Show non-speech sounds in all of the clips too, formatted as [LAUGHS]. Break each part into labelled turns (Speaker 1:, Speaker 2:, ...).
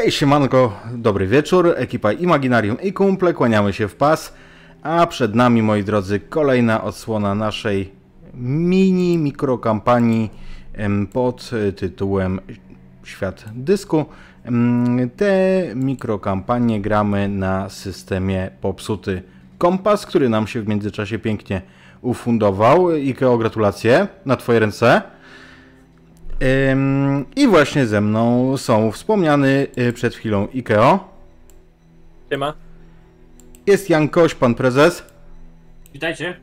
Speaker 1: Hej, siemanko, dobry wieczór, ekipa Imaginarium i kumple, kłaniamy się w pas, a przed nami, moi drodzy, kolejna odsłona naszej mini mikrokampanii pod tytułem Świat Dysku. Te mikrokampanie gramy na systemie popsuty kompas, który nam się w międzyczasie pięknie ufundował. Ikeo, gratulacje na Twoje ręce. I właśnie ze mną są wspomniany y, przed chwilą Ikeo.
Speaker 2: Siema.
Speaker 1: Jest Jan Koś, pan prezes.
Speaker 2: Witajcie.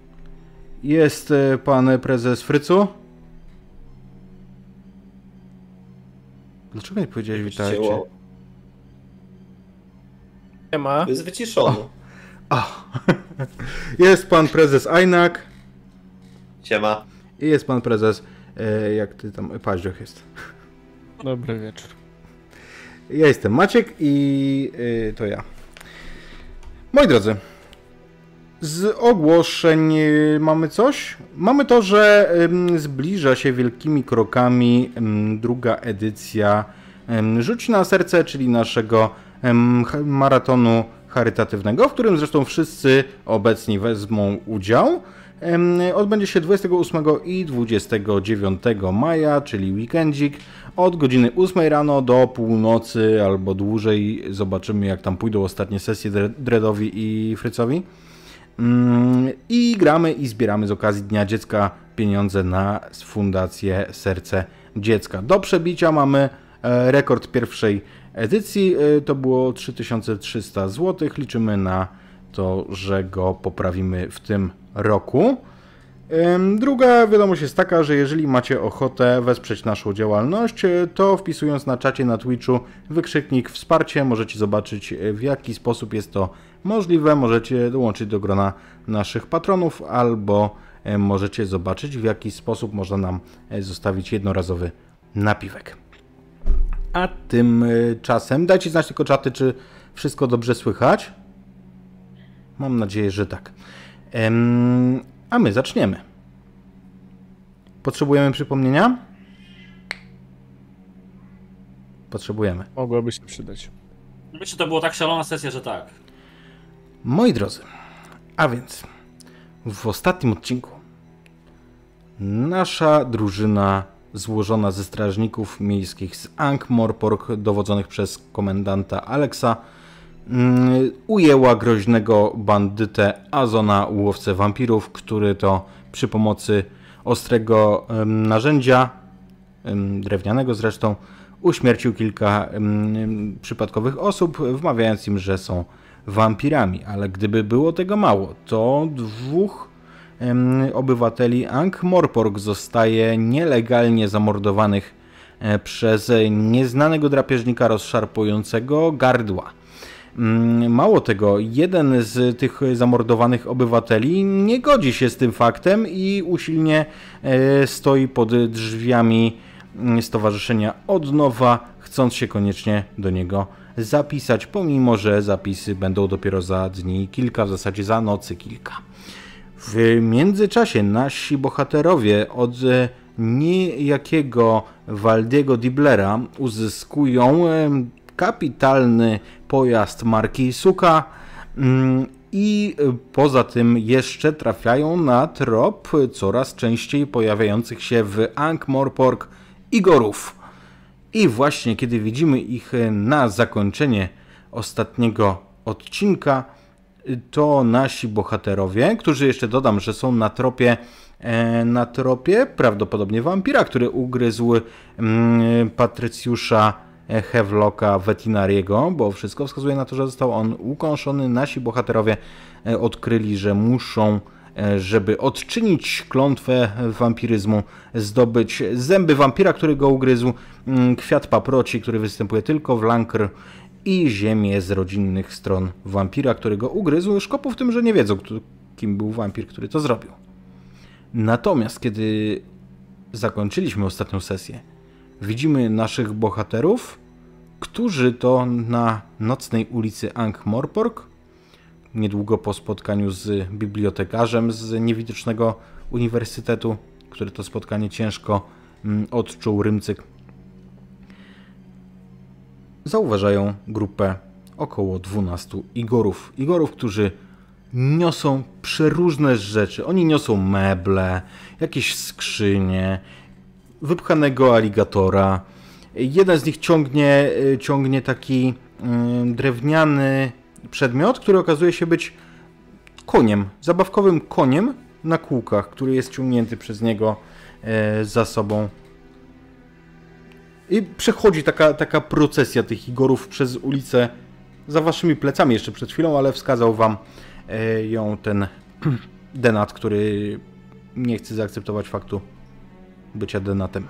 Speaker 1: Jest y, pan prezes Frycu. Dlaczego nie powiedziałeś witajcie?
Speaker 3: Cięło.
Speaker 2: Siema.
Speaker 3: Jest wyciszony.
Speaker 1: A. [LAUGHS] Jest pan prezes Ajnak.
Speaker 3: Siema.
Speaker 1: I jest pan prezes, jak ty tam, Paździoch jest.
Speaker 4: Dobry wieczór.
Speaker 1: Ja jestem Maciek i y, to ja. Moi drodzy, z ogłoszeń y, mamy coś? Mamy to, że zbliża się wielkimi krokami druga edycja Rzuć na serce, czyli naszego maratonu charytatywnego, w którym zresztą wszyscy obecni wezmą udział. Odbędzie się 28 i 29 maja, czyli weekendzik, od godziny 8 rano do północy albo dłużej. Zobaczymy, jak tam pójdą ostatnie sesje Dre- Dreadowi i Frycowi. Mm, I gramy i zbieramy z okazji Dnia Dziecka pieniądze na Fundację Serce Dziecka. Do przebicia mamy e, rekord pierwszej edycji, e, to było 3300 zł. Liczymy na to, że go poprawimy w tym roku. Druga wiadomość jest taka, że jeżeli macie ochotę wesprzeć naszą działalność, e, to wpisując na czacie na Twitchu wykrzyknik wsparcie możecie zobaczyć e, w jaki sposób jest to możliwe. Możecie dołączyć do grona naszych patronów albo e, możecie zobaczyć w jaki sposób można nam zostawić jednorazowy napiwek. A tym e, czasem dajcie znać tylko czaty, czy wszystko dobrze słychać. Mam nadzieję, że tak. Em, a my zaczniemy. Potrzebujemy przypomnienia? Potrzebujemy.
Speaker 4: Mogłoby się przydać.
Speaker 2: Myślę, że to była tak szalona sesja, że tak.
Speaker 1: Moi drodzy, a więc w ostatnim odcinku nasza drużyna złożona ze strażników miejskich z Ankh-Morpork dowodzonych przez komendanta Alexa ujęła groźnego bandytę Azona, łowcę wampirów, który to przy pomocy ostrego narzędzia, drewnianego zresztą, uśmiercił kilka przypadkowych osób, wmawiając im, że są wampirami. Ale gdyby było tego mało, to dwóch obywateli Ankh-Morpork zostaje nielegalnie zamordowanych e, przez nieznanego drapieżnika rozszarpującego gardła. Mm, Mało tego, jeden z tych zamordowanych obywateli nie godzi się z tym faktem i usilnie e, stoi pod drzwiami mm, Stowarzyszenia od nowa, chcąc się koniecznie do niego zapisać, pomimo że zapisy będą dopiero za dni kilka, w zasadzie za nocy kilka. W międzyczasie nasi bohaterowie od e, niejakiego Waldiego Diblera uzyskują kapitalny pojazd marki Suka mm, i poza tym jeszcze trafiają na trop coraz częściej pojawiających się w Ankh-Morpork Igorów. I właśnie kiedy widzimy ich na zakończenie ostatniego odcinka, to nasi bohaterowie, którzy jeszcze dodam, że są na tropie, e, na tropie prawdopodobnie wampira, który ugryzł mm, Patrycjusza Hevlocka Vetinariego, bo wszystko wskazuje na to, że został on ukąszony. Nasi bohaterowie e, odkryli, że muszą e, żeby odczynić klątwę wampiryzmu, zdobyć zęby wampira, który go ugryzł, mm, kwiat paproci, który występuje tylko w Lankr i ziemię z rodzinnych stron wampira, który go ugryzł. Szkopu w tym, że nie wiedzą, kim był wampir, który to zrobił. Natomiast kiedy zakończyliśmy ostatnią sesję, widzimy naszych bohaterów, którzy to na nocnej ulicy Ankh-Morpork niedługo po spotkaniu z bibliotekarzem z niewidocznego uniwersytetu, które to spotkanie ciężko mm, odczuł Rymcyk. zauważają grupę około 12 Igorów. Igorów, którzy niosą przeróżne rzeczy. Oni niosą meble, jakieś skrzynie, wypchanego aligatora. Jeden z nich ciągnie, y, ciągnie taki drewniany przedmiot, który okazuje się być koniem, zabawkowym koniem na kółkach, który jest ciągnięty przez niego e, za sobą. I przechodzi taka, taka procesja tych Igorów przez ulicę za waszymi plecami jeszcze przed chwilą, ale wskazał wam e, ją ten [CLEARS THROAT] denat, który nie chce zaakceptować faktu bycia denatem.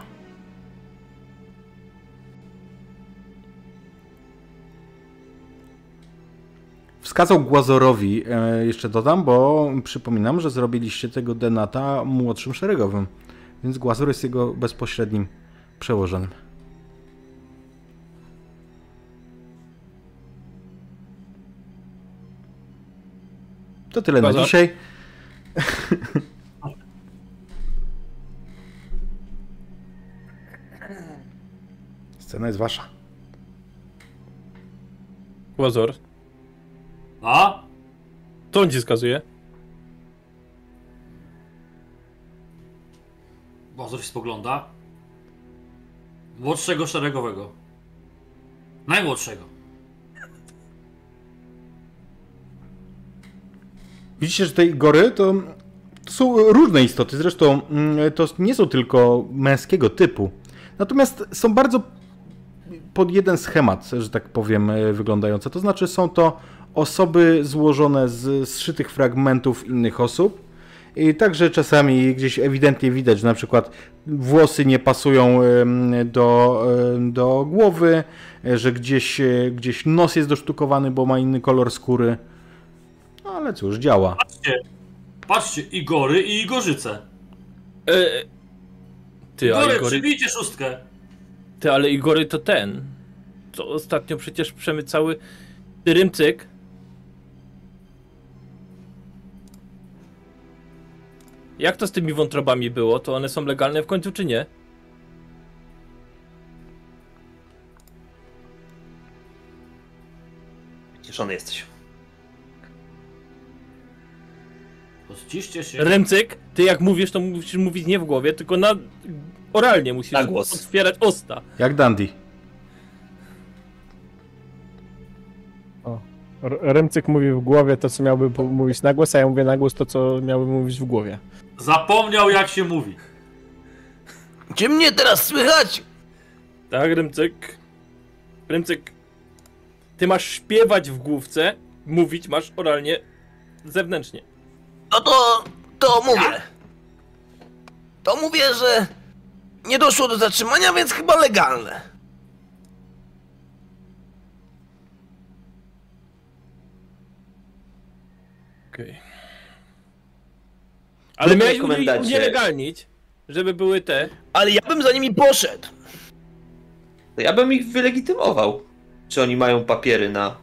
Speaker 1: Wskazał Głazorowi, e, jeszcze dodam, bo przypominam, że zrobiliście tego denata młodszym szeregowym, więc Głazor jest jego bezpośrednim przełożonym. To tyle na
Speaker 4: Głazor?
Speaker 1: dzisiaj. [LAUGHS] Scena jest wasza.
Speaker 4: Łazor,
Speaker 2: A?
Speaker 4: to on ci skazuje?
Speaker 2: Bozor się spogląda. Młodszego szeregowego. Najmłodszego.
Speaker 1: Widzicie, że te Igory to, to są różne istoty. Zresztą mm, to nie są tylko męskiego typu. Natomiast są bardzo pod jeden schemat, że tak powiem, e, wyglądające. To znaczy są to osoby złożone z zszytych fragmentów innych osób. I także czasami gdzieś ewidentnie widać, że na przykład włosy nie pasują do, do głowy, e, że gdzieś, e, gdzieś nos jest dosztukowany, bo ma inny kolor skóry. No, Ale cóż, działa.
Speaker 2: Patrzcie. Patrzcie, Igory i Igorzyce.
Speaker 4: E, ty, a
Speaker 2: Igory,
Speaker 4: Igory,
Speaker 2: przybijcie szóstkę.
Speaker 4: Ty, ale Igory to ten. To ostatnio przecież przemycały Rymcyk. Jak to z tymi wątrobami było? To one są legalne w końcu, czy nie?
Speaker 3: Cieszony jesteś.
Speaker 2: Się.
Speaker 4: Rymcyk, ty jak mówisz, to musisz mówić nie w głowie, tylko na... oralnie musisz
Speaker 3: Na głos.
Speaker 4: otwierać usta.
Speaker 1: Jak Dandy.
Speaker 5: R- Rymcyk mówi w głowie to, co miałby mówić na głos, a ja mówię na głos to, co miałby mówić w głowie.
Speaker 2: Zapomniał jak się mówi.
Speaker 6: Czy mnie teraz słychać?
Speaker 4: Tak, Rymcyk. Rymcyk. Ty masz śpiewać w główce, mówić masz oralnie zewnętrznie.
Speaker 6: No to, to mówię. To mówię, że nie doszło do zatrzymania, więc chyba legalne.
Speaker 4: Okej. Ale
Speaker 3: Trudno,
Speaker 4: miałeś unielegalnić, żeby były te.
Speaker 6: Ale ja bym za nimi poszedł.
Speaker 3: To ja bym ich wylegitymował. Czy oni mają papiery na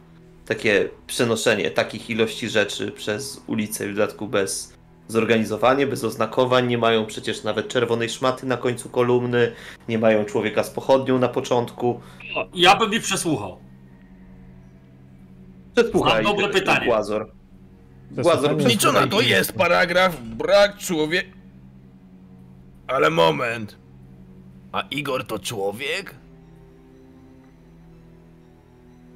Speaker 3: takie przenoszenie takich ilości rzeczy przez ulicę, w dodatku bez zorganizowania, bez oznakowań, nie mają przecież nawet czerwonej szmaty na końcu kolumny, nie mają człowieka z pochodnią na początku.
Speaker 2: Ja bym ich przesłuchał.
Speaker 3: Przesłuchaj,
Speaker 2: Mam dobre pytanie.
Speaker 3: Głazor.
Speaker 5: To
Speaker 3: Głazor,
Speaker 5: jest
Speaker 6: Liczona to jest paragraf brak człowiek. Ale moment. A Igor to człowiek?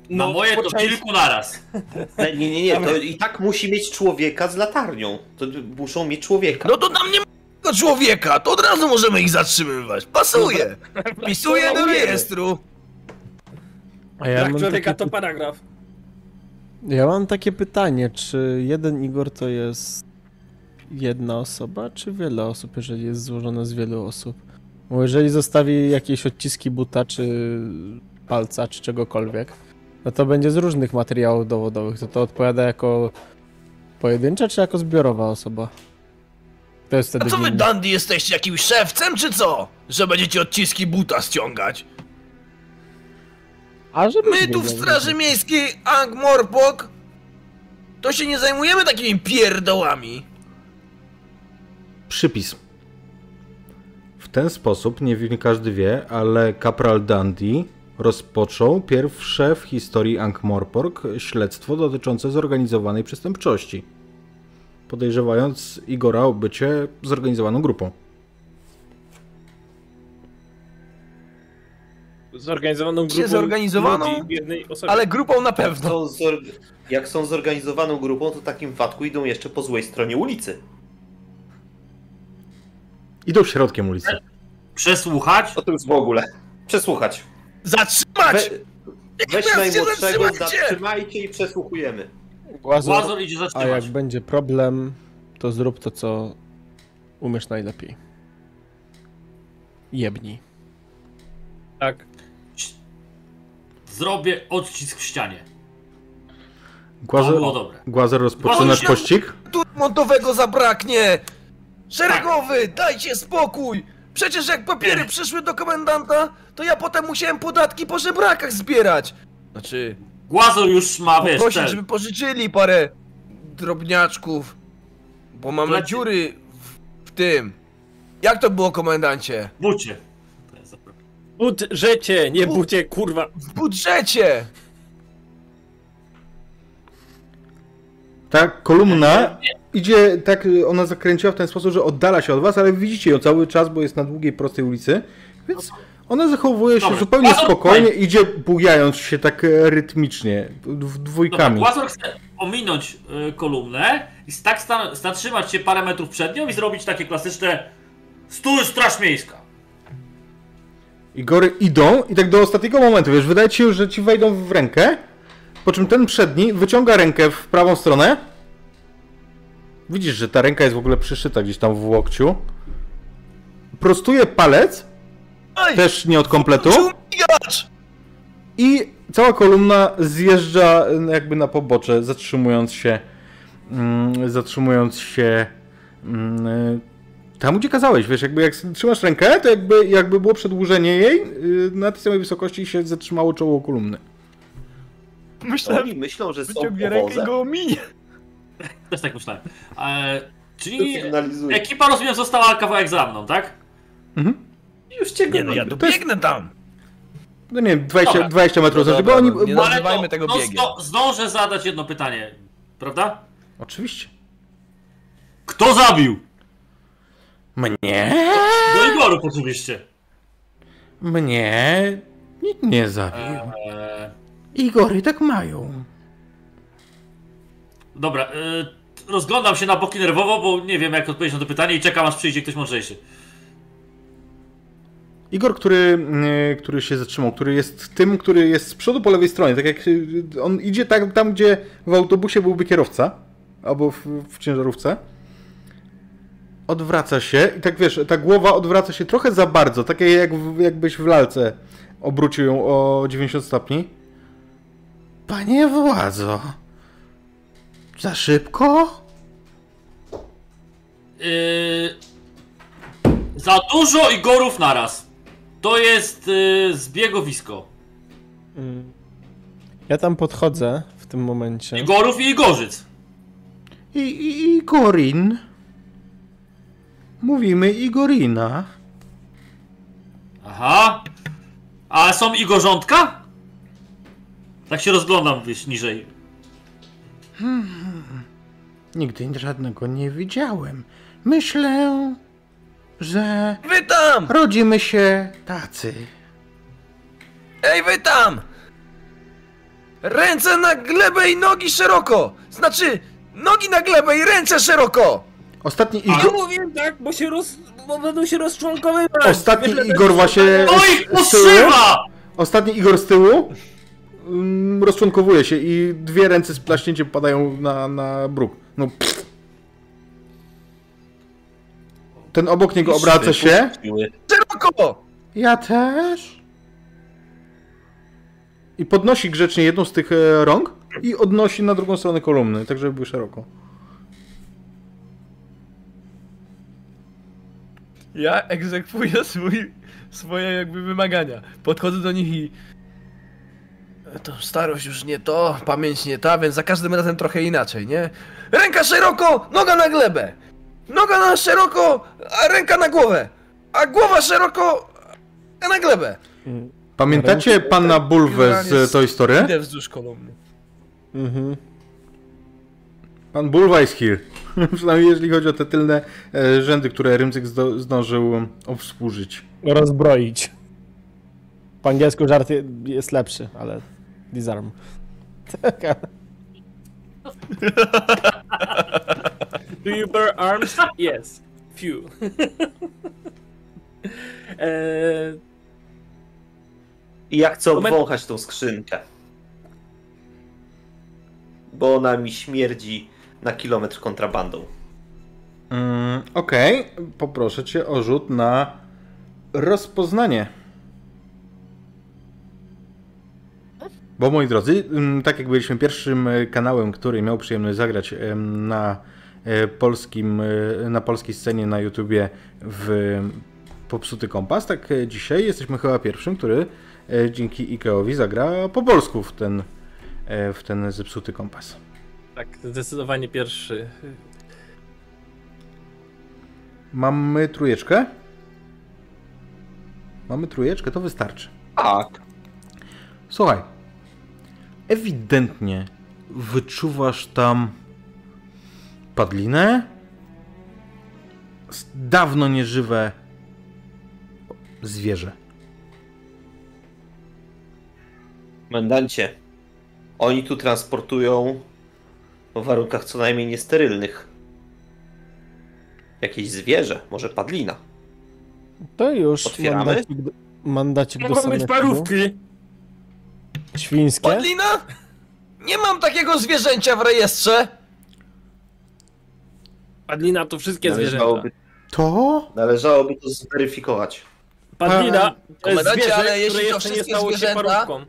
Speaker 2: Na
Speaker 4: No,
Speaker 2: moje to
Speaker 4: części-
Speaker 2: kilku naraz. [LAUGHS]
Speaker 3: Nie, nie, nie, nie, to i tak musi mieć człowieka z latarnią. To muszą mieć człowieka.
Speaker 6: No to tam nie ma człowieka, to od razu możemy ich zatrzymywać. Pasuje. Wpisuję do rejestru.
Speaker 5: A ja mam,
Speaker 4: człowieka
Speaker 5: takie,
Speaker 4: to paragraf.
Speaker 5: ja mam takie pytanie, czy jeden Igor to jest jedna osoba, czy wiele osób, jeżeli jest złożone z wielu osób? Bo jeżeli zostawi jakieś odciski buta, czy palca, czy czegokolwiek, no to będzie z różnych materiałów dowodowych. To to odpowiada jako pojedyncza, czy jako zbiorowa osoba? To jest
Speaker 6: A
Speaker 5: wtedy
Speaker 6: co wy,
Speaker 5: winny.
Speaker 6: Dandy, jesteście jakimś szewcem, czy co? Że będziecie odciski buta ściągać?
Speaker 5: A żeby
Speaker 6: My tu w Straży Miejskiej Angmorpok to się nie zajmujemy takimi pierdołami.
Speaker 1: Przypis. W ten sposób, nie wiem, każdy wie, ale kapral Dandy rozpoczął pierwsze w historii Ankh-Morpork śledztwo dotyczące zorganizowanej przestępczości, podejrzewając Igora o bycie zorganizowaną grupą.
Speaker 4: Zorganizowaną grupą
Speaker 6: zorganizowaną?
Speaker 4: jednej osobie.
Speaker 6: Ale grupą na pewno.
Speaker 3: Jak są zorganizowaną grupą, to w takim wypadku idą jeszcze po złej stronie ulicy.
Speaker 1: Idą środkiem ulicy.
Speaker 2: Przesłuchać?
Speaker 3: O już w ogóle. Przesłuchać.
Speaker 6: Zatrzymać!
Speaker 3: We, weź
Speaker 6: się
Speaker 3: najmłodszego,
Speaker 6: zatrzymajcie!
Speaker 3: zatrzymajcie i przesłuchujemy.
Speaker 5: Łazor,
Speaker 2: Łazor idzie
Speaker 5: a jak będzie problem, to zrób to, co umiesz najlepiej. Jebnij.
Speaker 4: Tak.
Speaker 2: Zrobię odcisk w ścianie. To
Speaker 1: Głazor,
Speaker 2: dobre.
Speaker 1: Głazor rozpoczynasz
Speaker 2: Głazor-
Speaker 1: pościg?
Speaker 6: Tu montowego zabraknie! Szeregowy, dajcie spokój! Przecież jak papiery przyszły do komendanta, to ja potem musiałem podatki po żebrakach zbierać. Znaczy,
Speaker 2: Głazor już ma, wiesz,
Speaker 6: prosić, żeby pożyczyli parę drobniaczków, bo mamy
Speaker 2: Leci-
Speaker 6: dziury w, w tym. Jak to było, komendancie?
Speaker 2: Bucie.
Speaker 4: Budżecie, nie
Speaker 6: Bu-
Speaker 4: bucie, kurwa.
Speaker 6: W budżecie!
Speaker 1: Ta kolumna idzie, tak ona zakręciła w ten sposób, że oddala się od was, ale widzicie ją cały czas, bo jest na długiej, prostej ulicy, więc ona zachowuje się
Speaker 2: Dobra,
Speaker 1: zupełnie
Speaker 2: Głazor,
Speaker 1: spokojnie, idzie bujając się tak e, rytmicznie,
Speaker 2: Dobra,
Speaker 1: dwójkami.
Speaker 2: Głazor chce ominąć y, kolumnę i tak zatrzymać się parę metrów przed nią i zrobić takie klasyczne stój straż miejska.
Speaker 1: Igory idą i tak do ostatniego momentu, wiesz, wydaje ci się, że ci wejdą w rękę, po czym ten przedni wyciąga rękę w prawą stronę. Widzisz, że ta ręka jest w ogóle przyszyta gdzieś tam w łokciu. Prostuje palec,
Speaker 6: Aj!
Speaker 1: też nie od kompletu. I cała kolumna zjeżdża e, jakby na pobocze, zatrzymując się mm, zatrzymując się mm, e, tam, gdzie kazałeś, wiesz, jakby jak trzymasz rękę, to jakby, jakby było przedłużenie jej y, na tej samej wysokości się zatrzymało czoło kolumny.
Speaker 6: Myślałem,
Speaker 3: Oni myślą, że są
Speaker 6: wyciągnie rękę i go ominie.
Speaker 2: Też tak myślałem. E, czyli ekipa, rozumiem, została kawałek za mną, tak?
Speaker 3: Już cię
Speaker 6: Nie no, ja tu
Speaker 1: To jest-
Speaker 6: biegnę tam.
Speaker 1: No nie wiem, 20,
Speaker 2: Dobra.
Speaker 1: 20 metrów,
Speaker 6: No dobra,
Speaker 1: bo oni...
Speaker 6: no nie Nazywajmy tego
Speaker 2: no,
Speaker 6: biegiem.
Speaker 2: zdo- zdążę zadać jedno pytanie, prawda?
Speaker 1: Oczywiście.
Speaker 2: Kto zabił?
Speaker 1: Mnie?
Speaker 2: Do Igorów oczywiście.
Speaker 1: Mnie? Nikt nie zabił.
Speaker 2: Eee,
Speaker 1: Igory tak mają.
Speaker 2: dobra, e, rozglądam się na boki nerwowo, bo nie wiem jak odpowiedzieć na to pytanie i czekam aż przyjdzie ktoś mądrzejszy.
Speaker 1: Igor, który, y, który się zatrzymał, który jest tym, który jest z przodu po lewej stronie, tak jak y, on idzie tak, tam, gdzie w autobusie byłby kierowca, albo w, w ciężarówce, odwraca się i tak wiesz, ta głowa odwraca się trochę za bardzo, takie jak w, jakbyś w lalce obrócił ją o 90 stopni. Panie władzo, za szybko?
Speaker 2: Yy, za dużo Igorów naraz. To jest yy, zbiegowisko.
Speaker 5: Ja tam podchodzę w tym momencie.
Speaker 2: Igorów i Igorzyc.
Speaker 1: I, i, Igorin. Mówimy Igorina.
Speaker 2: Aha. A są Igorzątka? Tak się rozglądam gdzieś niżej.
Speaker 1: Nigdy żadnego nie widziałem. Myślę, że
Speaker 6: Wy tam!
Speaker 1: rodzimy się tacy.
Speaker 6: Ej, wy tam! Ręce na glebę i nogi szeroko! Znaczy, nogi na glebę i ręce szeroko!
Speaker 1: Ostatni
Speaker 2: Ale-
Speaker 4: Ja
Speaker 1: Igor,
Speaker 4: mówiłem tak, bo się roz... bo będą się rozczłonkowywać.
Speaker 1: ostatni
Speaker 4: Wiesz,
Speaker 1: Igor właśnie tyłu,
Speaker 2: poszywa!
Speaker 1: ostatni Igor z tyłu rozczłonkowuje się i dwie ręce z plaśnięciem padają na, na bruk. No, pff. Ten obok niego obraca się.
Speaker 6: Szeroko!
Speaker 1: Ja też. I podnosi grzecznie jedną z tych e, rąk i odnosi na drugą stronę kolumny, tak żeby były szeroko.
Speaker 6: Ja egzekwuję [LAUGHS] swój, swoje jakby wymagania. Podchodzę do nich i... To starość już nie to, pamięć nie ta, więc za każdym razem trochę inaczej, nie? Ręka szeroko, noga na glebę! Noga na szeroko, a ręka na głowę! A głowa szeroko, a na glebę!
Speaker 1: Pamiętacie pana Bulwę
Speaker 6: Generalnie
Speaker 1: z Toy Story?
Speaker 6: Idę wzdłuż kolumny.
Speaker 5: Mhm.
Speaker 1: Pan Bulwa jest here. [LAUGHS] Przynajmniej jeżeli chodzi o te tylne e, rzędy, które Rymcyk zdo, zdążył obsłużyć.
Speaker 5: Rozbroić. Po angielsku żart je- jest lepszy, ale disarm. [LAUGHS]
Speaker 4: Do you bear arms? Yes. Few. eee,
Speaker 3: I ja chcę
Speaker 4: Moment.
Speaker 3: obwąchać tą skrzynkę. Bo ona mi śmierdzi na kilometr kontrabandą.
Speaker 1: Mm, Okej, poproszę cię o rzut na rozpoznanie. Bo moi drodzy, mm, tak jak byliśmy pierwszym e, kanałem, który miał przyjemność zagrać na e, polskim, e, na polskiej scenie na YouTubie w Popsuty Kompas, tak dzisiaj jesteśmy chyba pierwszym, który dzięki Ikeowi zagra po polsku w ten, w ten zepsuty kompas.
Speaker 4: tak, zdecydowanie pierwszy.
Speaker 1: Mamy trójeczkę? Mamy trójeczkę, to wystarczy.
Speaker 3: Tak.
Speaker 1: Słuchaj, ewidentnie wyczuwasz tam padlinę, dawno nieżywe zwierzę.
Speaker 3: Mandancie, oni tu transportują w warunkach co najmniej niesterylnych. Jakieś zwierzę, może padlina.
Speaker 5: To już
Speaker 3: Otwieramy?
Speaker 5: mandacik, mandacik do
Speaker 4: Mogą być parówki.
Speaker 5: Świńskie?
Speaker 6: Padlina? Nie mam takiego zwierzęcia w rejestrze.
Speaker 4: Padlina to wszystkie zwierzęta.
Speaker 1: To?
Speaker 3: należałoby to zweryfikować.
Speaker 4: Padlina to jest zwierzę,
Speaker 6: ale
Speaker 4: które
Speaker 6: jeśli to
Speaker 4: jeszcze nie
Speaker 6: wszystkie
Speaker 4: stało się
Speaker 6: zwierzęta-
Speaker 4: parówką.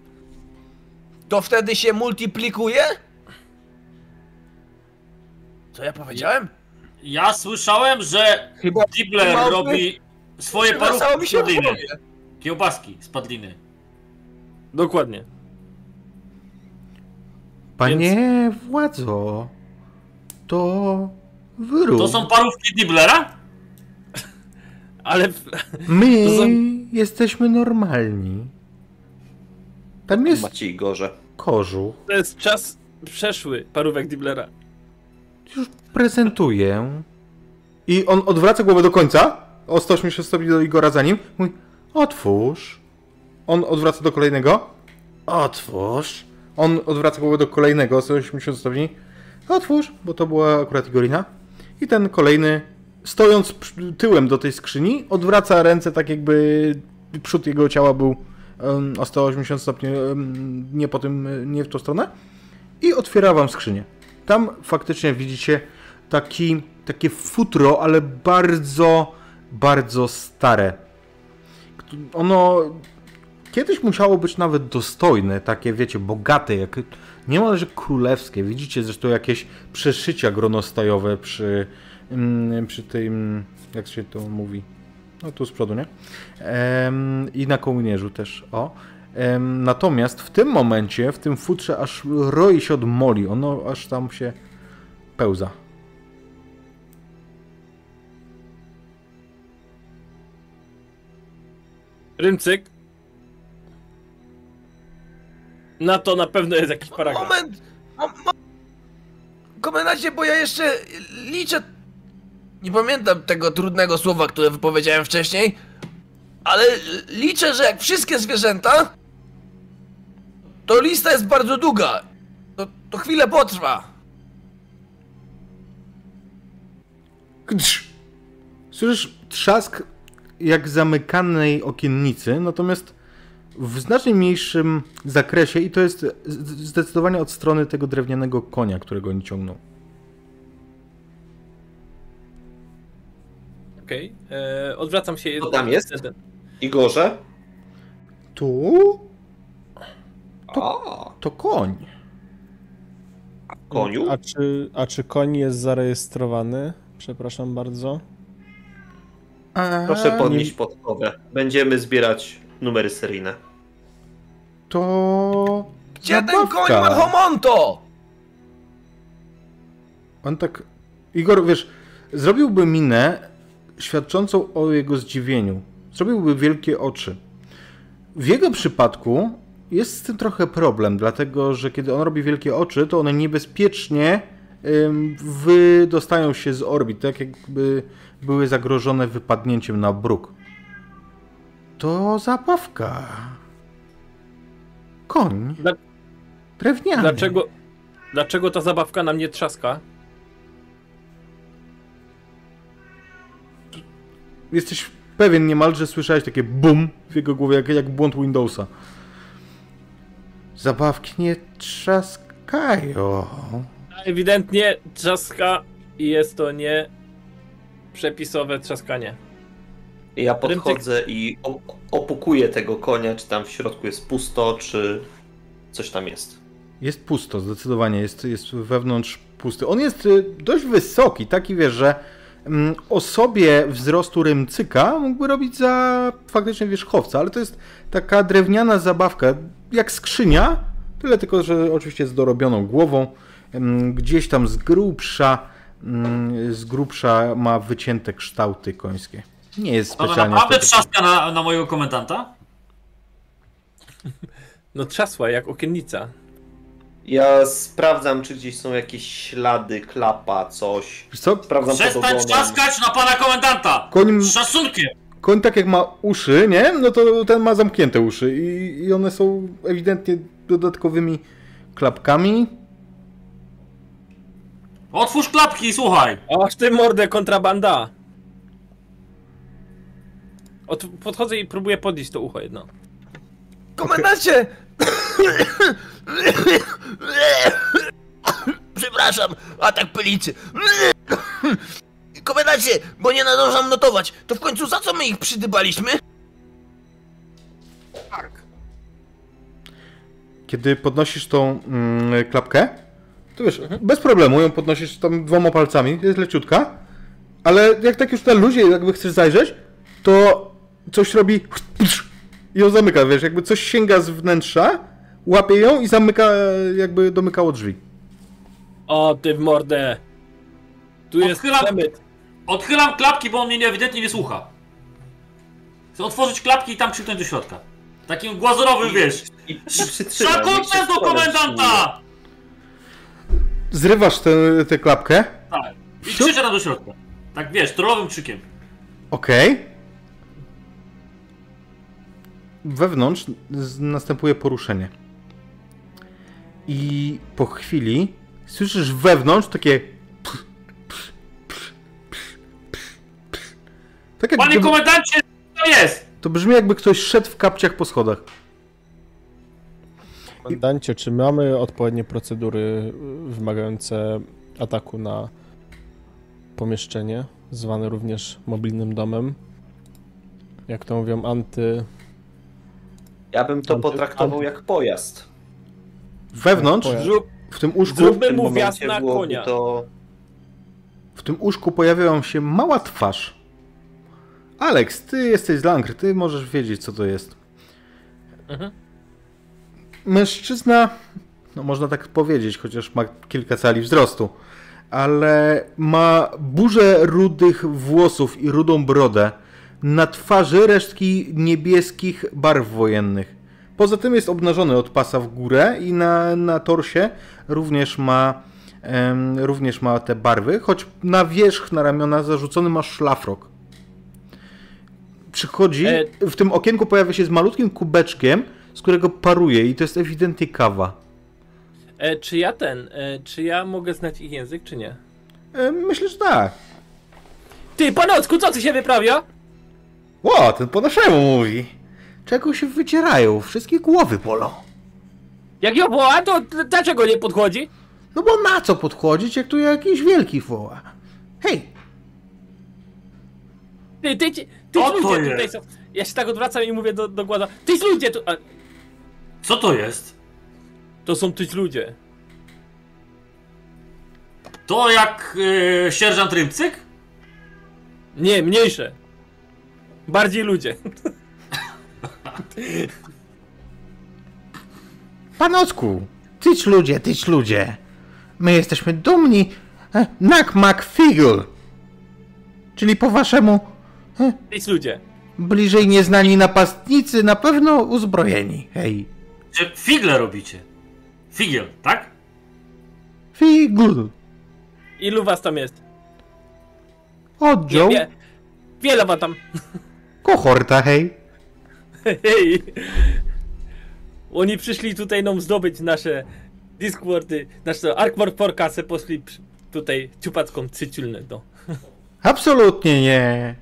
Speaker 6: To wtedy się multiplikuje? Co ja powiedziałem?
Speaker 2: Ja słyszałem, że
Speaker 6: Chyba
Speaker 2: Dibler
Speaker 6: małpy
Speaker 2: robi swoje parówki
Speaker 6: mi
Speaker 2: z
Speaker 6: się
Speaker 2: padliny. Kiełbaski z padliny.
Speaker 4: Dokładnie.
Speaker 1: Panie władzo, to wyrób.
Speaker 2: To są parówki Diblera?
Speaker 4: Ale w...
Speaker 1: My [LAUGHS]
Speaker 4: są-
Speaker 1: jesteśmy normalni. Tam jest
Speaker 3: Maciej Gorze.
Speaker 1: kożuch.
Speaker 4: to jest czas przeszły parówek Diblera.
Speaker 1: już prezentuję. I on odwraca głowę do końca, o 180 stopni do Igora za nim. Mówi, otwórz. On odwraca do kolejnego. Otwórz. On odwraca głowę do kolejnego o 180 stopni. Otwórz, bo to była akurat Igorina. I ten kolejny, stojąc tyłem do tej skrzyni, odwraca ręce tak jakby przód jego ciała był o 180 stopni nie po tym, nie w tą stronę. I otwiera wam skrzynię. Tam faktycznie widzicie taki, takie futro, ale bardzo, bardzo stare. Ono kiedyś musiało być nawet dostojne, takie wiecie, bogate, jak niemalże królewskie. Widzicie zresztą jakieś przeszycia gronostajowe przy, mm, przy tym, jak się to mówi, no tu z przodu, nie? Em, I na kołnierzu też, o. Em, natomiast w tym momencie, w tym futrze aż roi się od moli, ono aż tam się pełza.
Speaker 4: Rymcyk. Na to na pewno jest jakiś paragraf.
Speaker 6: Moment! Mo- mo- Komendancie, bo ja jeszcze liczę... Nie pamiętam tego trudnego słowa, które wypowiedziałem wcześniej, ale liczę, że jak wszystkie zwierzęta, to lista jest bardzo długa. To, to chwilę potrwa.
Speaker 1: Słyszysz trzask jak zamykanej okiennicy, natomiast w znacznie mniejszym zakresie i to jest zdecydowanie od strony tego drewnianego konia, którego oni ciągną.
Speaker 4: Okej. e, Odwracam się.
Speaker 3: Co tam jest?
Speaker 4: Jeden.
Speaker 3: Igorze?
Speaker 1: Tu?
Speaker 3: A,
Speaker 1: To koń.
Speaker 3: koniu?
Speaker 5: A czy, a czy koń jest zarejestrowany? Przepraszam bardzo.
Speaker 1: A,
Speaker 3: Proszę podnieść podkowę. Będziemy zbierać numery seryjne.
Speaker 1: To...
Speaker 6: Gdzie ten koń ma homonto?
Speaker 1: On tak. Igor, wiesz, zrobiłby minę świadczącą o jego zdziwieniu. Zrobiłby wielkie oczy. W jego przypadku jest z tym trochę problem, dlatego że kiedy on robi wielkie oczy, to one niebezpiecznie wydostają się z orbit, tak jakby były zagrożone wypadnięciem na bruk. To zabawka. Koń.
Speaker 4: Dla-
Speaker 1: Drewniany.
Speaker 4: Dlaczego, dlaczego ta zabawka na mnie trzaska?
Speaker 1: Jesteś pewien niemal, że słyszałeś takie bum w jego głowie, jak, jak błąd Windowsa. Zabawki nie trzaskają.
Speaker 4: Ewidentnie trzaska i jest to nie przepisowe trzaskanie.
Speaker 3: Ja podchodzę i opukuję tego konia, czy tam w środku jest pusto, czy coś tam jest.
Speaker 1: Jest pusto, zdecydowanie. Jest, jest wewnątrz pusty. On jest y, dość wysoki, taki wiesz, że mm, osobie wzrostu rymcyka mógłby robić za faktycznie wierzchowca, ale to jest taka drewniana zabawka, jak skrzynia, tyle tylko, że oczywiście z dorobioną głową. Ym, Gdzieś tam z grubsza, ym, z grubsza ma wycięte kształty końskie. Nie jest specjalnie...
Speaker 2: naprawdę
Speaker 1: estetyczny.
Speaker 2: trzaska na, na mojego komendanta? [LAUGHS]
Speaker 4: No trzasła jak okiennica.
Speaker 3: Ja sprawdzam, czy gdzieś są jakieś ślady, klapa, coś.
Speaker 1: Wiesz co?
Speaker 3: Sprawdzam
Speaker 2: Przestań trzaskać na pana komendanta!
Speaker 1: Koń,
Speaker 2: Z szacunkiem!
Speaker 1: koń tak jak ma uszy, nie? No to ten ma zamknięte uszy i, i one są ewidentnie dodatkowymi klapkami.
Speaker 2: Otwórz klapki i słuchaj!
Speaker 4: Ach ty mordę kontrabanda! Od, podchodzę i próbuję podnieść to ucho jedno.
Speaker 6: Komendancie! Przepraszam, atak pylicy. Komendancie, bo nie nadążam notować. To w końcu za co my ich przydybaliśmy?
Speaker 1: Kiedy podnosisz tą mm, klapkę, to wiesz, bez problemu ją podnosisz tam dwoma palcami, jest leciutka, ale jak tak już na luzie jakby chcesz zajrzeć, to coś robi i ją zamyka, wiesz, jakby coś sięga z wnętrza, łapie ją i zamyka, jakby domykało drzwi.
Speaker 4: O ty w mordę! Tu jest
Speaker 2: Odchylam-
Speaker 4: przemyt.
Speaker 2: Odchylam klapki, bo on mnie ewidentnie nie słucha. Chcę otworzyć klapki i tam krzyknąć do środka. Takim głazurowym, wiesz. Szacunek do komendanta!
Speaker 1: Zrywasz tę tę klapkę,
Speaker 2: Tak. I krzyczę tam do środka. Tak wiesz, trollowym krzykiem.
Speaker 1: Okej. Wewnątrz następuje poruszenie. I po chwili słyszysz wewnątrz takie. Tak
Speaker 2: Panie komendancie, co to jest?
Speaker 1: to brzmi jakby ktoś szedł w kapciach po schodach.
Speaker 5: Komendancie, czy mamy odpowiednie procedury y, wymagające ataku na pomieszczenie, zwane również mobilnym domem? Jak to mówią, anty...
Speaker 3: Ja bym to potraktował jak pojazd.
Speaker 1: Wewnątrz.
Speaker 4: Zrób,
Speaker 1: w tym łóżku,
Speaker 3: W
Speaker 4: Zróbmy
Speaker 3: tym
Speaker 4: mu
Speaker 3: momencie
Speaker 4: wjazd na konia.
Speaker 3: To...
Speaker 1: w tym łóżku pojawiała się mała twarz. Alex, ty jesteś z Langry, ty możesz wiedzieć, co to jest.
Speaker 4: Mhm.
Speaker 1: Mężczyzna, no można tak powiedzieć, chociaż ma kilka cali wzrostu, ale ma burzę rudych włosów i rudą brodę. Na twarzy resztki niebieskich barw wojennych. Poza tym jest obnażony od pasa w górę i na, na torsie również ma, em, również ma te barwy, choć na wierzch, na ramiona zarzucony ma szlafrok. Przychodzi,
Speaker 4: E-
Speaker 1: w tym okienku pojawia się z malutkim kubeczkiem, z którego paruje i to jest ewidentnie kawa.
Speaker 4: e, czy ja ten, e, czy ja mogę znać ich język, czy nie?
Speaker 1: E, myślę, że tak.
Speaker 4: Ty, panocku, co ty się wyprawia?
Speaker 1: Ło, ten po naszemu mówi. Czego się wycierają? Wszystkie głowy bolą.
Speaker 4: Jak ją woła, to dlaczego nie podchodzi?
Speaker 1: No bo na co podchodzić, jak tu jakiś wielki woła? Hej,
Speaker 4: Ty, ty, ty, ty ludzie
Speaker 2: jest?
Speaker 4: tutaj są. Ja się tak odwracam i mówię do, do głowa. Tyś ludzie tu. A,
Speaker 2: Co to jest?
Speaker 4: to są tyś ludzie.
Speaker 2: To jak yy, sierżant Rybcyk?
Speaker 4: Nie, mniejsze. Bardziej ludzie.
Speaker 1: panocku, tyć ludzie, tyć ludzie. My jesteśmy dumni. E, Nak Macfigl. Czyli po waszemu,
Speaker 4: Tyś ludzie.
Speaker 1: bliżej nieznani napastnicy, na pewno uzbrojeni. Hej.
Speaker 2: Czy figle robicie? Figiel, tak?
Speaker 1: Figl.
Speaker 4: Ilu was tam jest?
Speaker 1: Oddział.
Speaker 4: Wie, wiele was tam.
Speaker 1: Kohorta, hej.
Speaker 4: Hej. Oni przyszli tutaj nam zdobyć nasze Discordy, nasze Arkmor Porkasę poszli tutaj ciupacką cyciulnę, no.
Speaker 1: Absolutnie nie.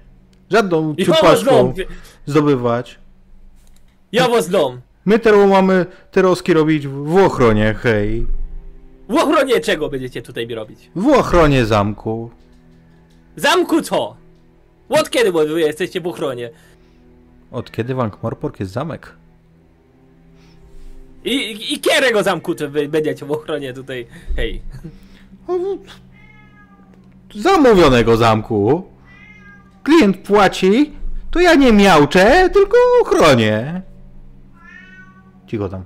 Speaker 1: Żadną ciupaszką zdobywać.
Speaker 4: ja was dom.
Speaker 1: My teraz mamy te roski robić w ochronie, hej.
Speaker 4: W ochronie czego będziecie tutaj robić?
Speaker 1: W ochronie zamku.
Speaker 4: Zamku co? Od kiedy wy jesteście w ochronie?
Speaker 1: Od kiedy w Ankh-Morpork jest zamek?
Speaker 4: I, i, i kierego zamku wy będziecie w ochronie tutaj, hej.
Speaker 1: Zamówionego zamku. Klient płaci, to ja nie miałczę, tylko ochronię. Cicho tam.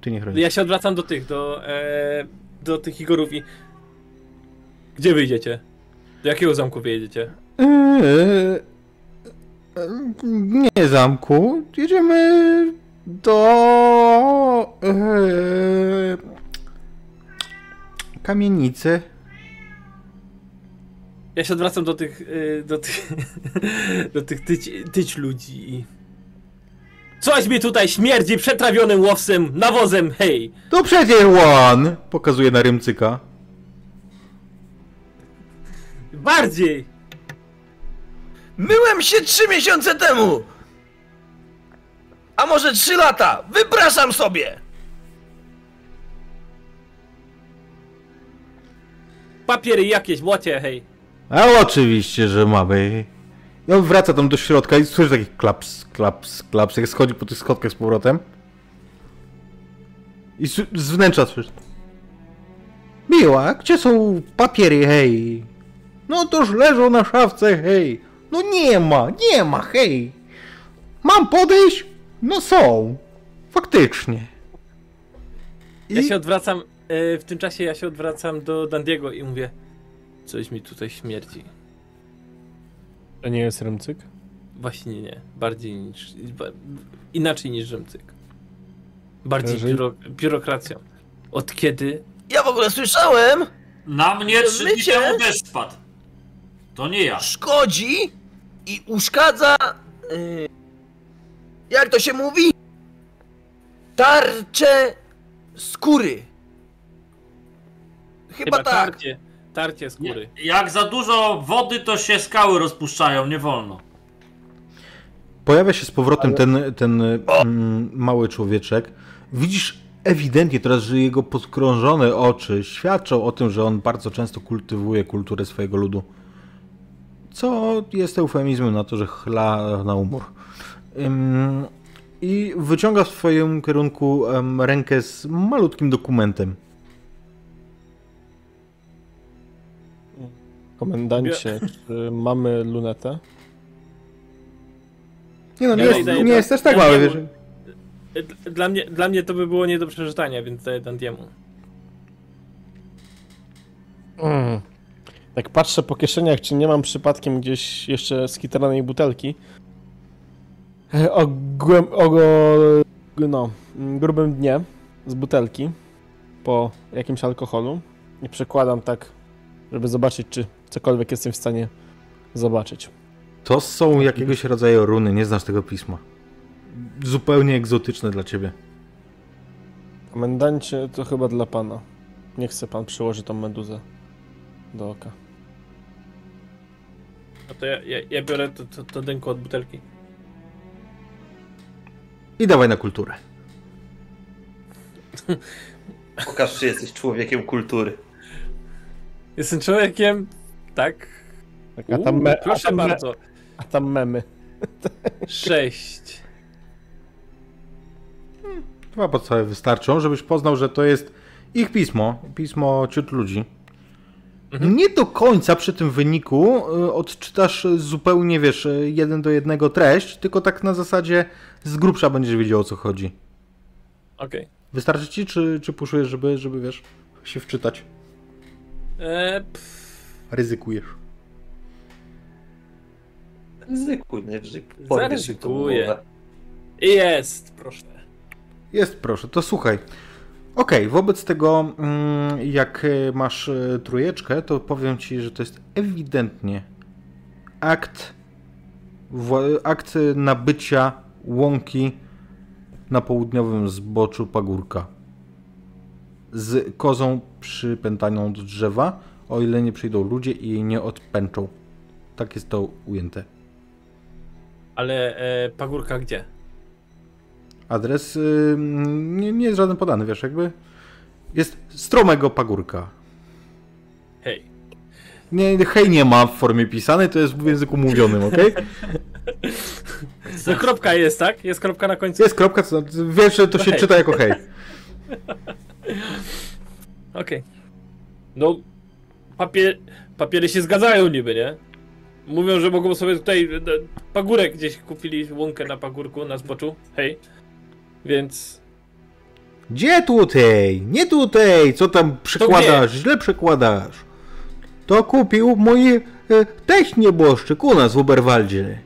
Speaker 1: Ty nie chronisz.
Speaker 4: Ja się odwracam do tych, do, e, do tych Igorów i... Gdzie wyjdziecie? Do jakiego zamku wyjedziecie?
Speaker 1: Eee, nie zamku. Jedziemy do eee, kamienicy.
Speaker 4: Ja się odwracam do tych, y, do tych, [LAUGHS] do tych tyć, tyć ludzi i... Coś mi tutaj śmierdzi przetrawionym łowcem, nawozem, hej!
Speaker 1: To przecież łan! Pokazuje na rymcyka.
Speaker 4: Bardziej!
Speaker 6: Myłem się trzy miesiące temu! A może trzy lata! Wypraszam sobie!
Speaker 4: Papiery jakieś, łocie, hej!
Speaker 1: A oczywiście, że mamy. I on wraca tam do środka i słyszy taki klaps, klaps, klaps, jak schodzi po tych schodkach z powrotem. I s- z wnętrza słyszy. Miła, gdzie są papiery, hej? No toż leżą na szafce, hej. No nie ma, nie ma, hej. Mam podejść? No są. Faktycznie.
Speaker 4: Ja
Speaker 1: I-
Speaker 4: się odwracam, e, w tym czasie ja się odwracam do Dandiego i mówię... Coś mi tutaj śmierdzi.
Speaker 5: To nie jest rymcyk?
Speaker 4: Właśnie nie, bardziej niż... Inaczej niż Rzymcyk. Bardziej biuro, biurokracją. Od kiedy
Speaker 6: Ja w ogóle słyszałem,
Speaker 2: Na mnie trzy dni temu deszcz. To nie ja.
Speaker 6: szkodzi i uszkadza. y, jak to się mówi? Tarcze skóry. Chyba,
Speaker 4: Chyba
Speaker 6: tak.
Speaker 4: tarcie, tarcie skóry.
Speaker 2: Jak za dużo wody, to się skały rozpuszczają, nie wolno.
Speaker 1: Pojawia się z powrotem ten, ten mm, mały człowieczek. Widzisz ewidentnie teraz, że jego podkrążone oczy świadczą o tym, że on bardzo często kultywuje kulturę swojego ludu. Co jest eufemizmem na to, że chla na umór. Ym, I wyciąga w swoim kierunku rękę z malutkim dokumentem.
Speaker 5: Komendancie, czy mamy lunetę?
Speaker 1: Nie no, nie,
Speaker 4: Ja
Speaker 1: jest, nie jest też tak mały, wiesz.
Speaker 4: Dla mnie, dla mnie to by było nie do przeczytania, więc daję Dandiemu.
Speaker 5: Mm. Tak patrzę po kieszeniach, czy nie mam przypadkiem gdzieś jeszcze skitranej butelki. E, O, o no, mm, grubym dnie z butelki po jakimś alkoholu i przekładam tak, żeby zobaczyć, czy cokolwiek jestem w stanie zobaczyć.
Speaker 1: To są jakiegoś rodzaju runy, nie znasz tego pisma. Zupełnie egzotyczne dla ciebie.
Speaker 5: Komendancie, to chyba dla pana. Nie chce pan przyłożyć tą meduzę do oka.
Speaker 4: No to ja, ja, ja biorę to, to, to dynko od butelki.
Speaker 1: I dawaj na kulturę. [LAUGHS]
Speaker 3: Pokaż, czy jesteś człowiekiem kultury.
Speaker 4: Jestem człowiekiem, tak?
Speaker 5: Tak, a tam, me, a
Speaker 4: proszę
Speaker 5: tam, me,
Speaker 4: bardzo.
Speaker 5: a tam memy.
Speaker 4: Sześć.
Speaker 1: Dwa podstawy wystarczą, żebyś poznał, że to jest ich pismo, pismo ciut ludzi. Nie do końca przy tym wyniku y, odczytasz zupełnie, wiesz, jeden do jednego treść, tylko tak na zasadzie z grubsza będziesz wiedział o co chodzi.
Speaker 4: Okej.
Speaker 1: Wystarczy ci, czy, czy puszujesz, żeby, żeby, wiesz, się wczytać?
Speaker 4: Pff,
Speaker 1: Ryzykujesz.
Speaker 3: Zaryzykuj najwyżej.
Speaker 4: Zaryzykuję. Jest, proszę.
Speaker 1: Jest, proszę, to słuchaj. Okej, wobec tego, mm, jak e, masz e, trójeczkę, to powiem ci, że to jest ewidentnie akt, akt nabycia łąki na południowym zboczu pagórka. Z kozą przypętaną do drzewa, o ile nie przyjdą ludzie i jej nie odpęczą. Tak jest to ujęte.
Speaker 4: Ale e, pagórka gdzie?
Speaker 1: Adres y, nie, nie jest żaden podany, wiesz, jakby jest stromego pagórka.
Speaker 4: Hej.
Speaker 1: Nie, hej nie ma w formie pisanej, to jest w języku mówionym, ok?
Speaker 4: No kropka jest, tak? Jest kropka na końcu?
Speaker 1: Jest kropka, co, wiesz, że to się
Speaker 4: Hej.
Speaker 1: czyta jako hej. [LAUGHS]
Speaker 4: Okej. No, papier, papiery się zgadzają niby, nie? Mówią, że mogą sobie tutaj e, pagórek gdzieś kupili, łąkę na pagórku, na zboczu. Hej. Więc...
Speaker 1: Gdzie tutaj? Nie tutaj! Co tam przekładasz? Źle przekładasz. To kupił mój e, teść nieboszczyk u nas w Uberwaldzie.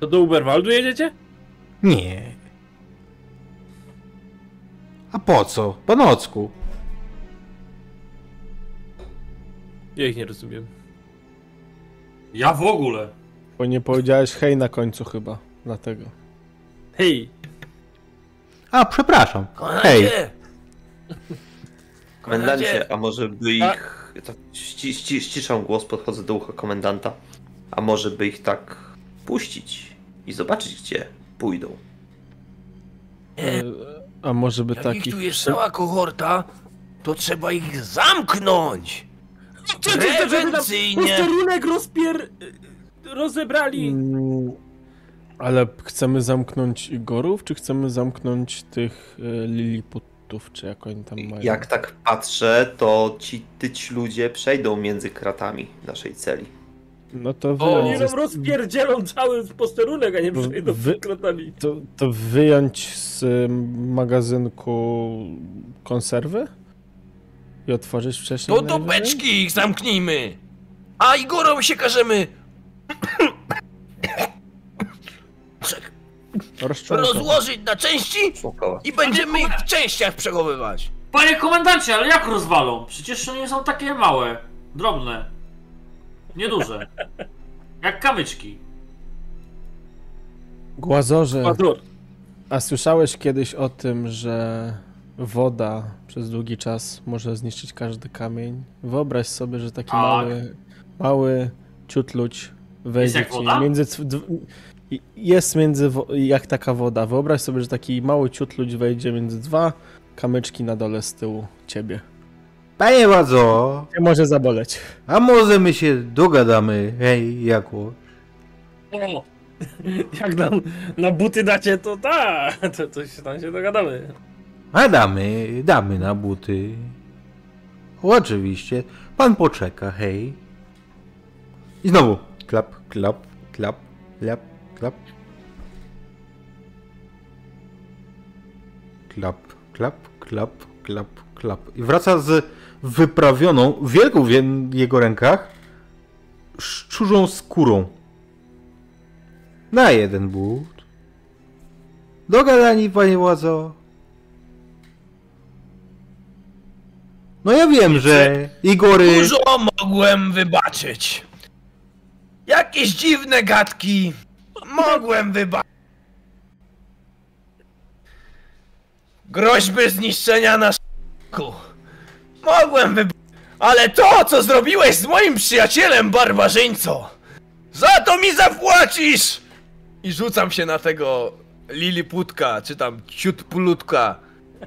Speaker 4: To do Uberwaldu jedziecie?
Speaker 1: Nie. A po co? Po nocku.
Speaker 4: Ja ich nie rozumiem.
Speaker 2: Ja w ogóle.
Speaker 5: Bo nie powiedziałeś hej na końcu chyba, dlatego.
Speaker 4: Hej.
Speaker 1: A, przepraszam. Hej.
Speaker 3: Komendancie, a może by ich... Tak ści, ści, ściszam głos, podchodzę do ucha komendanta. A może by ich tak puścić i zobaczyć, gdzie pójdą.
Speaker 5: E, A może by
Speaker 6: Jak
Speaker 5: takich...
Speaker 6: ich tu jest cała kohorta, to trzeba ich zamknąć! Prewencyjnie!
Speaker 4: Posterunek rozpier... rozebrali.
Speaker 5: Mm, Ale chcemy zamknąć Igorów, czy chcemy zamknąć tych e, Liliputów, czy jak oni tam mają?
Speaker 3: Jak tak patrzę, to ci tyć ludzie przejdą między kratami naszej celi.
Speaker 5: No to
Speaker 6: O,
Speaker 4: Oni nam rozpierdzielą cały posterunek, a nie
Speaker 5: Wy-
Speaker 4: przejdą
Speaker 5: wy-
Speaker 4: krotami.
Speaker 5: to, to wyjąć z y, magazynku konserwy? I otworzyć wcześniej?
Speaker 6: To do beczki ich zamknijmy! A Igorom się każemy rozłożyć na części i będziemy ich w częściach przechowywać.
Speaker 2: Panie komendancie, ale jak rozwalą? Przecież one są takie małe, drobne, nieduże. Jak kamyczki.
Speaker 5: Głazorze, a słyszałeś kiedyś o tym, że woda przez długi czas może zniszczyć każdy kamień? Wyobraź sobie, że taki
Speaker 2: Tak.
Speaker 5: mały, mały ciutluć wejdzie między... Jest między, jak taka woda. Wyobraź sobie, że taki mały ciutluć wejdzie między dwa kamyczki na dole z tyłu ciebie.
Speaker 1: Panie władzo,
Speaker 5: Cię może zaboleć.
Speaker 1: a może my się dogadamy, hej, jako?
Speaker 4: O, jak nam na buty dacie, to tak, to, to się tam się dogadamy.
Speaker 1: A damy, damy na buty. Oczywiście, pan poczeka, hej. I znowu, klap, klap, klap, klap, klap. Klap, klap, klap, klap, klap. I wraca z wyprawioną, wielką w je- jego rękach, szczurzą skórą. Na jeden but. Dogadani, panie władzo. No ja wiem, że Igory...
Speaker 6: Dużo mogłem wybaczyć. Jakieś dziwne gadki mogłem wybaczyć. Groźby zniszczenia naszego mogłem wybaczyć. Ale to, co zrobiłeś z moim przyjacielem barbarzyńco, za to mi zapłacisz! I rzucam się na tego Liliputka, czy tam Ciutpulutka.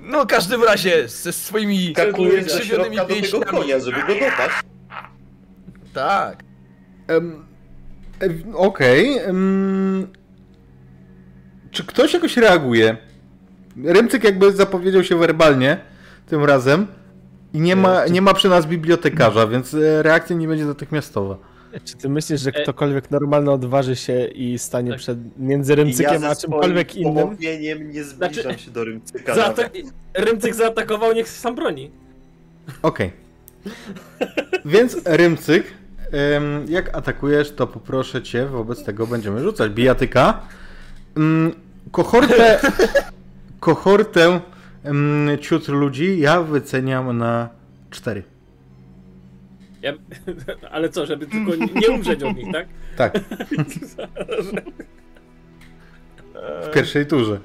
Speaker 6: No, w każdym razie ze swoimi krzywionymi pięściami.
Speaker 3: żeby go dopaść.
Speaker 6: Tak.
Speaker 1: Em, em, Okej. em, czy ktoś jakoś reaguje? Rymcyk jakby zapowiedział się werbalnie tym razem i nie ma, nie ma przy nas bibliotekarza, więc e, reakcja nie będzie natychmiastowa.
Speaker 5: Czy ty myślisz, że
Speaker 4: E-
Speaker 5: ktokolwiek normalny odważy się i stanie
Speaker 4: Tak.
Speaker 5: przed między Rymcykiem a czymkolwiek innym?
Speaker 3: pomówieniem nie zbliżam
Speaker 4: Znaczy-
Speaker 3: się do Rymcyka.
Speaker 4: Rymcyk zaatakował, niech sam broni.
Speaker 1: Okej. Więc Rymcyk Jak atakujesz, to poproszę cię, wobec tego będziemy rzucać. Bijatyka. Mm, Kohortę, [LAUGHS] kohortę ciut ludzi ja wyceniam na 4.
Speaker 4: Ja, [LAUGHS] ale co, żeby tylko nie- nie umrzeć od nich, tak? [LAUGHS]
Speaker 1: Tak, w pierwszej turze.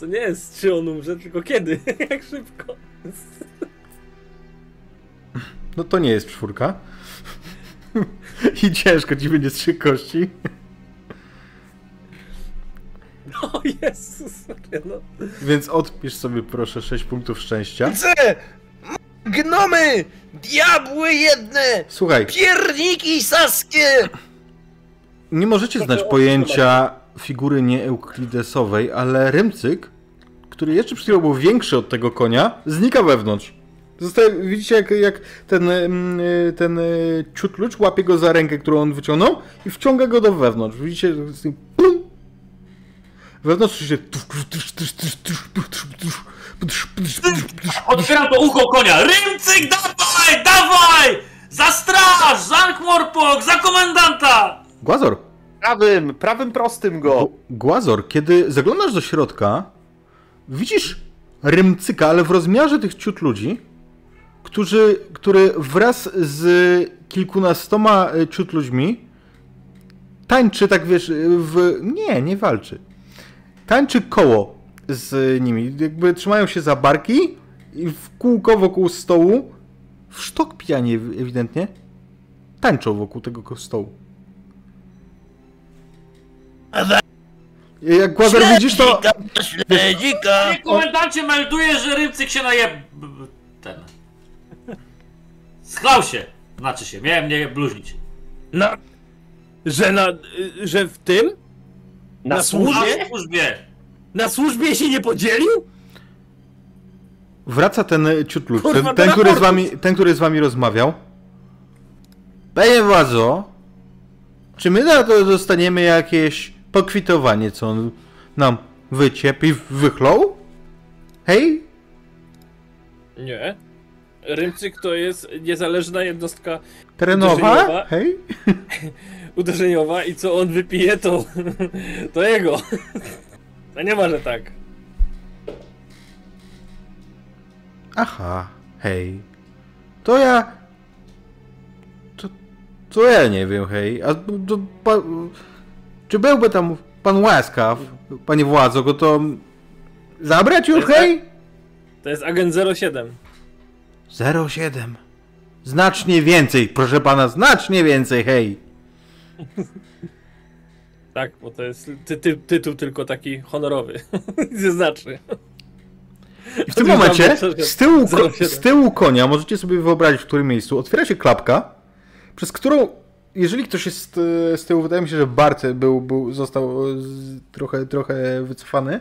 Speaker 4: To nie jest czy on umrze, tylko kiedy, jak szybko.
Speaker 1: No to nie jest czwórka. [LAUGHS] I ciężko ci będzie trzy kości. [LAUGHS]
Speaker 4: O Jezus, no.
Speaker 1: Więc odpisz sobie proszę 6 punktów szczęścia.
Speaker 6: Chcę! Gnomy! Diabły jedne!
Speaker 1: Słuchaj,
Speaker 6: Pierniki saskie!
Speaker 1: nie możecie znać pojęcia figury nieeuklidesowej, ale Rymcyk, który jeszcze przed chwilą był większy od tego konia, znika wewnątrz. Zostaje, widzicie, jak, jak ten, mm, y, ten y, ciutlucz łapie go za rękę, którą on wyciągnął i wciąga go do wewnątrz. Widzicie, plum. Wewnątrz się
Speaker 2: Otwieram to ucho konia. Rymcyk, dawaj, dawaj! Za straż, za Ankh-Morpork, za komendanta!
Speaker 1: Głazor,
Speaker 3: Prawym, prawym prostym go.
Speaker 1: Głazor, kiedy zaglądasz do środka, widzisz Rymcyka, ale w rozmiarze tych ciut ludzi, którzy, który wraz z kilkunastoma e, ciut ludźmi tańczy, tak wiesz, w... Nie, nie walczy. Tańczy koło z nimi. Jakby trzymają się za barki i w kółko wokół stołu, w sztok pijanie ewidentnie, tańczą wokół tego stołu. Jak Głazor widzisz, to...
Speaker 6: Śledzika!
Speaker 2: Komendancie melduje, że Rymcyk się naje... ten... Schlał się. Znaczy się, miałem nie bluźnić.
Speaker 4: Na... Że na... że w tym?
Speaker 3: Na,
Speaker 4: na
Speaker 3: służbie?
Speaker 2: Na służbie.
Speaker 4: Na służbie się nie podzielił?
Speaker 1: Wraca ten ciut lud,
Speaker 4: Kurwa,
Speaker 1: ten, ten, który z wami, ten, który z wami rozmawiał. Panie władzo, czy my na to dostaniemy jakieś pokwitowanie, co on nam wyciepł i wychlął? Hej?
Speaker 4: Nie. Rymcyk to jest niezależna jednostka
Speaker 1: Terenowa?
Speaker 4: Uderzeniowa.
Speaker 1: Hej? [LAUGHS]
Speaker 4: uderzeniowa i co on wypije, to, to jego. No nie ma, że tak.
Speaker 1: Aha, hej. To ja... To, to ja nie wiem, hej. A to, pa, czy byłby tam pan łaskaw, panie władzo, go to zabrać już, hej?
Speaker 4: To jest agent 07.
Speaker 1: 07. Znacznie więcej, proszę pana, znacznie więcej, hej. [LAUGHS]
Speaker 4: Tak, bo to jest ty, ty, tytuł tylko taki honorowy. [LAUGHS] Znaczy.
Speaker 1: I w tym momencie z tyłu, ko-
Speaker 4: 07.
Speaker 1: z tyłu konia, możecie sobie wyobrazić w którym miejscu, otwiera się klapka, przez którą, jeżeli ktoś jest e, z tyłu, wydaje mi się, że Bart był, był, został e, trochę, trochę wycofany,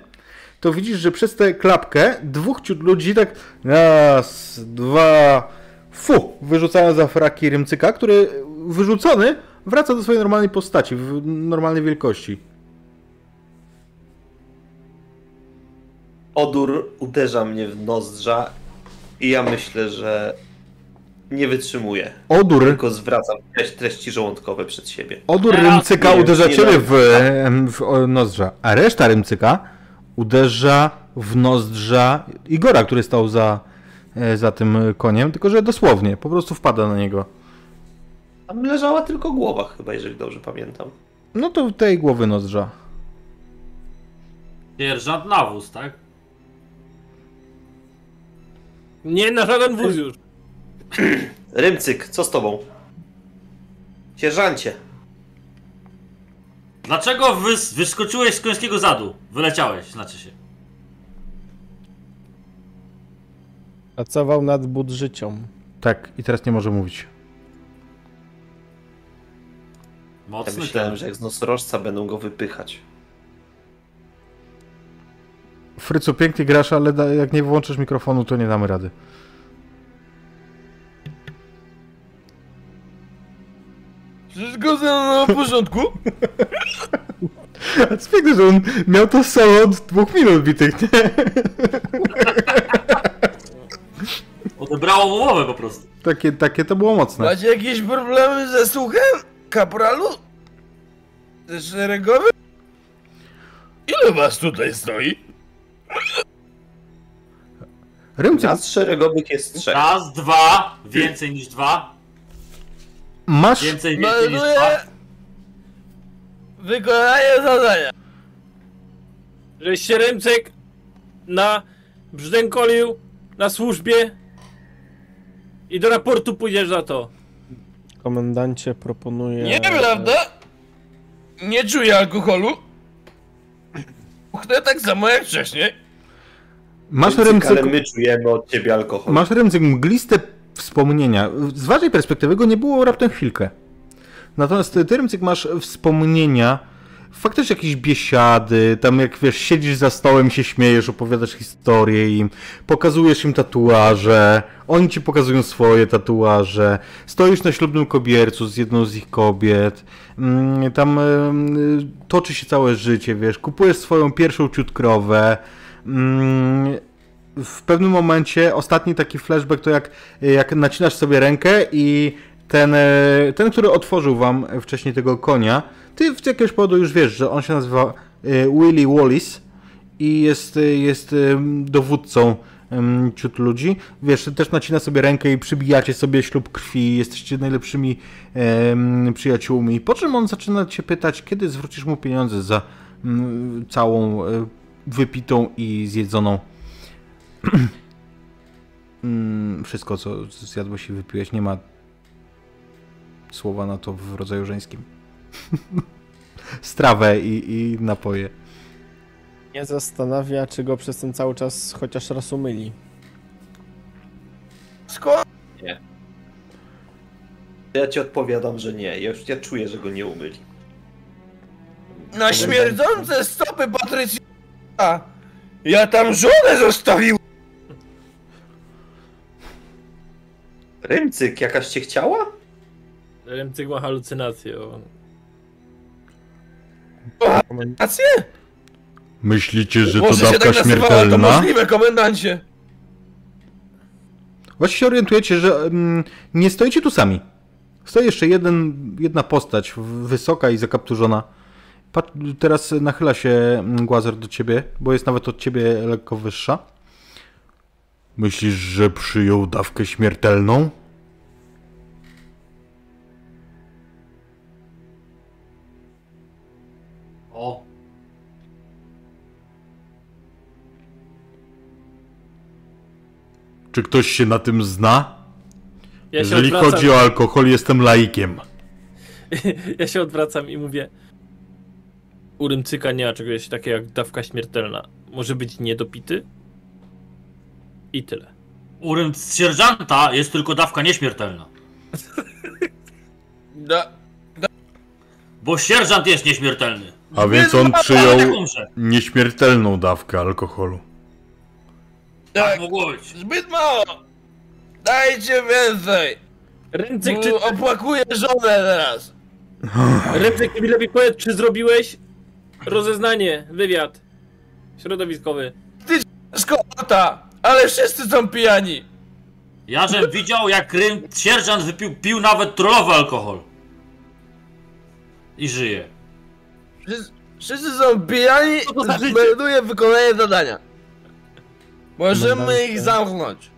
Speaker 1: to widzisz, że przez tę klapkę dwóch ciut ludzi tak raz, dwa, fu, wyrzucają za fraki Rymcyka, który wyrzucony wraca do swojej normalnej postaci, w normalnej wielkości.
Speaker 3: Odór uderza mnie w nozdrza i ja myślę, że nie wytrzymuję.
Speaker 1: Odór
Speaker 3: Tylko zwracam treści- treści żołądkowe przed siebie.
Speaker 1: Odór rymcyka uderza ciebie w, w nozdrza, a reszta rymcyka uderza w nozdrza Igora, który stał za, e, za tym koniem, tylko że dosłownie, po prostu wpada na niego.
Speaker 3: Tam leżała tylko głowa chyba, jeżeli dobrze pamiętam.
Speaker 1: No to tej głowy nozdrza.
Speaker 2: Sierżant nawóz, tak?
Speaker 4: Nie na żaden wóz już.
Speaker 3: Rymcyk, co z tobą? Sierżancie,
Speaker 2: Dlaczego wys- wyskoczyłeś z końskiego zadu? Wyleciałeś, znaczy się.
Speaker 5: Pracował nad budżycią.
Speaker 1: Tak, i teraz nie może mówić.
Speaker 3: ja
Speaker 2: Mocny
Speaker 3: myślałem,
Speaker 2: ten.
Speaker 3: że jak z nosorożca będą go wypychać.
Speaker 1: Frycu, pięknie grasz, ale da, jak nie włączysz mikrofonu, to nie damy rady.
Speaker 6: Wszystko ze mną w porządku?
Speaker 1: A co piękne, że on miał to solo od dwóch minut bitych, nie?
Speaker 2: Ode Wybrało mu mowę po prostu.
Speaker 1: Takie, takie to było mocne.
Speaker 6: Macie jakieś problemy ze słuchem, kapralu? Ze szeregowym? Ile was tutaj stoi?
Speaker 1: Rymcyk,
Speaker 3: Nas szeregowych jest trzech.
Speaker 2: Raz, dwa, więcej niż dwa,
Speaker 1: masz,
Speaker 2: więcej, więcej niż
Speaker 6: Melduję
Speaker 2: dwa.
Speaker 6: wykonanie zadania.
Speaker 4: Żeś się Rymcyk na brzdękolił na służbie i do raportu pójdziesz za to.
Speaker 5: Komendancie proponuje...
Speaker 6: Nieprawda? Nie czuję alkoholu. Uchnę tak samo jak wcześniej.
Speaker 1: masz
Speaker 3: Ale
Speaker 1: rymcyk,
Speaker 3: my czujemy od ciebie alkohol.
Speaker 1: masz rymcyk mgliste wspomnienia. Z waszej perspektywy go nie było raptem chwilkę. Natomiast ty, ty rymcyk, masz wspomnienia, faktycznie jakieś biesiady, tam jak wiesz, siedzisz za stołem, się śmiejesz, opowiadasz historię im, pokazujesz im tatuaże, oni ci pokazują swoje tatuaże, stoisz na ślubnym kobiercu z jedną z ich kobiet, mm, tam em, toczy się całe życie, wiesz, kupujesz swoją pierwszą ciut krowę, mm, w pewnym momencie, ostatni taki flashback to jak, jak nacinasz sobie rękę i ten, e, ten, który otworzył wam wcześniej tego konia, ty z jakiegoś powodu już wiesz, że on się nazywa e, Willie Wallis i jest, e, jest dowódcą ciut ludzi. Wiesz, też nacina sobie rękę i przybijacie sobie ślub krwi, jesteście najlepszymi przyjaciółmi. Po czym on zaczyna cię pytać, kiedy zwrócisz mu pieniądze za mm, całą wypitą i zjedzoną [CLEARS THROAT] wszystko, co zjadłeś i wypiłeś, nie ma słowa na to w rodzaju żeńskim. [LAUGHS] Strawę i, i napoje.
Speaker 5: Nie zastanawia, czy go przez ten cały czas chociaż raz umyli.
Speaker 6: Skąd?
Speaker 3: Ja ci odpowiadam, że nie. Ja już ja czuję, że go nie umyli.
Speaker 6: Na śmierdzące stopy Patrycja! Ja tam żonę zostawił!
Speaker 3: Rymcyk, jakaś cię chciała?
Speaker 4: Rymcyk ma halucynację.
Speaker 6: Rację?
Speaker 1: Myślicie, że to
Speaker 6: się
Speaker 1: dawka
Speaker 6: tak nazywała, to
Speaker 1: śmiertelna?
Speaker 6: możliwe, komendancie.
Speaker 1: Właśnie się orientujecie, że mm, nie stoicie tu sami. Stoi jeszcze jeden, jedna postać, wysoka i zakapturzona. Pat, teraz nachyla się mm, Głazer do ciebie, bo jest nawet od ciebie lekko wyższa. Myślisz, że przyjął dawkę śmiertelną?
Speaker 2: O,
Speaker 1: Czy ktoś się na tym zna?
Speaker 4: Ja
Speaker 1: Jeżeli
Speaker 4: odwracam,
Speaker 1: chodzi o alkohol, jestem laikiem. [LAUGHS]
Speaker 4: ja się odwracam i mówię. U Rymcyka nie ma czegoś takiego jak dawka śmiertelna. Może być niedopity? I tyle.
Speaker 2: u rym sierżanta jest tylko dawka nieśmiertelna. [LAUGHS]
Speaker 6: Da,
Speaker 2: Bo sierżant jest nieśmiertelny.
Speaker 1: A więc on
Speaker 2: Ale
Speaker 1: przyjął
Speaker 2: jak umrze?
Speaker 1: nieśmiertelną dawkę alkoholu.
Speaker 2: Tak
Speaker 6: tak,
Speaker 2: mogło być.
Speaker 6: zbyt mało. Dajcie więcej.
Speaker 4: Rymcyk,
Speaker 6: Bo
Speaker 4: czy,
Speaker 6: opłakuję żonę teraz.
Speaker 4: Rymcyk mi lepiej powiedz, czy zrobiłeś rozeznanie, wywiad środowiskowy.
Speaker 6: Skota, ale wszyscy są pijani.
Speaker 2: Ja żem widział, jak rym sierżant wypił pił nawet trollowy alkohol. I żyje.
Speaker 6: Wszyscy, wszyscy są pijani,
Speaker 4: to za życie?
Speaker 6: melduję wykonanie zadania. Możemy
Speaker 5: Komendantę.
Speaker 6: ich zamknąć.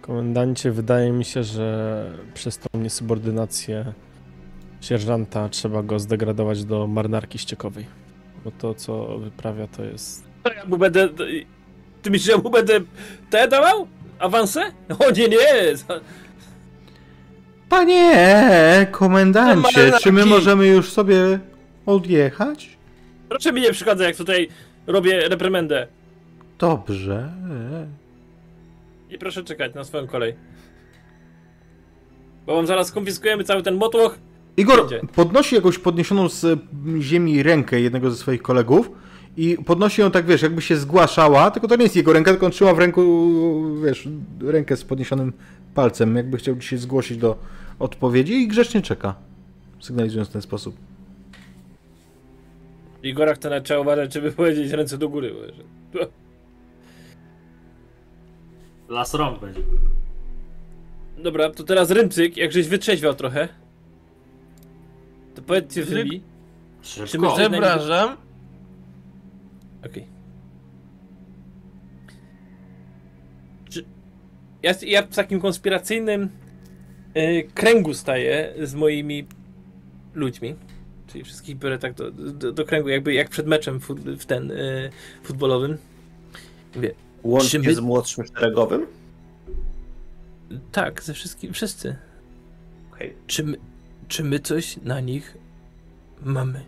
Speaker 5: Komendancie, wydaje mi się, że przez tą niesubordynację sierżanta trzeba go zdegradować do marynarki ściekowej. Bo to, co wyprawia, to jest...
Speaker 4: Ja mu będę. Ty myślisz, że mu będę te dawał? Awansę? O nie, nie!
Speaker 1: Panie komendancie, czy my możemy już sobie odjechać?
Speaker 4: Proszę mi nie przeszkadza, jak tutaj robię reprymendę.
Speaker 1: Dobrze.
Speaker 4: I proszę czekać na swoją kolej. Bo wam zaraz konfiskujemy cały ten motłoch.
Speaker 1: Igor podnosi jakąś podniesioną z ziemi rękę jednego ze swoich kolegów i podnosi ją tak, wiesz, jakby się zgłaszała, tylko to nie jest jego ręka, tylko on trzyma w ręku, wiesz, rękę z podniesionym palcem, jakby chciał ci się zgłosić do odpowiedzi i grzecznie czeka, sygnalizując w ten sposób.
Speaker 4: Igora chce nawet trzeba uważać, żeby powiedzieć ręce do góry.
Speaker 2: Las rąk będzie.
Speaker 4: Dobra, to teraz Rymcyk, jak żeś wytrzeźwiał trochę. To powiedzcie.
Speaker 2: Szybko.
Speaker 4: Czy my-
Speaker 6: Przepraszam.
Speaker 4: Okej. Czy... Ja, ja w takim konspiracyjnym y, kręgu staję z moimi ludźmi. Czyli wszystkich biorę tak do, do, do kręgu, jakby jak przed meczem fut, w ten y, futbolowym. Mówię,
Speaker 3: Łącznie
Speaker 4: my-
Speaker 3: z młodszym szeregowym?
Speaker 4: tak, ze wszystkim, wszyscy.
Speaker 3: Okej.
Speaker 4: Czy my, czy my coś na nich mamy?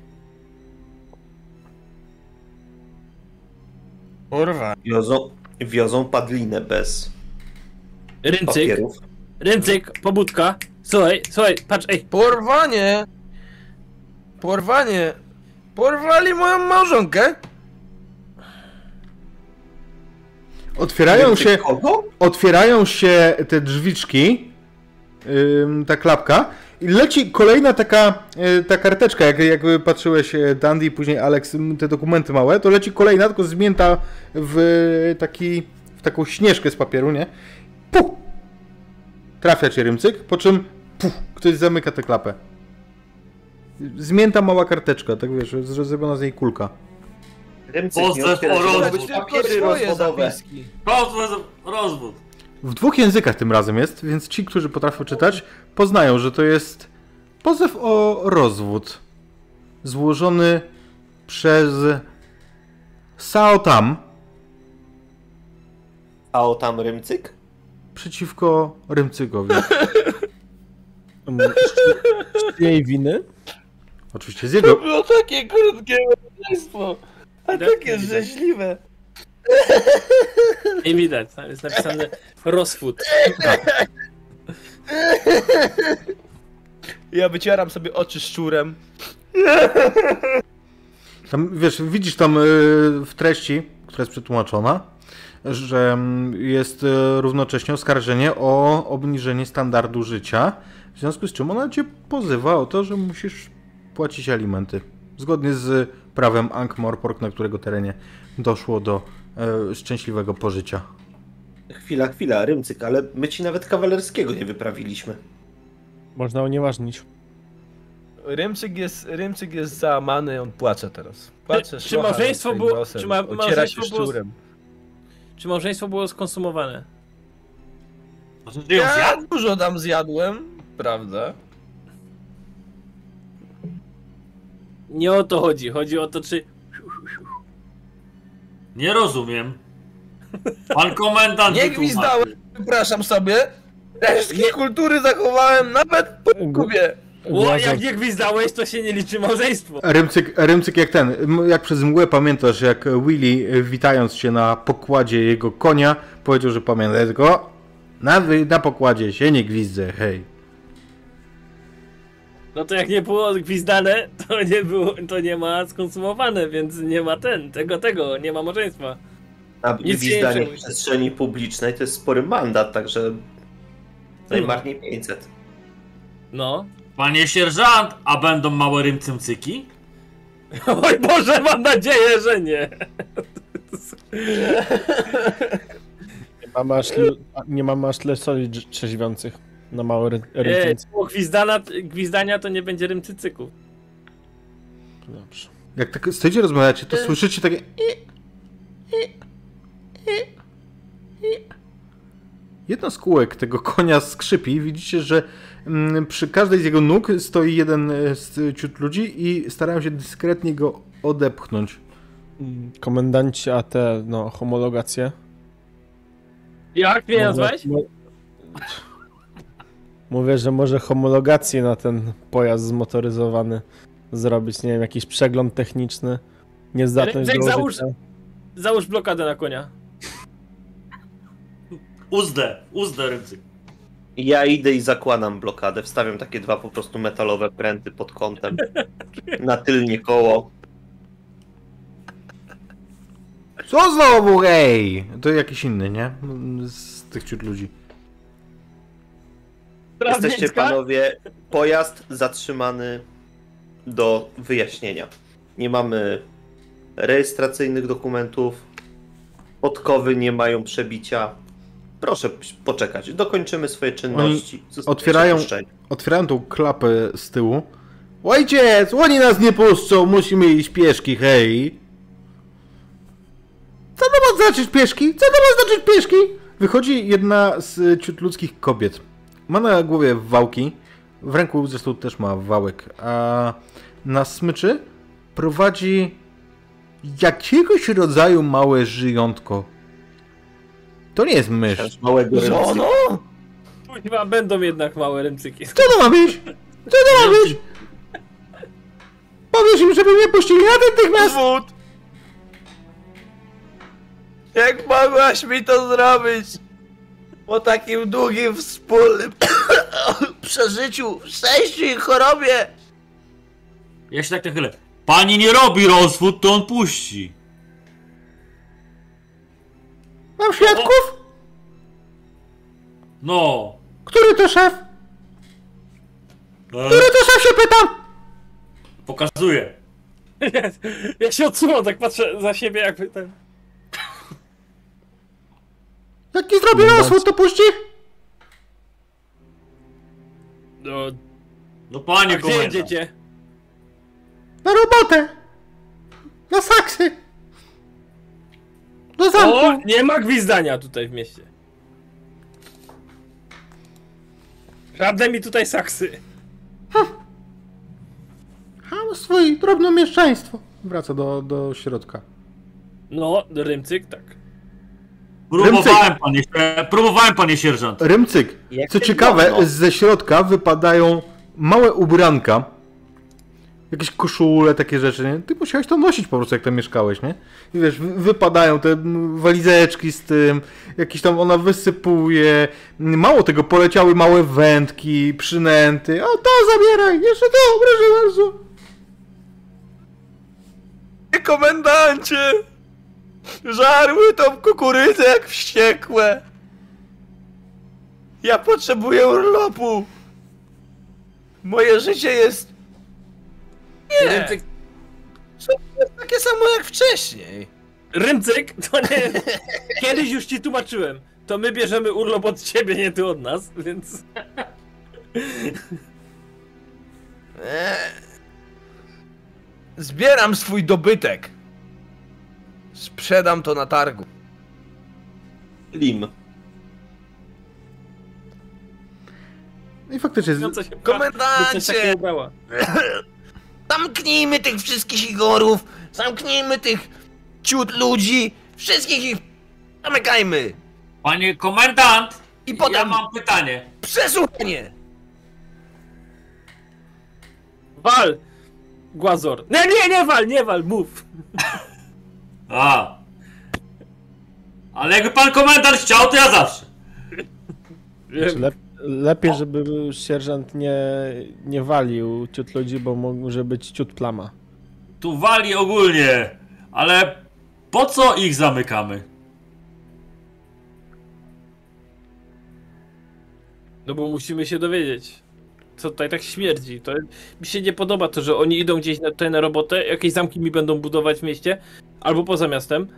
Speaker 6: Kurwa.
Speaker 3: Wiozą, wiozą padlinę bez
Speaker 4: Ryncyk,
Speaker 3: papierów.
Speaker 4: ryncyk, pobudka. Słuchaj, słuchaj, patrz, ej,
Speaker 6: Porwanie! Porwanie! Porwali moją małżonkę?
Speaker 1: Otwierają się,
Speaker 3: Kogo?
Speaker 1: otwierają się te drzwiczki, ym, ta klapka leci kolejna taka y, ta karteczka, jak jakby patrzyłeś y, Dandy i później Alex te dokumenty małe, to leci kolejna, tylko zmięta w taki, w taką śnieżkę z papieru, nie? Puh! Trafia cię rymcyk, po czym puh, ktoś zamyka tę klapę. Zmięta mała karteczka, tak wiesz, zrobiona z niej kulka.
Speaker 3: Rymcyk,
Speaker 2: o
Speaker 3: się,
Speaker 2: rozwód.
Speaker 3: papiery rozwodowe.
Speaker 6: zapiski.
Speaker 2: Rozwód.
Speaker 1: W dwóch językach tym razem jest, więc ci, którzy potrafią czytać, poznają, że to jest pozew o rozwód złożony przez Sao Tam
Speaker 3: A o tam Rymcyk?
Speaker 1: przeciwko Rymcykowi.
Speaker 5: Mm, z- jej winy?
Speaker 1: Oczywiście z jego.
Speaker 6: było takie krótkie małżeństwo, a takie rzeźliwe.
Speaker 4: Nie widać, tam jest napisane rozwód.
Speaker 6: Ja wycieram sobie oczy szczurem.
Speaker 1: Tam, wiesz, widzisz tam y, w treści, która jest przetłumaczona, że mm, jest y, równocześnie oskarżenie o obniżenie standardu życia, w związku z czym ona cię pozywa o to, że musisz płacić alimenty. Zgodnie z prawem Ankh-Morpork, na którego terenie doszło do e, szczęśliwego pożycia.
Speaker 3: Chwila, chwila, Rymcyk, ale my ci nawet kawalerskiego nie wyprawiliśmy.
Speaker 5: Można unieważnić.
Speaker 6: Rymczyk jest, Rymczyk jest załamany, on płacze teraz. Płacze,
Speaker 4: Czy
Speaker 6: szlocha
Speaker 4: małżeństwo było-
Speaker 6: nosem,
Speaker 4: czy ma- małżeństwo
Speaker 6: się
Speaker 4: było-. Czy małżeństwo było skonsumowane?
Speaker 6: Ja dużo tam zjadłem, prawda?
Speaker 4: Nie o to chodzi, chodzi o to, czy
Speaker 2: Nie rozumiem. Pan komendant
Speaker 6: Nie
Speaker 2: wytłumaczy.
Speaker 6: gwizdałem, przepraszam sobie. Resztki kultury zachowałem nawet po kubie.
Speaker 4: O, jak nie gwizdałeś, to się nie liczy małżeństwo.
Speaker 1: Rymcyk, Rymcyk jak ten, m- jak przez mgłę pamiętasz, jak Willy y, witając się na pokładzie jego konia, powiedział, że pamiętaj tylko, na, wy- na pokładzie się nie gwizdzę, hej.
Speaker 4: No to jak nie było gwizdane, to nie było, to nie ma skonsumowane, więc nie ma ten, tego, tego, nie ma małżeństwa. Nie
Speaker 3: gwizdanie w przestrzeni publicznej to jest spory mandat, także najmarniej 500.
Speaker 4: No.
Speaker 2: Panie sierżant, a będą małe rymcymcyki? [LAUGHS]
Speaker 4: Oj Boże, mam nadzieję, że nie.
Speaker 5: Nie mamy aż, tyle- nie mamy aż tyle soli trzeźwiących na małe ry-
Speaker 4: Nie,
Speaker 5: rynki.
Speaker 4: było gwizdana, gwizdania to nie będzie rymcycyków.
Speaker 5: Dobrze.
Speaker 1: Jak tak stoicie rozmawiacie, to słyszycie takie... Jedno z kółek tego konia skrzypi widzicie, że mm, przy każdej z jego nóg stoi jeden e, z ciut ludzi i starają się dyskretnie go odepchnąć.
Speaker 5: Mm, Komendanci AT, no, homologację.
Speaker 4: Jak mnie nazwałeś?
Speaker 5: Mówię, że może homologację na ten pojazd zmotoryzowany zrobić, nie wiem, jakiś przegląd techniczny, niezdatność
Speaker 4: Jack,
Speaker 5: do
Speaker 4: załóż-
Speaker 5: użycia.
Speaker 4: Załóż blokadę na konia.
Speaker 2: Uzdę, uzdę rymcyk.
Speaker 3: Ja idę i zakładam blokadę, wstawiam takie dwa po prostu metalowe pręty pod kątem [LAUGHS] na tylnie koło.
Speaker 1: Co znowu, hej? To jakiś inny, nie? Z tych ciut ludzi.
Speaker 3: Jesteście panowie, pojazd zatrzymany do wyjaśnienia. Nie mamy rejestracyjnych dokumentów, podkowy nie mają przebicia, Proszę poczekać, dokończymy swoje czynności.
Speaker 1: Otwierają-. Otwieram tą klapę z tyłu. Ojciec, oni nas nie puszczą, musimy iść pieszki, hej. Co to ma znaczyć pieszki? Co to ma znaczyć pieszki? Wychodzi jedna z ciut ludzkich kobiet. Ma na głowie wałki, w ręku zresztą też ma wałek, a na smyczy prowadzi jakiegoś rodzaju małe żyjątko. To nie jest mysz.
Speaker 3: Małego
Speaker 6: Żono!
Speaker 4: Chyba będą jednak małe ręcyki.
Speaker 1: Co to ma być? Co to ma być? Powiesz im, żeby mnie puścili natychmiast!
Speaker 6: Wód! Jak mogłaś mi to zrobić? Po takim długim wspólnym [COUGHS] przeżyciu, szczęściu i chorobie!
Speaker 2: Ja się tak nachylę. Pani nie robi rozwód, to on puści.
Speaker 1: Mam świadków?
Speaker 2: No.
Speaker 1: Który to szef?
Speaker 2: E,
Speaker 1: Który to szef się pytam?
Speaker 2: pokazuję. [LAUGHS]
Speaker 4: Ja się odsuwam, tak patrzę za siebie jakby ten...
Speaker 1: Jak nie zrobię rozwód, to puści?
Speaker 4: No,
Speaker 2: No panie
Speaker 4: a gdzie
Speaker 2: komendant.
Speaker 4: jedziecie?
Speaker 1: Na robotę! Na saksy! Do
Speaker 4: O,
Speaker 1: zamku!
Speaker 4: nie ma gwizdania tutaj w mieście. Żadne mi tutaj saksy.
Speaker 1: Hamstwo i drobnomieszczaństwo. Wraca do, do środka.
Speaker 4: No, rymcyk, tak.
Speaker 2: Próbowałem panie, próbowałem panie sierżant.
Speaker 1: Rymcyk. Co ciekawe, ze środka wypadają małe ubranka. Jakieś koszule, takie rzeczy, nie? Ty musiałeś to nosić po prostu, jak tam mieszkałeś, nie? I wiesz, wy- wypadają te walizeczki z tym, jakieś tam ona wysypuje. Mało tego, poleciały małe wędki, przynęty. O, to zabieraj! Jeszcze to, proszę bardzo!
Speaker 6: Komendancie! Żarły tą kukurydzę jak wściekłe! Ja potrzebuję urlopu! Moje życie jest Nie.
Speaker 4: Rymcyk,
Speaker 6: takie samo jak wcześniej.
Speaker 4: rymcyk, to nie... Kiedyś już ci tłumaczyłem. To my bierzemy urlop od ciebie, nie ty od nas, więc...
Speaker 6: Zbieram swój dobytek. Sprzedam to na targu.
Speaker 3: Lim.
Speaker 1: I faktycznie, z-
Speaker 4: No
Speaker 6: Komendancie! [CLEARS THROAT] Zamknijmy tych wszystkich Igorów! Zamknijmy tych ciut ludzi! Wszystkich ich zamykajmy!
Speaker 2: Panie komendant!
Speaker 6: I potem
Speaker 2: Ja mam pytanie.
Speaker 6: przesłuchanie!
Speaker 4: Wal! Głazor. Nie, nie, nie wal, nie wal, mów. [LAUGHS]
Speaker 2: A. Ale jakby pan komendant chciał, to ja zawsze.
Speaker 5: Czy lep, lepiej, żeby sierżant nie, nie walił ciut ludzi, bo może być ciut plama.
Speaker 2: Tu wali ogólnie. Ale po co ich zamykamy?
Speaker 4: No bo musimy się dowiedzieć. Co tutaj tak śmierdzi. To mi się nie podoba to, że oni idą gdzieś na, tutaj na robotę, jakieś zamki mi będą budować w mieście, albo poza miastem.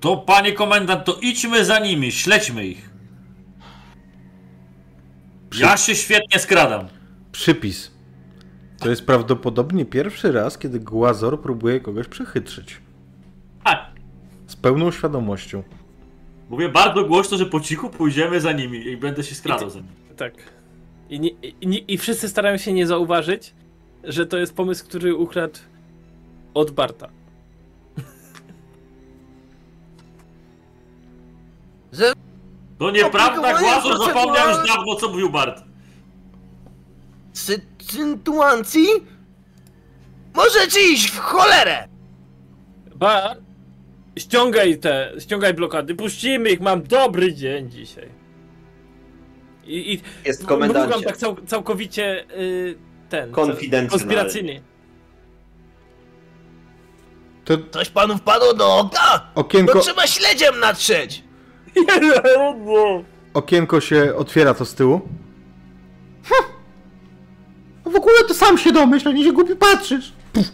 Speaker 2: To panie komendant, to idźmy za nimi, śledźmy ich. Ja się świetnie skradam.
Speaker 1: przypis. To jest prawdopodobnie pierwszy raz, kiedy Głazor próbuje kogoś przechytrzyć.
Speaker 2: Tak.
Speaker 1: Z pełną świadomością.
Speaker 2: Mówię bardzo głośno, że po cichu pójdziemy za nimi i będę się skradał za nimi.
Speaker 4: Tak. I, nie, i, nie- I wszyscy starają się nie zauważyć, że to jest pomysł, który ukradł od Barta.
Speaker 6: Że
Speaker 2: To nieprawda, Głazor zapomniał już dawno, co mówił Bart.
Speaker 6: sy- sytuacji możecie iść w cholerę!
Speaker 4: Bar, ściągaj te, ściągaj blokady, puścimy ich, mam dobry dzień dzisiaj. I, i
Speaker 3: Jest komendancie.
Speaker 4: tak cał, całkowicie y, ten, konspiracyjnie.
Speaker 1: To
Speaker 6: Coś panu wpadło do oka?
Speaker 1: okienko,
Speaker 6: To trzeba śledziem natrzeć! [LAUGHS]
Speaker 1: okienko się otwiera to z tyłu. Hm. A W ogóle to sam się domyśl, a nie się głupi patrzysz. Puf.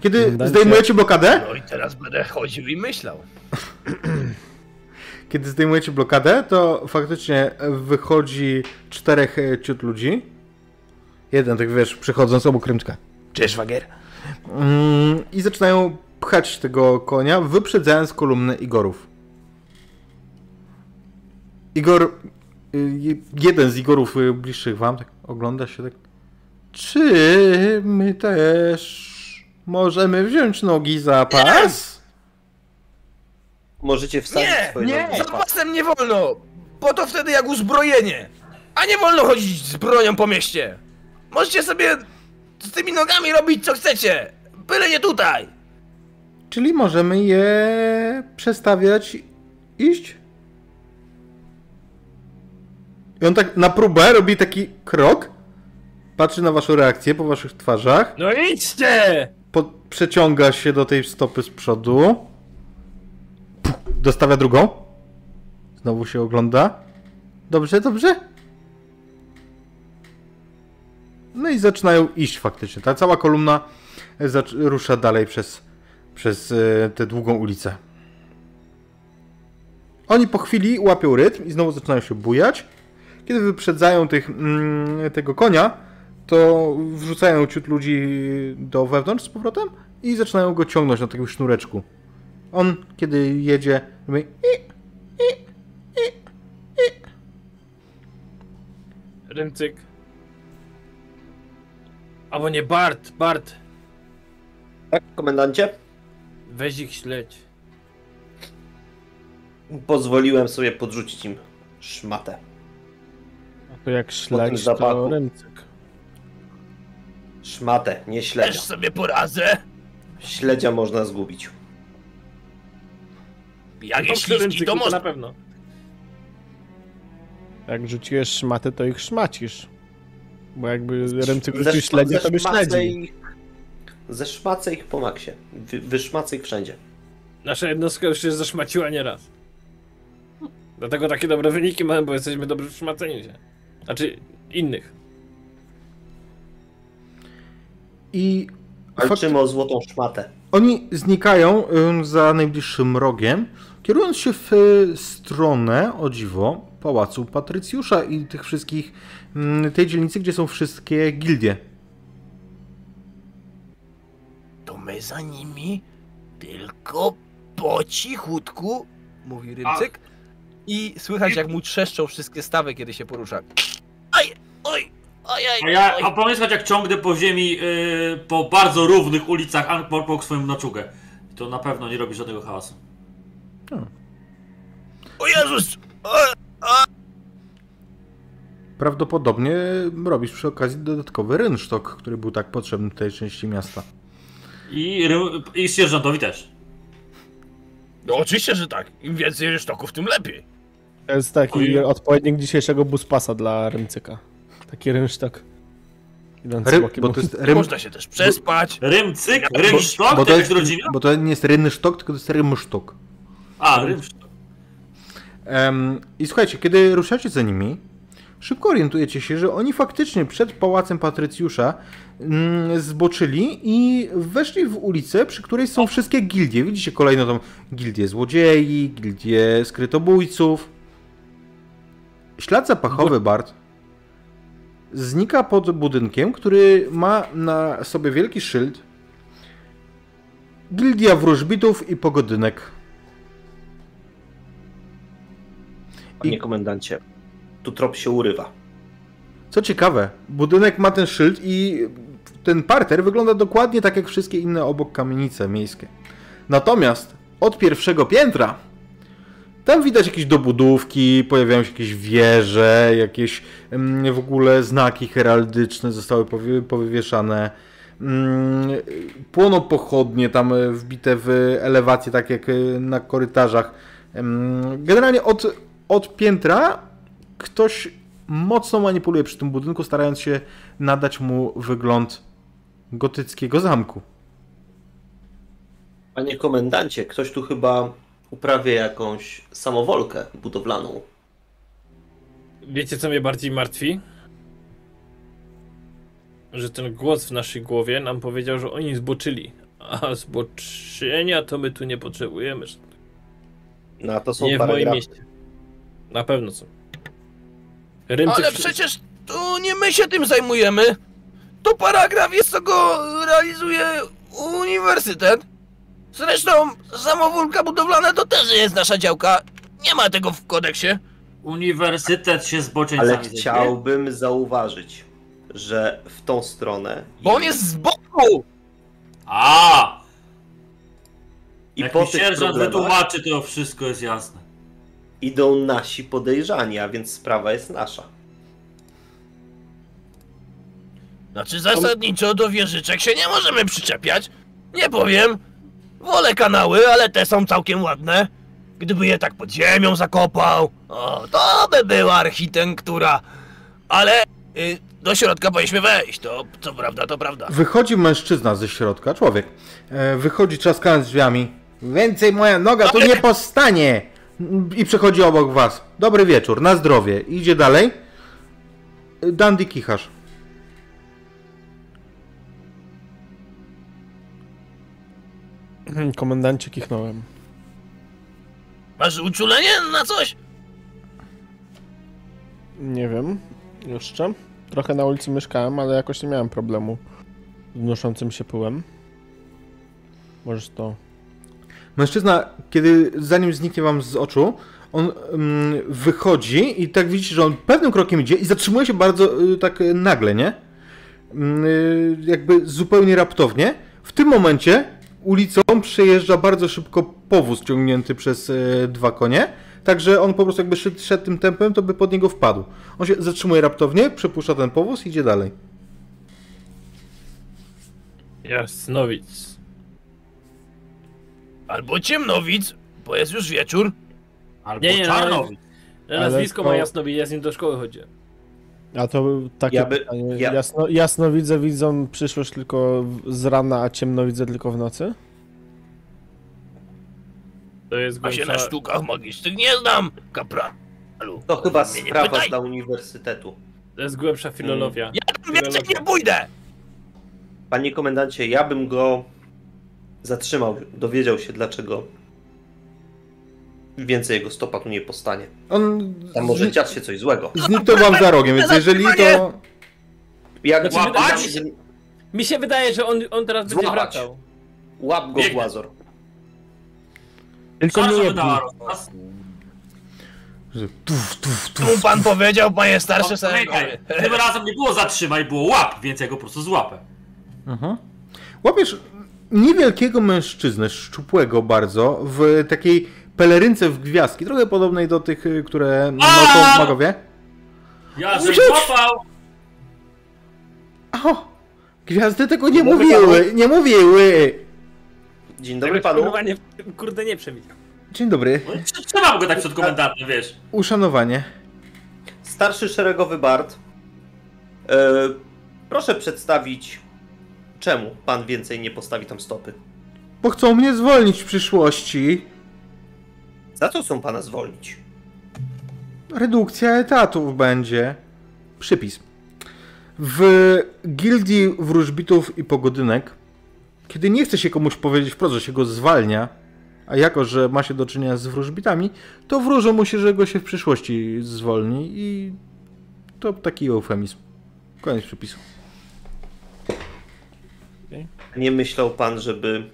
Speaker 1: Kiedy
Speaker 5: Komendancie.
Speaker 1: zdejmujecie blokadę,
Speaker 6: No i teraz będę chodził i myślał. [CLEARS THROAT]
Speaker 1: kiedy zdejmujecie blokadę, to faktycznie wychodzi czterech e, ciut ludzi. Jeden, tak wiesz, przychodząc obok Rymczka. Cześć, szwagier. Mm, I zaczynają pchać tego konia, wyprzedzając kolumnę Igorów. Igor, y, jeden z Igorów y, bliższych wam, tak ogląda się tak. Czy my też możemy wziąć nogi za pas?
Speaker 3: Możecie wsadzić
Speaker 6: Nie,
Speaker 3: swoje
Speaker 6: nie,
Speaker 3: nogi
Speaker 6: za
Speaker 3: pas.
Speaker 6: pasem nie wolno! Bo to wtedy jak uzbrojenie! A nie wolno chodzić z bronią po mieście! Możecie sobie z tymi nogami robić co chcecie! Byle nie tutaj!
Speaker 1: Czyli możemy je przestawiać, iść? I on tak na próbę robi taki krok, patrzy na waszą reakcję po waszych twarzach,
Speaker 4: No idźcie!
Speaker 1: Przeciąga się do tej stopy z przodu, dostawia drugą, znowu się ogląda. Dobrze, dobrze. No i zaczynają iść faktycznie. Ta cała kolumna rusza dalej przez, przez e, tę długą ulicę. Oni po chwili łapią rytm i znowu zaczynają się bujać. Kiedy wyprzedzają tych, mm, tego konia, to wrzucają ciut ludzi do wewnątrz z powrotem i zaczynają go ciągnąć na takim sznureczku. On, kiedy jedzie, robi i,
Speaker 4: Rymcyk. Albo nie, Bart, Bart.
Speaker 3: Tak, komendancie?
Speaker 4: Weź ich śledź.
Speaker 3: Pozwoliłem sobie podrzucić im szmatę.
Speaker 5: A to jak śledź, to rymcyk.
Speaker 3: Szmatę, nie śledzia.
Speaker 6: Też sobie poradzę!
Speaker 3: Śledzia można zgubić.
Speaker 6: Jak
Speaker 4: No,
Speaker 6: śliski, to można...
Speaker 4: na pewno.
Speaker 5: Jak rzuciłeś szmatę, to ich szmacisz. Bo jakby
Speaker 3: Ze
Speaker 5: rzucił
Speaker 3: szma-
Speaker 5: śledzia, to by
Speaker 3: szmacę
Speaker 5: śledził.
Speaker 3: ich- Ze szmacę ich po maksie. Wy, wyszmacę ich wszędzie.
Speaker 4: Nasza jednostka już się zaszmaciła nieraz. Dlatego takie dobre wyniki mamy, bo jesteśmy dobrzy w szmaceniu się. Znaczy, innych.
Speaker 1: I fakt,
Speaker 3: Walczymy o złotą szmatę.
Speaker 1: oni znikają za najbliższym rogiem, kierując się w y, stronę, o dziwo, pałacu Patrycjusza i tych wszystkich, tej dzielnicy, gdzie są wszystkie gildie.
Speaker 6: To my za nimi, tylko po cichutku, mówi Rymcyk. I słychać jak mu trzeszczą wszystkie stawy, kiedy się porusza. Aj, oj, oj,
Speaker 2: A ja, a pamiętać jak ciągnę po ziemi yy, po bardzo równych ulicach Ankh-Morpork swoją naczugę. To na pewno nie robi żadnego hałasu.
Speaker 6: O Jezus! O,
Speaker 1: Prawdopodobnie robisz przy okazji dodatkowy rynsztok, który był tak potrzebny tej części miasta.
Speaker 2: I, i sierżantowi też.
Speaker 6: no oczywiście, że tak. Im więcej rysztoków, tym lepiej.
Speaker 5: To jest taki
Speaker 2: Oj.
Speaker 5: odpowiednik dzisiejszego buspasa dla rymcyka. Taki rynsztok.
Speaker 1: Ry, bo to jest [LAUGHS] rym,
Speaker 6: Można się też przespać.
Speaker 2: Rymcyk, rymsztok,
Speaker 1: bo
Speaker 2: to
Speaker 1: jest,
Speaker 2: rodzina?
Speaker 1: bo to nie jest rynsztok, tylko to jest rymsztok.
Speaker 2: A, rymsztok.
Speaker 1: I słuchajcie, kiedy ruszacie za nimi, szybko orientujecie się, że oni faktycznie przed pałacem Patrycjusza mm, zboczyli i weszli w ulicę, przy której są wszystkie gildie. Widzicie kolejno tą gildię złodziei, gildię skrytobójców. Ślad zapachowy, Bart, znika pod budynkiem, który ma na sobie wielki szyld. Gildia wróżbitów i pogodynek.
Speaker 3: Panie komendancie, tu trop się urywa.
Speaker 1: Co ciekawe, budynek ma ten szyld i ten parter wygląda dokładnie tak jak wszystkie inne obok kamienice miejskie. Natomiast od pierwszego piętra tam widać jakieś dobudówki, pojawiają się jakieś wieże, jakieś mm, w ogóle znaki heraldyczne zostały powywieszane. Mm, Płoną pochodnie tam e, wbite w elewację, tak jak e, na korytarzach. Em, Generalnie od, od piętra ktoś mocno manipuluje przy tym budynku, starając się nadać mu wygląd gotyckiego zamku.
Speaker 3: Panie komendancie, ktoś tu chyba uprawia jakąś samowolkę budowlaną.
Speaker 4: Wiecie, co mnie bardziej martwi? Że ten głos w naszej głowie nam powiedział, że oni zboczyli. A zboczenia to my tu nie potrzebujemy.
Speaker 3: Na to są
Speaker 4: Nie w moim mieście. Na pewno są. Rymcy
Speaker 6: Ale przecież to nie my się tym zajmujemy. To paragraf jest, co go realizuje uniwersytet. Zresztą samowolka budowlana to też jest nasza działka. Nie ma tego w kodeksie.
Speaker 2: Uniwersytet się zboczeńcami
Speaker 3: Ale chciałbym zauważyć, że w tą stronę
Speaker 6: Bo on jest z boku!
Speaker 2: A!
Speaker 3: i
Speaker 2: Jak
Speaker 3: po
Speaker 2: mi
Speaker 3: tych
Speaker 2: sierżant
Speaker 3: problemach
Speaker 2: wytłumaczy, to wszystko jest jasne.
Speaker 3: idą nasi podejrzani, a więc sprawa jest nasza.
Speaker 6: Znaczy zasadniczo do wieżyczek się nie możemy przyczepiać. Nie powiem. Wolę kanały, ale te są całkiem ładne. Gdyby je tak pod ziemią zakopał, o, to by była architektura. Ale y, do środka powinniśmy wejść, to co prawda, to prawda.
Speaker 1: Wychodzi mężczyzna ze środka, człowiek. E, wychodzi trzaskając drzwiami. Więcej moja noga tu nie postanie! I przechodzi obok was. Dobry wieczór, na zdrowie. Idzie dalej. Dandy kichasz. [CLEARS THROAT]
Speaker 5: Komendancie kichnąłem.
Speaker 6: Masz uczulenie na coś?
Speaker 5: Nie wiem. Jeszcze. Trochę na ulicy mieszkałem, ale jakoś nie miałem problemu z unoszącym się pyłem. Możesz to...
Speaker 1: Mężczyzna, kiedy zanim zniknie wam z oczu, on mm, wychodzi i tak widzicie, że on pewnym krokiem idzie i zatrzymuje się bardzo y, tak nagle, nie? Mm, y, jakby zupełnie raptownie. W tym momencie ulicą przejeżdża bardzo szybko powóz ciągnięty przez y, dwa konie. Także on po prostu jakby szedł, szedł tym tempem, to by pod niego wpadł. On się zatrzymuje raptownie, przepuszcza ten powóz i idzie dalej.
Speaker 4: Jasnowic.
Speaker 6: Albo ciemnowic, bo jest już wieczór.
Speaker 2: Albo
Speaker 4: Nie, nie, no,
Speaker 2: Czarnowic.
Speaker 4: Nazwisko
Speaker 5: to-
Speaker 4: ma Jasnowic, ja z nim do szkoły chodzę.
Speaker 5: A to takie
Speaker 3: Ja by-
Speaker 5: pytanie.
Speaker 3: ja-
Speaker 5: Jasno, jasno widzę, widzą przyszłość tylko z rana, a ciemno widzę tylko w nocy?
Speaker 4: To jest
Speaker 6: A się na sztukach magicznych nie znam, kapralu.
Speaker 3: To chyba sprawa dla uniwersytetu.
Speaker 4: To jest głębsza filologia.
Speaker 6: Ja tam więcej nie pójdę!
Speaker 3: Panie komendancie, ja bym go zatrzymał, dowiedział się dlaczego więcej jego stopa tu nie postanie.
Speaker 1: On
Speaker 3: Tam może
Speaker 1: zni-
Speaker 3: dziać się coś złego.
Speaker 1: zniknął wam za rogiem, więc jeżeli to...
Speaker 3: Jak
Speaker 4: Znaczy,
Speaker 3: łap,
Speaker 2: wydaje mi
Speaker 4: się- Mi się wydaje, że on, on teraz będzie
Speaker 3: Złapać.
Speaker 4: wracał.
Speaker 3: łap go
Speaker 2: Biegnę.
Speaker 3: Głazor.
Speaker 5: Tylko nie
Speaker 1: że Tuf, tuf, tuf.
Speaker 6: Tu pan powiedział, panie starszy
Speaker 2: Pamiętaj,
Speaker 6: senator.
Speaker 2: tym razem nie było zatrzymaj, było łap, więc ja go po prostu złapę.
Speaker 1: Mhm. Łapiesz niewielkiego mężczyznę, szczupłego bardzo, w takiej pelerynce w gwiazdki, trochę podobnej do tych, y, które noszą magowie.
Speaker 2: Ja żem złapał!
Speaker 1: O, gwiazdy tego nie mówiły, nie mówiły.
Speaker 3: Dzień dobry panu.
Speaker 4: Kurde, nie przewidział.
Speaker 1: Dzień dobry,
Speaker 2: No i tr- Trzymam go tak przed komendantem, wiesz.
Speaker 1: uszanowanie.
Speaker 3: Starszy szeregowy Bart. E, proszę przedstawić, czemu pan więcej nie postawi tam stopy.
Speaker 1: Bo chcą mnie zwolnić w przyszłości.
Speaker 3: Za co chcą pana zwolnić?
Speaker 1: Redukcja etatów będzie. Przypis. W gildii wróżbitów i pogodynek, kiedy nie chce się komuś powiedzieć wprost, że się go zwalnia, a jako, że ma się do czynienia z wróżbitami, to wróżą mu się, że go się w przyszłości zwolni i to taki eufemizm. Koniec przypisu.
Speaker 3: Nie myślał pan, żeby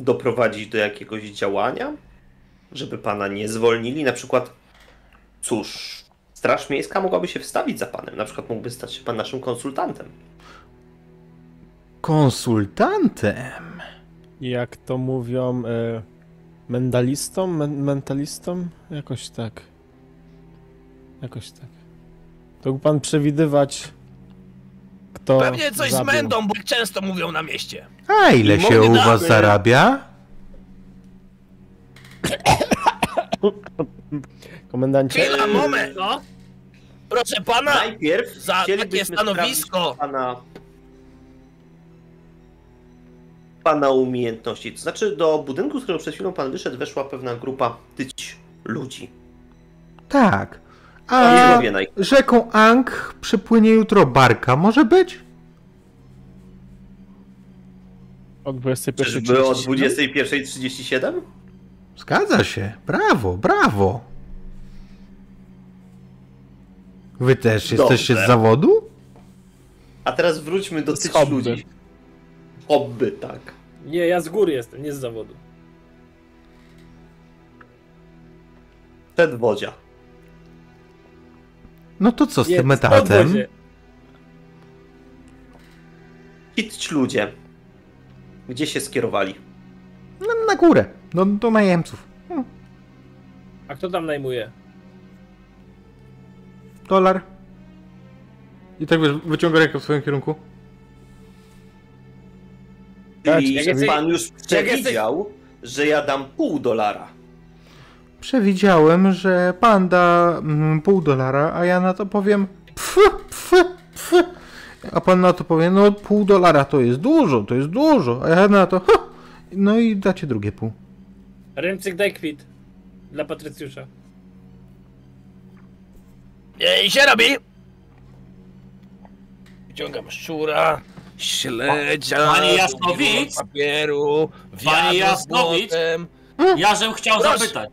Speaker 3: doprowadzić do jakiegoś działania? Żeby pana nie zwolnili? Na przykład, cóż, Straż Miejska mogłaby się wstawić za panem. Na przykład mógłby stać się pan naszym konsultantem.
Speaker 1: Konsultantem?
Speaker 5: Jak to mówią, e, mendalistom, men, mentalistom? Jakoś tak. Jakoś tak. To mógł pan przewidywać, kto
Speaker 6: Pewnie coś z
Speaker 5: zabił.
Speaker 6: mędą, bo jak często mówią na mieście.
Speaker 1: A ile
Speaker 3: I
Speaker 1: się u was zarabia?
Speaker 5: Komendancie,
Speaker 6: Chwila, moment!
Speaker 4: No,
Speaker 6: Proszę pana,
Speaker 3: Najpierw
Speaker 6: za takie stanowisko.
Speaker 3: Pana, pana umiejętności. To znaczy, do budynku, z którego przed chwilą pan wyszedł, weszła pewna grupa tyć ludzi.
Speaker 1: Tak. A
Speaker 3: naj...
Speaker 1: rzeką Ang przypłynie jutro barka, może być?
Speaker 5: O 21.37?
Speaker 3: Czyżby o 21.37?
Speaker 1: Zgadza się. Brawo, brawo. Wy też jesteście z
Speaker 3: Dobrze.
Speaker 1: zawodu?
Speaker 3: A teraz wróćmy do
Speaker 5: Z
Speaker 3: tych
Speaker 5: hobby.
Speaker 3: ludzi. Hobby, tak.
Speaker 4: Nie, ja z góry jestem, nie z zawodu.
Speaker 3: Przedwodzia.
Speaker 1: No to co z
Speaker 4: Nie,
Speaker 1: tym etatem?
Speaker 3: Ci ludzie. Gdzie się skierowali?
Speaker 1: No, na górę, do, do najemców.
Speaker 4: A kto tam najmuje?
Speaker 1: Dolar. I tak wiesz, wyciąga rękę w swoim kierunku.
Speaker 3: Czyli
Speaker 4: jak jesteś-
Speaker 3: pan już
Speaker 4: jak jesteś-
Speaker 3: przewidział, że ja dam pół dolara.
Speaker 1: Przewidziałem, że pan da mm, pół dolara, a ja na to powiem pf, pf, pf. A pan na to powie, no pół dolara to jest dużo, to jest dużo. A ja na to, ha, no i dacie drugie pół.
Speaker 4: Rymcyk daj kwit. Dla Patrycjusza.
Speaker 6: I się robi! Wyciągam szczura, śledzia,
Speaker 2: Panie
Speaker 6: worek papieru, z
Speaker 2: Jasnowicz?
Speaker 6: błotem.
Speaker 2: Ja żem chciał
Speaker 6: Proszę.
Speaker 2: zapytać.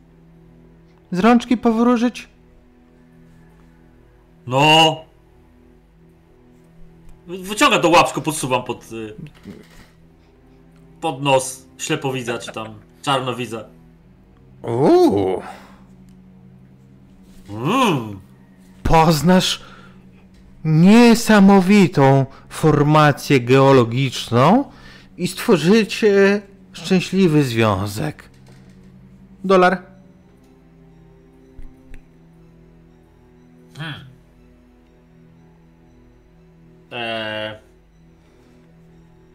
Speaker 1: Z rączki powróżyć?
Speaker 2: No. Wyciąga to łapsko, podsuwam pod. y, pod nos ślepowidza, czy tam czarnowidza.
Speaker 1: Uuu.
Speaker 2: Mm.
Speaker 1: Poznasz niesamowitą formację geologiczną i stworzycie szczęśliwy związek. Dolar.
Speaker 2: Eee,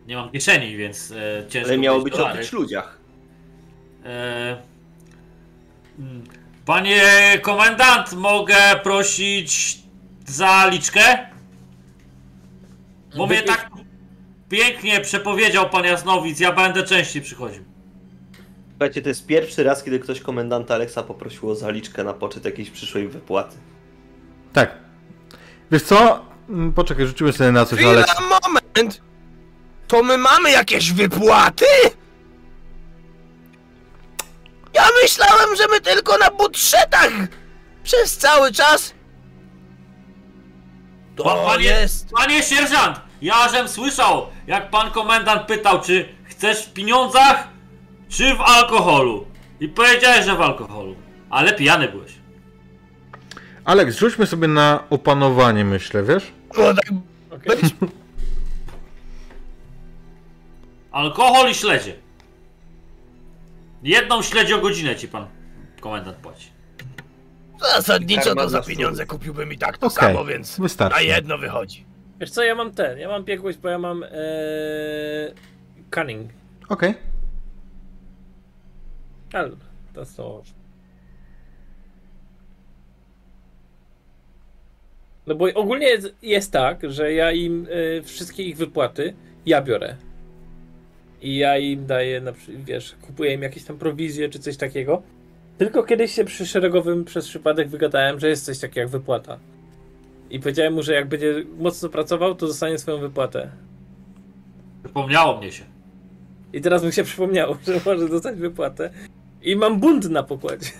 Speaker 2: nie mam kieszeni, więc e, ciężko.
Speaker 3: Ale miało być o
Speaker 2: dolary.
Speaker 3: tych ludziach.
Speaker 2: Eee, mm, Panie komendant, mogę prosić zaliczkę? Bo mnie tak pięknie przepowiedział pan Jasnowic, ja będę częściej przychodził.
Speaker 3: Słuchajcie, to jest pierwszy raz, kiedy ktoś komendanta Alexa poprosił o zaliczkę na poczet jakiejś przyszłej wypłaty.
Speaker 1: Tak. Wiesz co? Mm, Poczekaj, rzuciłem sobie na coś, ale...
Speaker 6: Chwila, moment! To my mamy jakieś wypłaty? Ja myślałem, że my tylko na budżetach przez cały czas. To
Speaker 2: Pa- panie,
Speaker 6: jest...
Speaker 2: panie sierżant, ja żem słyszał, jak pan komendant pytał, czy chcesz w pieniądzach, czy w alkoholu. I powiedziałeś, że w alkoholu. Ale pijany byłeś.
Speaker 1: Aleks, rzućmy sobie na opanowanie, myślę, wiesz?
Speaker 6: No, tak.
Speaker 2: Alkohol i śledzie. Jedną śledziogodzinę ci pan komendant płaci.
Speaker 6: Zasadniczo to za pieniądze kupiłbym i tak to
Speaker 1: Okej,
Speaker 6: samo, więc
Speaker 1: wystarczy.
Speaker 6: na jedno wychodzi.
Speaker 4: Wiesz co, ja mam ten, ja mam biegłość, bo ja mam ee, cunning.
Speaker 1: Okej.
Speaker 4: Ale to są... No bo ogólnie jest, jest tak, że ja im e, wszystkie ich wypłaty ja biorę. I ja im daję, na, wiesz, kupuję im jakieś tam prowizje czy coś takiego. Tylko kiedyś się przy szeregowym przez przypadek wygadałem, że jest coś takiego jak wypłata. I powiedziałem mu, że jak będzie mocno pracował, to dostanie swoją wypłatę.
Speaker 2: Przypomniało mnie się.
Speaker 4: I teraz mi się przypomniało, [LAUGHS] że może dostać wypłatę. I mam bunt na pokładzie.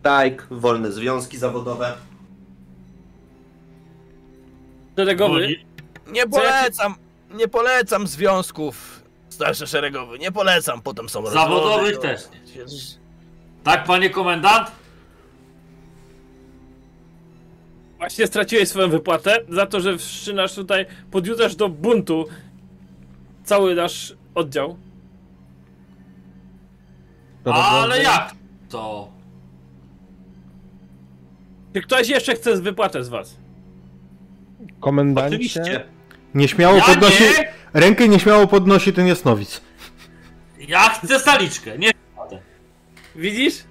Speaker 3: Strajk, wolne związki zawodowe.
Speaker 4: Szeregowy.
Speaker 6: Nie polecam, nie polecam związków starszy szeregowy, nie polecam, potem są
Speaker 2: Zawodowych
Speaker 6: rozwody,
Speaker 2: też
Speaker 6: to-
Speaker 2: Tak, panie komendant?
Speaker 4: Właśnie straciłeś swoją wypłatę za to, że wszczynasz tutaj, podjudzasz do buntu cały nasz oddział.
Speaker 2: Ale jak to?
Speaker 4: Czy ktoś jeszcze chce z wypłatę z was?
Speaker 5: Komendancie?
Speaker 3: Oczywiście.
Speaker 1: Nieśmiało
Speaker 2: Ja
Speaker 1: podnosi...
Speaker 2: nie!
Speaker 1: Rękę nieśmiało podnosi ten jasnowic.
Speaker 2: Ja chcę zaliczkę, nie
Speaker 4: Widzisz?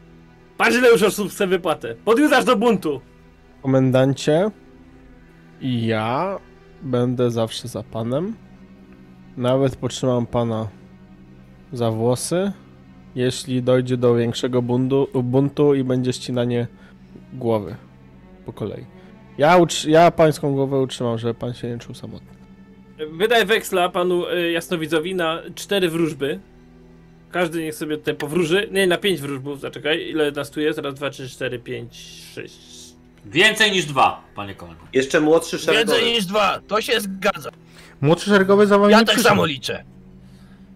Speaker 4: Patrz ile już osób chce wypłatę. Podjudzasz do buntu.
Speaker 5: Komendancie, ja będę zawsze za panem. Nawet potrzymam pana za włosy, jeśli dojdzie do większego buntu, buntu i będzie ścinanie głowy po kolei. Ja, utr- ja pańską głowę utrzymam, żeby pan się nie czuł samotny.
Speaker 4: Wydaj weksla panu y, jasnowidzowi na cztery wróżby. Każdy niech sobie tutaj powróży. Nie, na pięć wróżbów, zaczekaj. Ile nas tu jest? Raz, dwa, trzy, cztery, pięć, sześć.
Speaker 2: Więcej niż dwa, panie komendant.
Speaker 3: Jeszcze młodszy szeregowy.
Speaker 6: Więcej niż dwa, to się zgadza.
Speaker 1: Młodszy szeregowy za wami
Speaker 6: Ja
Speaker 1: nie
Speaker 6: tak
Speaker 1: przyszedł.
Speaker 6: samo liczę.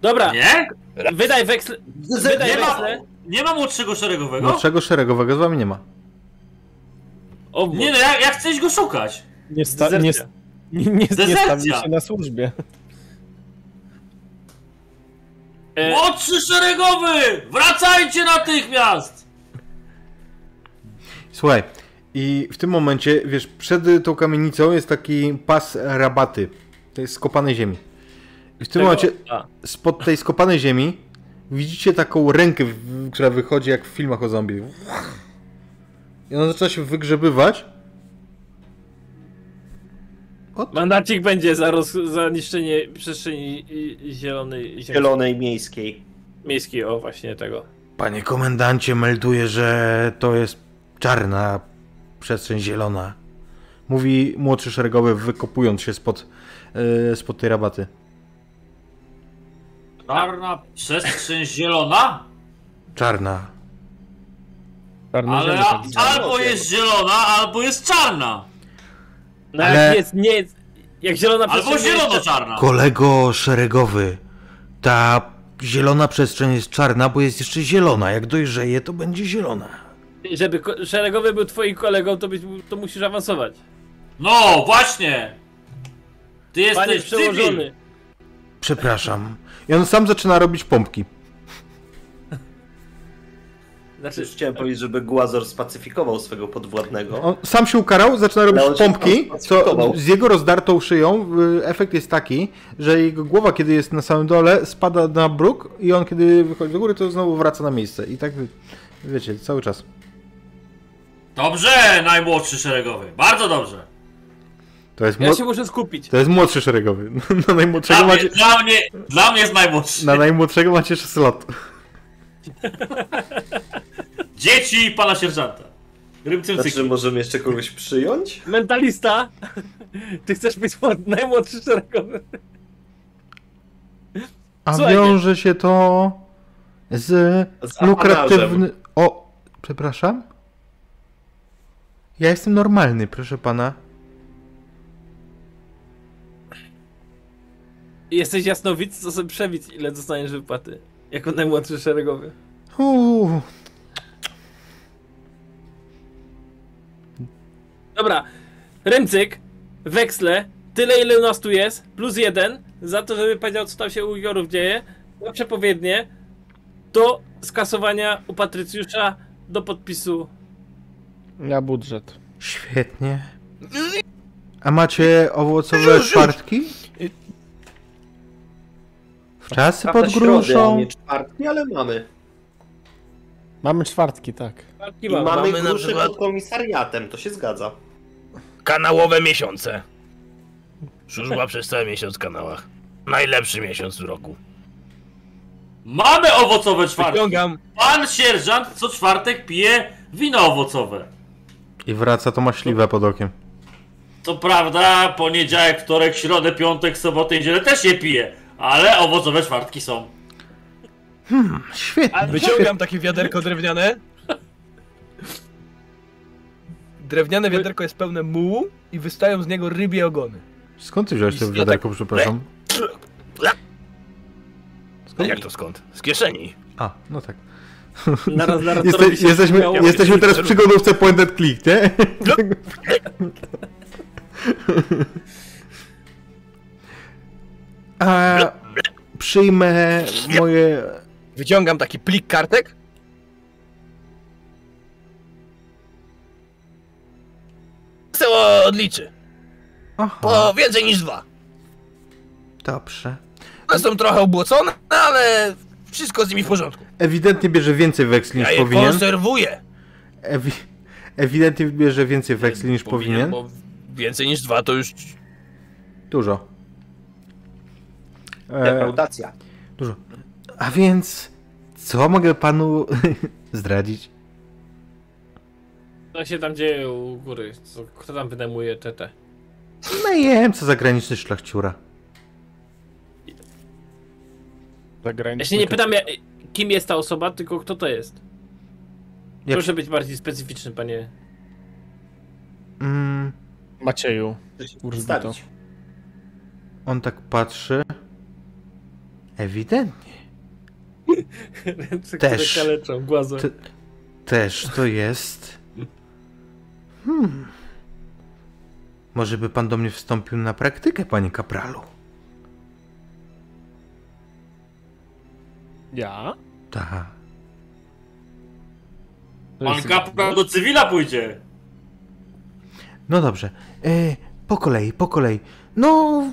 Speaker 4: Dobra,
Speaker 2: Nie?
Speaker 4: wydaj weksle. Wydaj
Speaker 2: Nie ma,
Speaker 4: weksle.
Speaker 2: nie ma młodszego szeregowego?
Speaker 1: Młodszego szeregowego z wami nie ma.
Speaker 4: O,
Speaker 2: Nie no, ja, ja chcę iść go szukać.
Speaker 5: Nie, sta- nie,
Speaker 4: Dezercja.
Speaker 5: nie, nie, nie
Speaker 2: Dezercja.
Speaker 5: się na służbie.
Speaker 4: E,
Speaker 2: Młodszy szeregowy! Wracajcie natychmiast!
Speaker 1: Słuchaj, i w tym momencie, wiesz, przed tą kamienicą jest taki pas rabaty. To jest skopanej ziemi. I w tym
Speaker 4: tego-
Speaker 1: momencie
Speaker 4: A,
Speaker 1: spod tej skopanej ziemi widzicie taką rękę, w- która wychodzi jak w filmach o zombie. I ona zaczyna się wygrzebywać.
Speaker 4: mandacik będzie za, roz, za niszczenie przestrzeni zielonej
Speaker 3: Zielonej miejskiej.
Speaker 4: miejskiej. O, właśnie tego.
Speaker 1: Panie komendancie, melduje, że to jest czarna przestrzeń zielona. Mówi młodszy szeregowy, wykopując się spod, yy, spod tej rabaty.
Speaker 2: Czarna przestrzeń zielona?
Speaker 1: Czarna.
Speaker 2: Ale a,
Speaker 5: tak zwane.
Speaker 2: albo jest zielona, albo jest czarna.
Speaker 4: No
Speaker 1: Ale-
Speaker 4: jak jest, nie jest, jak zielona
Speaker 2: Albo
Speaker 4: przestrzeń jest-
Speaker 2: zielono-czarna.
Speaker 1: Kolego szeregowy, ta zielona przestrzeń jest czarna, bo jest jeszcze zielona. Jak dojrzeje, to będzie zielona.
Speaker 4: Żeby szeregowy był twoim kolegą, to, byś, to musisz awansować.
Speaker 2: No, właśnie! Ty
Speaker 4: Panie
Speaker 2: jesteś
Speaker 4: przełożony.
Speaker 2: cywil.
Speaker 1: Przepraszam. I on sam zaczyna robić pompki.
Speaker 4: Znaczy,
Speaker 3: Już chciałem powiedzieć, żeby Głazor spacyfikował swego podwładnego.
Speaker 1: On sam się ukarał, zaczyna robić pompki, co z jego rozdartą szyją y, efekt jest taki, że jego głowa, kiedy jest na samym dole, spada na bruk i on, kiedy wychodzi do góry, to znowu wraca na miejsce. I tak, wiecie, cały czas.
Speaker 2: Dobrze, najmłodszy szeregowy. Bardzo dobrze.
Speaker 1: To jest,
Speaker 4: ja się muszę skupić.
Speaker 1: to jest młodszy szeregowy. [LAUGHS] Na najmłodszego,
Speaker 2: Dla mnie,
Speaker 1: macie...
Speaker 2: dla mnie, dla mnie jest najmłodszy.
Speaker 1: na najmłodszego macie 6 lat. [LAUGHS]
Speaker 2: Dzieci pana sierżanta.
Speaker 3: Znaczy, możemy jeszcze kogoś przyjąć?
Speaker 4: Mentalista, ty chcesz być młod- najmłodszy szeregowy.
Speaker 1: A wiąże się to z
Speaker 3: Z
Speaker 1: lukratywny... O, przepraszam? Ja jestem normalny, proszę pana.
Speaker 4: Jesteś jasnowic, to sobie przewic, ile dostaniesz wypłaty. Jako najmłodszy szeregowy.
Speaker 1: Uuu.
Speaker 4: Dobra, Rymcyk, weksle, tyle ile nas tu jest, plus jeden, za to, żeby powiedział, co tam się u Jorów dzieje, na przepowiednie, do skasowania u Patrycjusza, do podpisu.
Speaker 5: Na budżet.
Speaker 1: Świetnie. A macie owocowe czwartki? W czasy pod gruszą.
Speaker 3: nie czwartki, ale mamy.
Speaker 5: Mamy czwartki, tak.
Speaker 4: Walki
Speaker 3: I
Speaker 4: mamy.
Speaker 3: mamy,
Speaker 6: mamy na przykład-
Speaker 3: pod komisariatem, to się zgadza.
Speaker 6: Kanałowe miesiące. Służba przez cały miesiąc w kanałach. Najlepszy miesiąc w roku.
Speaker 2: Mamy owocowe czwartki.
Speaker 6: Wyciągam.
Speaker 2: Pan sierżant co czwartek pije wino owocowe.
Speaker 1: I wraca to maśliwe pod okiem.
Speaker 2: Co prawda, poniedziałek, wtorek, środę, piątek, sobotę, niedzielę też je pije. Ale owocowe czwartki są.
Speaker 1: Świetnie.
Speaker 6: Wyciągam takie wiaderko drewniane. Drewniane wiaderko jest pełne mułu i wystają z niego rybie ogony.
Speaker 1: Skąd ty wziąłeś to
Speaker 6: Ja
Speaker 1: wiaderko, przepraszam? Skąd?
Speaker 6: Jak to skąd? Z kieszeni.
Speaker 1: A, no tak.
Speaker 4: Naraz, naraz
Speaker 1: Jeste, jesteśmy,
Speaker 4: śmiało.
Speaker 1: jesteśmy teraz w przygodówce point and click, nie? [LAUGHS] A przyjmę moje...
Speaker 6: Wyciągam taki plik kartek. Se odliczy.
Speaker 1: Aha,
Speaker 6: Po więcej niż dwa.
Speaker 1: dobrze.
Speaker 6: One są trochę ubłocone, ale wszystko z nimi w porządku.
Speaker 1: Ewidentnie bierze więcej weksli niż
Speaker 6: Ja je
Speaker 1: powinien.
Speaker 6: konserwuję.
Speaker 1: Ewi ewidentnie bierze więcej weksli niż powinien.
Speaker 6: Bo więcej niż dwa to już...
Speaker 1: Dużo. E,
Speaker 3: Defraudacja.
Speaker 1: dużo. A więc, co mogę panu [LAUGHS] zdradzić?
Speaker 4: Co się tam dzieje u góry? Co, kto tam wynajmuje tetę?
Speaker 1: Najemca zagraniczny szlachciura.
Speaker 5: Zagraniczny
Speaker 4: Ja się nie pytam, ja, kim jest ta osoba, tylko kto to jest.
Speaker 1: Jak-
Speaker 4: Proszę być bardziej specyficzny, panie.
Speaker 1: Mm,
Speaker 5: Macieju. Urzbito.
Speaker 1: On tak patrzy. Ewidentnie.
Speaker 4: Ręce,
Speaker 1: Też.
Speaker 4: które kaleczą, głazem.
Speaker 1: Też to jest. Hmm. Może by pan do mnie wstąpił na praktykę, panie kapralu?
Speaker 5: Ja?
Speaker 1: Tak.
Speaker 2: Pan kapral do cywila pójdzie.
Speaker 1: No dobrze. E, po kolei, po kolei. No,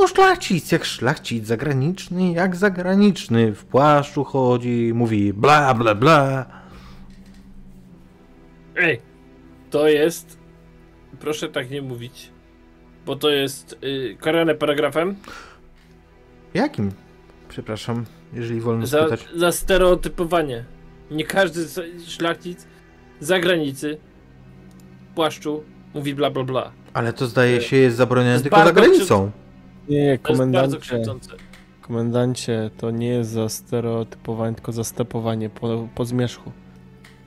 Speaker 1: no szlachcic, jak szlachcic zagraniczny, jak zagraniczny. W płaszczu chodzi, mówi bla bla bla.
Speaker 4: Ej, to jest. Proszę tak nie mówić. Bo to jest y, karane paragrafem
Speaker 1: Jakim? Przepraszam, jeżeli wolno
Speaker 4: za,
Speaker 1: spytać.
Speaker 4: za stereotypowanie. Nie każdy szlachcic zagranicy płaszczu mówi bla bla bla.
Speaker 1: Ale to zdaje się jest zabronione tylko za granicą.
Speaker 5: Nie, nie,
Speaker 4: To jest bardzo
Speaker 5: komendancie. Komendancie, to nie jest za stereotypowanie, tylko za stepowanie po, po zmierzchu.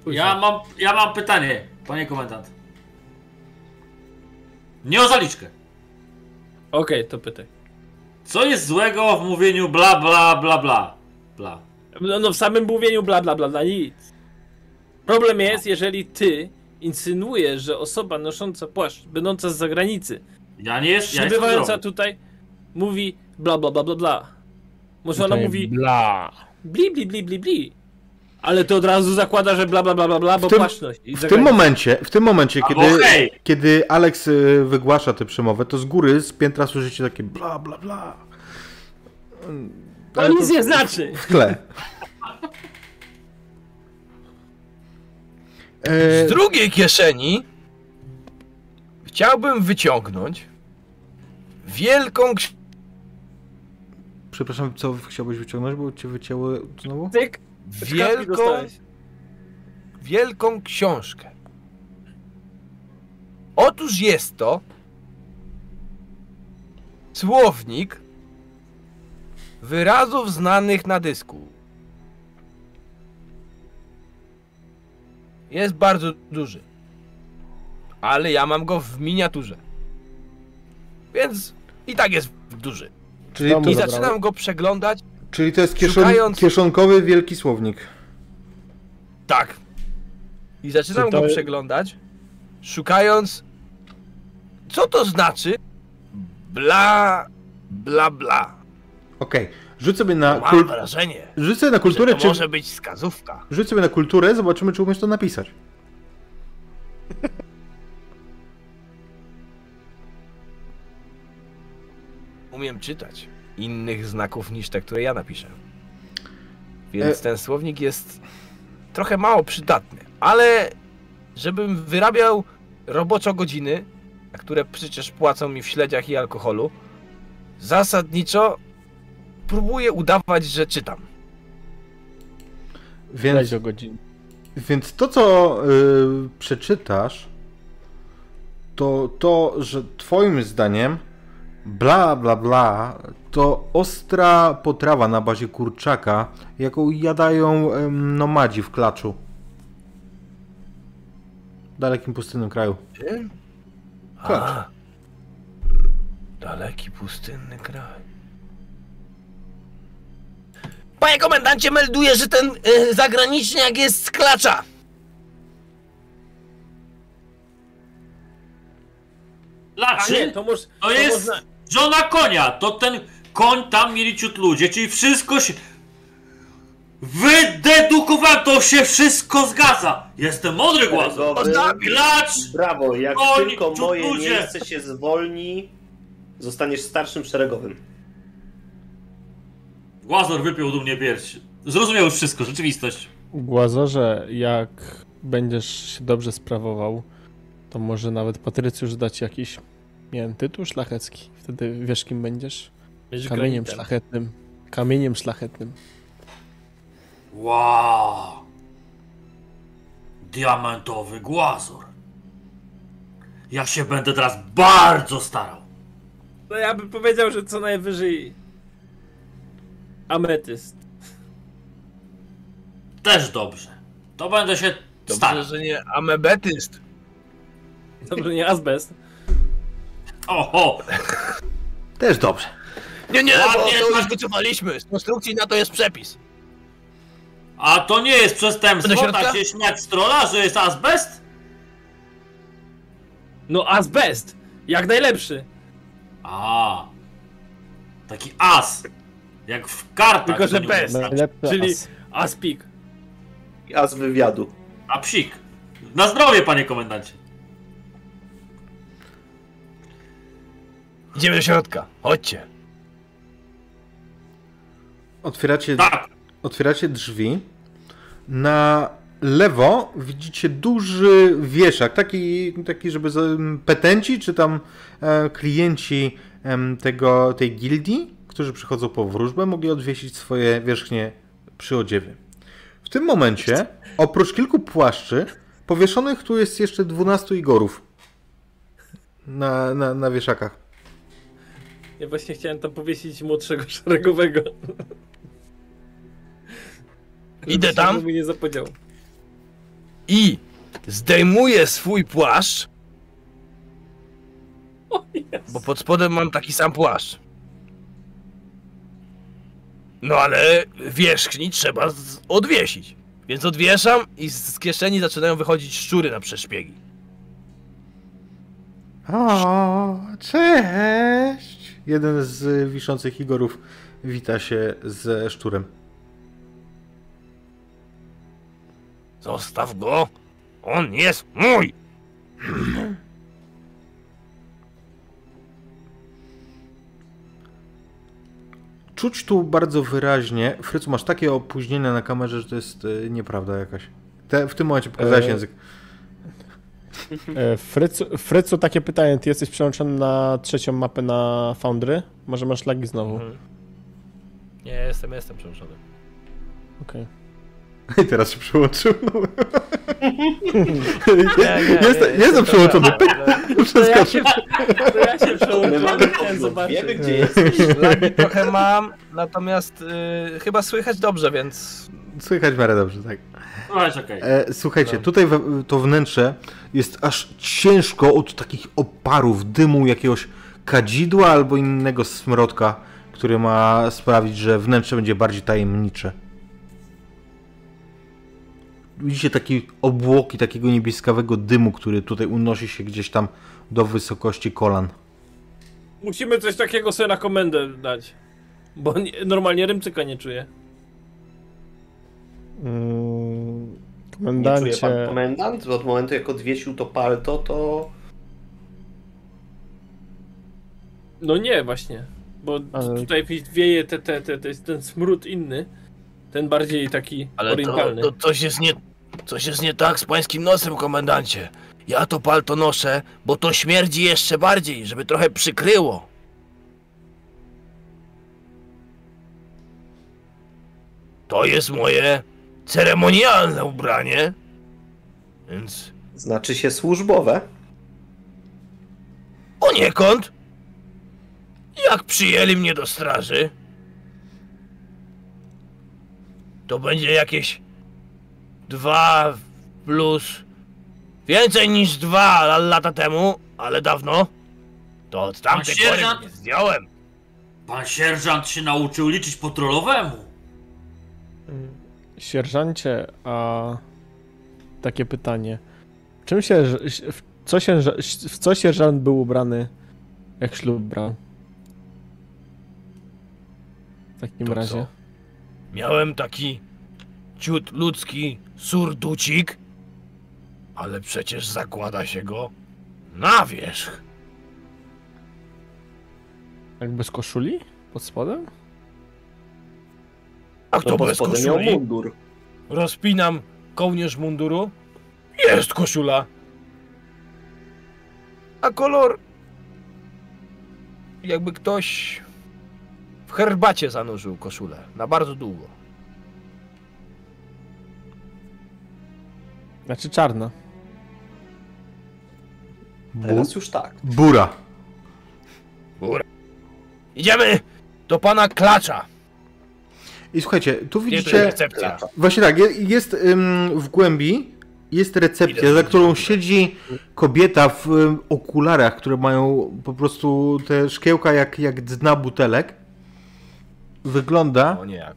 Speaker 2: Ja mam, ja mam pytanie, panie komendant. Nie o zaliczkę.
Speaker 4: Okej, to pytaj.
Speaker 2: Co jest złego w mówieniu bla bla bla bla? Bla.
Speaker 4: No, no w samym mówieniu bla bla bla bla nic. Problem jest, jeżeli ty insynuujesz, że osoba nosząca płaszcz, będąca z zagranicy,
Speaker 2: Ja nie jest, ja
Speaker 4: przybywająca
Speaker 2: zdrowy.
Speaker 4: tutaj, mówi bla bla bla bla bla. Może ona mówi
Speaker 5: Bla.
Speaker 4: bli bli bli bli bli. Ale to od razu zakłada, że bla bla bla bla bla, bo
Speaker 1: tym-
Speaker 4: nosi. I
Speaker 1: W tym momencie, w tym momencie, kiedy,
Speaker 2: hej.
Speaker 1: kiedy Alex y, wygłasza tę przemowę, to z góry, z piętra słyszycie takie bla bla bla.
Speaker 4: To nic nie znaczy.
Speaker 1: W tle. [LAUGHS] E,
Speaker 6: Z drugiej kieszeni chciałbym wyciągnąć wielką
Speaker 1: przepraszam, co chciałbyś wyciągnąć, bo cię wycięły znowu?
Speaker 4: Tyk.
Speaker 6: wielką, wielką książkę. Otóż jest to słownik wyrazów znanych na dysku. Jest bardzo duży. Ale ja mam go w miniaturze. Więc i tak jest duży.
Speaker 1: Czyli to,
Speaker 6: I zaczynam go przeglądać.
Speaker 1: czyli to jest kieszon,
Speaker 6: Szukając-
Speaker 1: kieszonkowy wielki słownik.
Speaker 6: Tak. I zaczynam
Speaker 5: Czy to-
Speaker 6: go przeglądać, szukając, co to znaczy bla, bla, bla.
Speaker 1: Okej, rzuć sobie na,
Speaker 6: Mam
Speaker 1: kul...
Speaker 6: wrażenie,
Speaker 1: rzuć sobie na kulturę,
Speaker 6: to
Speaker 1: czy...
Speaker 6: może być wskazówka.
Speaker 1: Rzuć sobie na kulturę, zobaczymy, czy umiesz to napisać. [LAUGHS]
Speaker 6: Umiem czytać innych znaków niż te, które ja napiszę. Więc
Speaker 1: E-
Speaker 6: ten słownik jest trochę mało przydatny, ale żebym wyrabiał roboczo godziny, na które przecież płacą mi w śledziach i alkoholu, zasadniczo próbuję udawać, że czytam.
Speaker 1: Więc, więc to, co y, przeczytasz, to to, że twoim zdaniem bla bla bla to ostra potrawa na bazie kurczaka, jaką jadają em, nomadzi w klaczu. W dalekim pustynnym kraju. Klacz.
Speaker 6: A, daleki, pustynny kraj. Panie komendancie, melduje, że ten y, zagraniczniak jest z klacza.
Speaker 4: A
Speaker 2: Dlaczego?
Speaker 4: nie, to, może,
Speaker 2: To jest
Speaker 4: można...
Speaker 2: żona konia, to ten koń tam mieli ciut ludzie, czyli wszystko się... Wydedukowałem, to się wszystko zgadza! Jestem mądry!
Speaker 3: Szeregowy.
Speaker 2: Glacz!
Speaker 3: Brawo, jak
Speaker 2: Koń,
Speaker 3: tylko moje
Speaker 2: ludzie.
Speaker 3: miejsce się zwolni, zostaniesz starszym szeregowym.
Speaker 2: Głazor wypiął do mnie pierś. Zrozumiał już wszystko, rzeczywistość.
Speaker 5: Głazorze, jak będziesz się dobrze sprawował, to może nawet Patrycjusz dać jakiś, wiem, tytuł szlachecki. Wtedy wiesz kim będziesz?
Speaker 4: Będziesz
Speaker 5: Kamieniem
Speaker 4: granitem.
Speaker 5: szlachetnym. Kamieniem szlachetnym.
Speaker 2: Wow! diamentowy głazur. Ja się będę teraz bardzo starał.
Speaker 4: No ja bym powiedział, że co najwyżej ametyst.
Speaker 2: Też dobrze. To będę się
Speaker 6: Dobrze,
Speaker 2: starał.
Speaker 6: że nie amebetyst.
Speaker 4: Dobrze, nie azbest.
Speaker 2: Oho!
Speaker 1: Też dobrze.
Speaker 6: Nie, nie, bo
Speaker 2: Ładnie,
Speaker 6: to już
Speaker 2: tak.
Speaker 6: wycofaliśmy. Z konstrukcji na to jest przepis.
Speaker 2: A to nie jest przestępstwo tak się śmiać z trolla, że jest azbest?
Speaker 4: No azbest! Jak najlepszy.
Speaker 2: A, taki as. Jak w kartach.
Speaker 4: Tylko, że
Speaker 2: to
Speaker 4: bez. Czyli
Speaker 5: as.
Speaker 4: aspik.
Speaker 3: A z wywiadu.
Speaker 2: A psik. Na zdrowie, panie komendancie.
Speaker 6: Idziemy do środka. Chodźcie.
Speaker 1: Otwieracie,
Speaker 2: Tak.
Speaker 1: otwieracie drzwi. Na lewo widzicie duży wieszak, taki, taki żeby petenci, czy tam e, klienci tego, tej gildii, którzy przychodzą po wróżbę, mogli odwiesić swoje wierzchnie przyodziewy. W tym momencie, oprócz kilku płaszczy, powieszonych tu jest jeszcze 12 igorów na, na, na wieszakach.
Speaker 4: Ja właśnie chciałem tam powiesić młodszego [LAUGHS] szeregowego.
Speaker 6: Idę tam.
Speaker 4: mu nie zapodział.
Speaker 6: I zdejmuję swój płaszcz,
Speaker 4: O
Speaker 6: bo pod spodem mam taki sam płaszcz. No ale wierzchni trzeba z- odwiesić. Więc odwieszam i z z kieszeni zaczynają wychodzić szczury na przeszpiegi.
Speaker 1: O, cześć! Jeden z wiszących Igorów wita się ze szczurem.
Speaker 6: Zostaw go! On jest mój! [CLEARS THROAT]
Speaker 1: Czuć tu bardzo wyraźnie. Frycu, masz takie opóźnienia na kamerze, że to jest e, nieprawda jakaś. Te, w tym momencie pokazałeś
Speaker 5: E,
Speaker 1: język.
Speaker 5: E, Frycu, Frycu, takie pytanie, ty jesteś przełączony na trzecią mapę na Foundry? Może masz lagi znowu?
Speaker 6: Mhm. Nie, jestem, jestem przełączony.
Speaker 5: Okej. [LAUGHS]
Speaker 1: I teraz się przyłączył. [LAUGHS] No.
Speaker 6: Nie, nie,
Speaker 1: Jestem, jestem przełączony. Pyk, [LAUGHS]
Speaker 4: To ja
Speaker 1: Przeskoczył.
Speaker 4: się, to ja się przełączyłem, chciałem zobaczyć.
Speaker 3: Wiemy gdzie jesteś.
Speaker 6: Lagi trochę mam, natomiast y, chyba słychać dobrze, więc
Speaker 1: Słychać w miarę dobrze, tak.
Speaker 2: Słuchajcie, okej.
Speaker 1: E, słuchajcie, tutaj we, to wnętrze jest aż ciężko od takich oparów, dymu jakiegoś kadzidła albo innego smrodka, który ma sprawić, że wnętrze będzie bardziej tajemnicze. Widzicie takie obłoki takiego niebieskawego dymu, który tutaj unosi się gdzieś tam do wysokości kolan.
Speaker 4: Musimy coś takiego sobie na komendę dać. Bo nie, normalnie rymcyka nie czuję.
Speaker 5: Mm,
Speaker 3: Nie czuje
Speaker 5: komendancie,
Speaker 3: pan komendant? Od momentu jak odwiesił to palto, to...
Speaker 4: No nie, właśnie. Bo
Speaker 5: Ale-
Speaker 4: tutaj wieje te, te, te, te, ten smród inny. Ten bardziej taki
Speaker 6: Ale to,
Speaker 4: orientalny.
Speaker 6: to coś, jest nie, coś jest nie tak z pańskim nosem, komendancie. Ja to palto noszę, bo to śmierdzi jeszcze bardziej, żeby trochę przykryło. To jest moje ceremonialne ubranie, więc
Speaker 3: Znaczy się służbowe.
Speaker 6: poniekąd, jak przyjęli mnie do straży, to będzie jakieś dwa plus więcej niż dwa lata temu, ale dawno. To od tamtej
Speaker 2: Pan
Speaker 6: pory
Speaker 2: sierżant?
Speaker 6: nie zdjąłem.
Speaker 2: Pan sierżant się nauczył liczyć po trollowemu.
Speaker 5: Sierżancie, a takie pytanie. W czym się, w co, się, w co sierżant był ubrany, jak ślub brał? W takim
Speaker 6: To
Speaker 5: razie.
Speaker 6: co? Miałem taki ciut ludzki surducik, ale przecież zakłada się go na wierzch.
Speaker 5: Jak bez koszuli? Pod spodem?
Speaker 6: A kto bez
Speaker 3: miał
Speaker 6: koszuli?
Speaker 3: mundur.
Speaker 6: Rozpinam kołnierz munduru. Jest koszula. A kolor. Jakby ktoś w herbacie zanurzył koszulę. Na bardzo długo.
Speaker 5: Znaczy czarna.
Speaker 3: Teraz już tak.
Speaker 1: bura.
Speaker 6: Idziemy do pana Klacza.
Speaker 1: I słuchajcie, tu
Speaker 6: tu jest
Speaker 1: widzicie...
Speaker 6: recepcja?
Speaker 1: Właśnie tak, je- jest ym, w głębi, jest recepcja, za którą siedzi kobieta w ym, okularach, które mają po prostu te szkiełka jak, jak dna butelek. Wygląda
Speaker 6: O nie.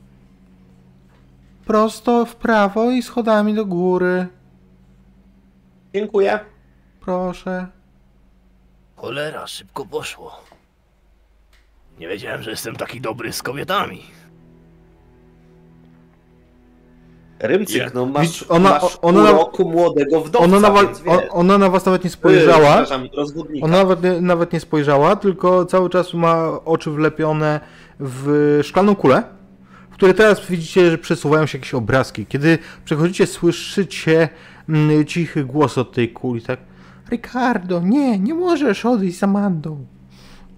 Speaker 1: prosto w prawo i schodami do góry.
Speaker 3: Dziękuję.
Speaker 1: Proszę.
Speaker 6: Cholera, szybko poszło. Nie wiedziałem, że jestem taki dobry z kobietami.
Speaker 3: Rymcyk,
Speaker 6: Ja-
Speaker 3: no masz,
Speaker 1: Widz- ona-
Speaker 3: masz
Speaker 1: ona
Speaker 3: pół
Speaker 1: na-
Speaker 3: roku młodego wdowca,
Speaker 1: Ona na,
Speaker 3: wiesz.
Speaker 1: ona na was nawet nie
Speaker 3: Yy,
Speaker 1: spojrzała.
Speaker 3: rozwodnika.
Speaker 1: Ona nawet nie, nawet nie spojrzała, tylko cały czas ma oczy wlepione w szklaną kulę, w której teraz widzicie, że przesuwają się jakieś obrazki. Kiedy przechodzicie, słyszycie mm, cichy głos od tej kuli, tak? Ricardo, nie, nie możesz odejść z Amandą.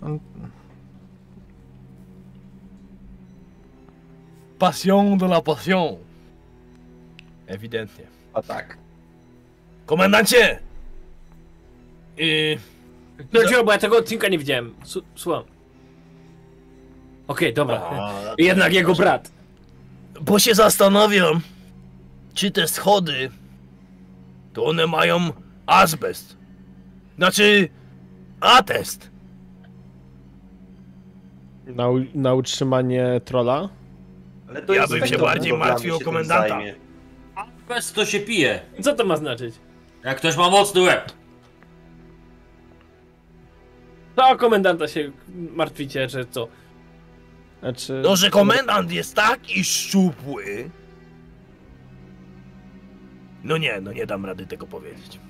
Speaker 1: On,
Speaker 6: Passion de la passion. Ewidentnie.
Speaker 3: A tak.
Speaker 6: Komendancie! Yy,
Speaker 4: Dlaczego? Bo ja tego odcinka nie widziałem. Su- Słucham. Okej, dobra.
Speaker 6: a,
Speaker 4: Jednak jego brat.
Speaker 6: bo się zastanawiam, czy te schody, to one mają azbest. Znaczy, atest.
Speaker 5: Na, na utrzymanie
Speaker 3: to
Speaker 6: Ja
Speaker 3: jest
Speaker 6: bym się
Speaker 3: inspektor
Speaker 6: bardziej martwił o
Speaker 3: się
Speaker 6: komendanta.
Speaker 3: zajmie.
Speaker 2: Bez to się pije.
Speaker 4: Co to ma znaczyć?
Speaker 2: Jak ktoś ma mocny łeb.
Speaker 4: To o komendanta się martwicie, że co?
Speaker 5: Znaczy...
Speaker 6: To, że komendant jest taki szczupły. No nie, no nie dam rady tego powiedzieć.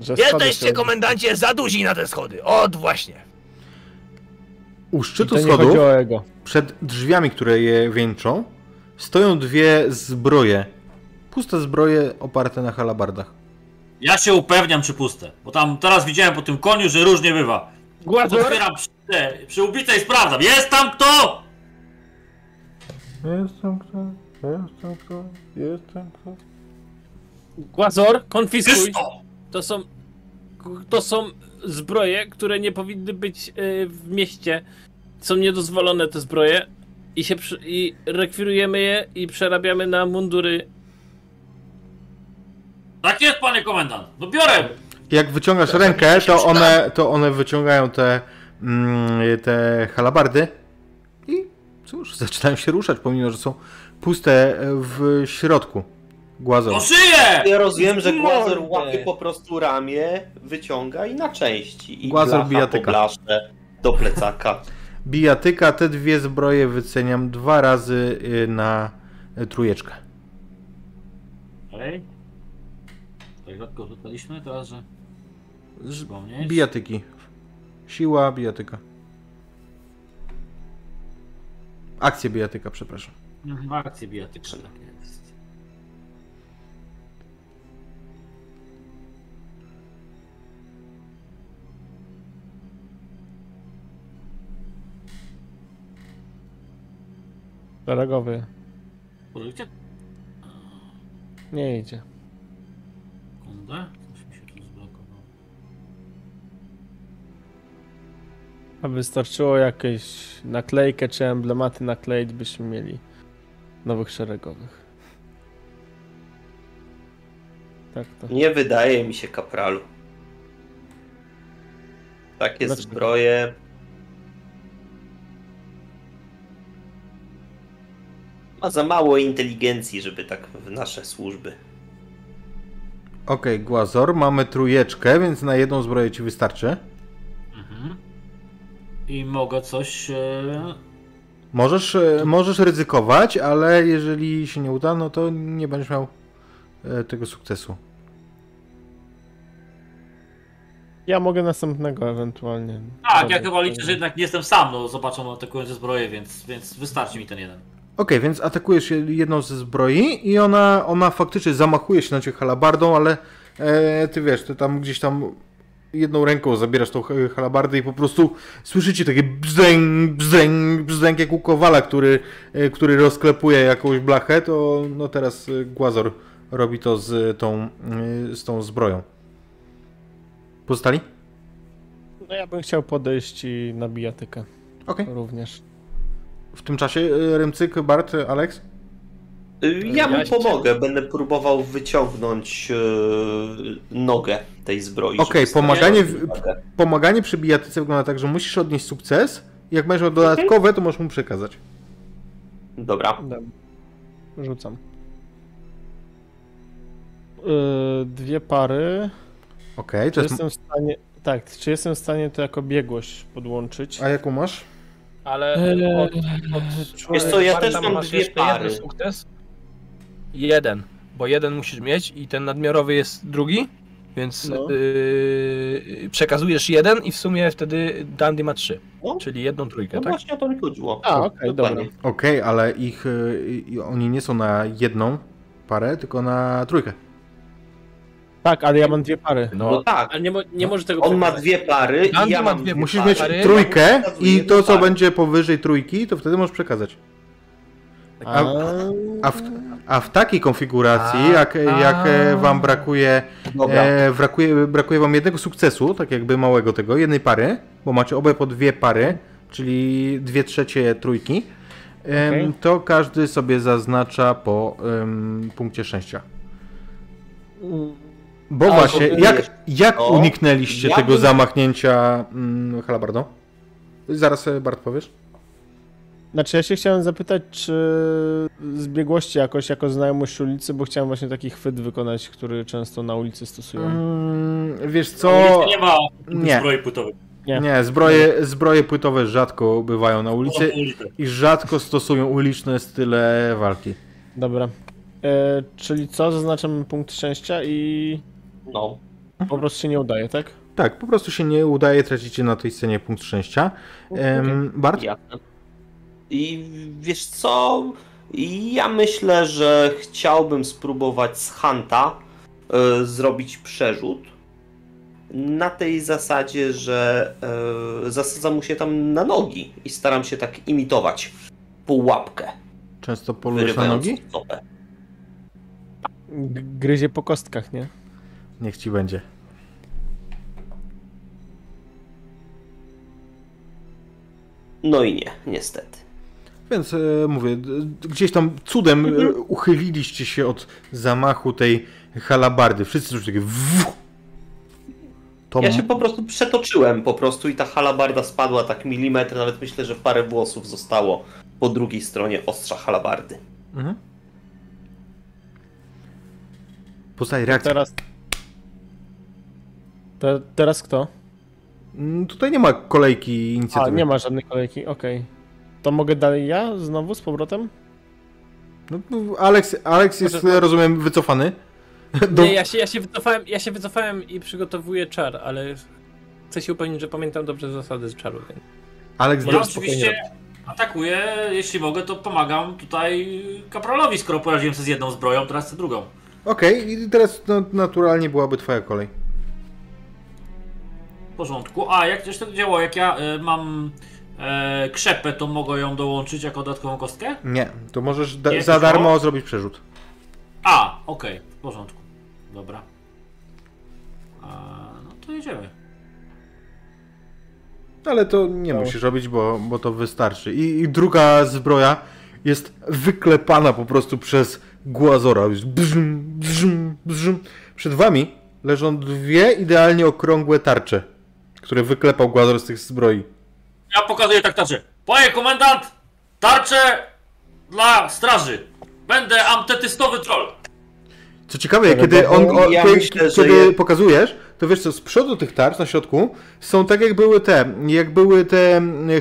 Speaker 5: że
Speaker 6: Jesteście,
Speaker 5: są-
Speaker 6: komendancie, za duzi na te schody. Od właśnie.
Speaker 1: u szczytu schodów, przed drzwiami, które je wieńczą, stoją dwie zbroje. Puste zbroje oparte na halabardach.
Speaker 2: Ja się upewniam, czy puste. Bo tam teraz widziałem po tym koniu, że różnie bywa.
Speaker 4: Głazor?
Speaker 2: Otwieram przy, przy ubice i sprawdzam. Jest tam kto?
Speaker 1: Jestem kto, jestem kto, jestem kto.
Speaker 4: Głazor, konfiskuj.
Speaker 2: Czysto!
Speaker 4: To są... To są zbroje, które nie powinny być y, w mieście. Są niedozwolone te zbroje. I się i rekwirujemy je i przerabiamy na mundury.
Speaker 2: Tak jest, panie komendant. No biorę.
Speaker 1: Jak wyciągasz rękę, to one, to one wyciągają te, mm, te halabardy i cóż, [LAUGHS] zaczynają się ruszać, pomimo że są puste w środku. Głazor.
Speaker 2: To szyję!
Speaker 3: Ja rozumiem, że Głazor łapie po prostu ramię, wyciąga i na części. I
Speaker 1: Głazor bijatyka.
Speaker 3: do plecaka. [LAUGHS]
Speaker 1: Bijatyka, te dwie zbroje wyceniam dwa razy y, na y, trójeczkę.
Speaker 2: Okej. Tak rzadko rzucaliśmy, teraz, że... Przypomnieć?
Speaker 1: Bijatyki. Siła, bijatyka. Akcja bijatyka, przepraszam.
Speaker 2: Mhm, Akcje bijatyczne, tak jest.
Speaker 5: Szeregowy.
Speaker 2: Gdzie...
Speaker 5: Nie idzie.
Speaker 2: Sekundę. Coś mi się tu zblokowało.
Speaker 5: A wystarczyło jakieś naklejkę czy emblematy nakleić, byśmy mieli nowych szeregowych. Tak to.
Speaker 3: Nie wydaje mi się, kapralu. Takie
Speaker 5: Dlaczego?
Speaker 3: zbroje. Ma za mało inteligencji, żeby tak w nasze służby.
Speaker 1: Okej, Głazor, mamy trójeczkę, więc na jedną zbroję ci wystarczy.
Speaker 2: Mhm. I mogę coś... E...
Speaker 1: Możesz, e, możesz ryzykować, ale jeżeli się nie uda, no to nie będziesz miał e, tego sukcesu.
Speaker 5: Ja mogę następnego ewentualnie.
Speaker 2: Tak, ja chyba liczę, że jednak nie jestem sam, no zobaczą atakujące zbroje, więc, więc wystarczy mi ten jeden.
Speaker 1: Okej, więc atakujesz jedną ze zbroi i ona, ona faktycznie zamachuje się na ciebie halabardą, ale e, ty wiesz, ty tam gdzieś tam jedną ręką zabierasz tą ha- halabardę i po prostu słyszycie takie bzdęk, bzdęk, bzdęk jak u kowala, który, e, który rozklepuje jakąś blachę, to no teraz e, Głazor robi to z tą, y, z tą zbroją. Pozostali?
Speaker 5: No ja bym chciał podejść i na bijatykę
Speaker 1: Okej.
Speaker 5: również.
Speaker 1: W tym czasie y, Rymcyk, Bart, Alex?
Speaker 3: Y, Ja mu pomogę, będę próbował wyciągnąć e, nogę tej zbroi.
Speaker 1: Okej,
Speaker 3: żeby
Speaker 1: pomaganie, w, pomaganie przy bijatyce wygląda tak, że musisz odnieść sukces. Jak będziesz miał dodatkowe, to możesz mu przekazać.
Speaker 3: Dobra.
Speaker 5: Dobra. Rzucam. Yy, dwie pary.
Speaker 1: Okej,
Speaker 5: Czy
Speaker 1: to jest...
Speaker 5: jestem w stanie. Tak, czy jestem w stanie to jako biegłość podłączyć?
Speaker 1: A jaką masz?
Speaker 6: Ale
Speaker 5: Eee,
Speaker 6: od, od
Speaker 3: Wiesz co, ja też mam dwie pary.
Speaker 6: jeden sukces. Jeden, bo jeden musisz mieć i ten nadmiarowy jest drugi, więc
Speaker 5: No.
Speaker 6: yy, przekazujesz jeden i w sumie wtedy Dandy ma trzy,
Speaker 3: No,
Speaker 6: czyli jedną trójkę,
Speaker 3: no
Speaker 6: tak?
Speaker 3: właśnie o to mi chodziło.
Speaker 5: A, okej, dobra.
Speaker 1: Okej, ale ich, y, oni nie są na jedną parę, tylko na trójkę.
Speaker 5: Tak, ale ja mam dwie pary.
Speaker 3: No tak,
Speaker 4: Ale nie, mo- nie może tego
Speaker 3: on ma dwie pary i ja
Speaker 6: ma
Speaker 3: mam
Speaker 6: dwie
Speaker 1: Musisz mieć
Speaker 6: pary.
Speaker 1: trójkę i to, co będzie powyżej trójki, to wtedy możesz przekazać.
Speaker 5: A,
Speaker 1: A w, a w takiej konfiguracji,
Speaker 6: A,
Speaker 1: jak, jak e, wam brakuje, e, brakuje, brakuje wam jednego sukcesu, tak jakby małego tego, jednej pary, bo macie obie po dwie pary, czyli dwie trzecie trójki, em,
Speaker 5: Okej.
Speaker 1: to każdy sobie zaznacza po em, punkcie szczęścia. Bo
Speaker 3: A,
Speaker 1: właśnie,
Speaker 3: to
Speaker 1: jak, jak
Speaker 3: o,
Speaker 1: uniknęliście
Speaker 3: ja
Speaker 1: tego
Speaker 3: bym-
Speaker 1: zamachnięcia mm, halabardą? Zaraz Bart powiesz.
Speaker 5: Znaczy ja się chciałem zapytać, czy z biegłości jakoś, jako znajomość ulicy, bo chciałem właśnie taki chwyt wykonać, który często na ulicy stosują.
Speaker 1: Mm, wiesz co?
Speaker 2: Nie ma
Speaker 1: Nie.
Speaker 2: zbroi płytowej.
Speaker 5: Nie.
Speaker 1: Nie, zbroje, zbroje płytowe rzadko bywają na ulicy i rzadko stosują uliczne style walki.
Speaker 5: Dobra. E, czyli co? Zaznaczam punkt szczęścia i
Speaker 3: No.
Speaker 5: po prostu się nie udaje, tak?
Speaker 1: Tak, po prostu się nie udaje, tracicie na tej scenie punkt szczęścia. Em, Bart?
Speaker 3: Jasne. I wiesz co? Ja myślę, że chciałbym spróbować z Hanta e, zrobić przerzut. Na tej zasadzie, że e, zasadzam mu się tam na nogi i staram się tak imitować pułapkę,
Speaker 1: Często polujesz na nogi?
Speaker 3: stopę.
Speaker 5: Gryzie po kostkach, nie?
Speaker 1: Niech ci będzie.
Speaker 3: No i nie, niestety.
Speaker 1: Więc e, mówię, gdzieś tam cudem e, uchyliliście się od zamachu tej halabardy. Wszyscy już takie w. To
Speaker 3: Ja się po prostu przetoczyłem po prostu i ta halabarda spadła tak milimetr, nawet myślę, że parę włosów zostało po drugiej stronie ostrza halabardy.
Speaker 1: Mhm. Postaje reakcja.
Speaker 5: Teraz... Te, teraz kto?
Speaker 1: Mm, Tutaj nie ma kolejki
Speaker 5: A,
Speaker 1: inicjatywy.
Speaker 5: nie ma żadnej kolejki, okej. To mogę dalej ja znowu z powrotem?
Speaker 1: No, no, Alex, Alex jest,
Speaker 4: Może-
Speaker 1: rozumiem, wycofany. Do... [LAUGHS]
Speaker 4: Nie, ja się, ja, się wycofałem, ja się wycofałem i przygotowuję czar, ale chcę się upewnić, że pamiętam dobrze zasady z czaru. Więc...
Speaker 1: Alex,
Speaker 2: Ja oczywiście atakuję, jeśli mogę, to pomagam tutaj kapralowi, skoro poradziłem sobie z jedną zbroją, teraz chcę drugą.
Speaker 1: Okej, i teraz no, naturalnie byłaby twoja kolej.
Speaker 2: W porządku. A jak coś to działo, jak ja y, mam e, krzepę, to mogę ją dołączyć jako dodatkową kostkę?
Speaker 1: Nie, to możesz da-
Speaker 2: Nie,
Speaker 1: za darmo zrobić przerzut.
Speaker 2: A, okej, w porządku. Dobra. A, no to jedziemy.
Speaker 1: Ale to nie
Speaker 5: No.
Speaker 1: musisz robić, bo, bo to wystarczy. I, I druga zbroja jest wyklepana po prostu przez Głazora. Brzm, brzm, brzm. Przed wami leżą dwie idealnie okrągłe tarcze, które wyklepał Głazor z tych zbroi.
Speaker 2: Ja pokazuję tak tarczę. Panie komendant! Tarczę dla straży! Będę amtetystowy troll!
Speaker 1: Co ciekawe,
Speaker 5: Ale
Speaker 1: kiedy, on, o,
Speaker 3: ja
Speaker 1: kiedy,
Speaker 3: myślę,
Speaker 1: kiedy
Speaker 3: je-
Speaker 1: pokazujesz, to wiesz co, z przodu tych tarcz na środku są tak jak były te, jak były te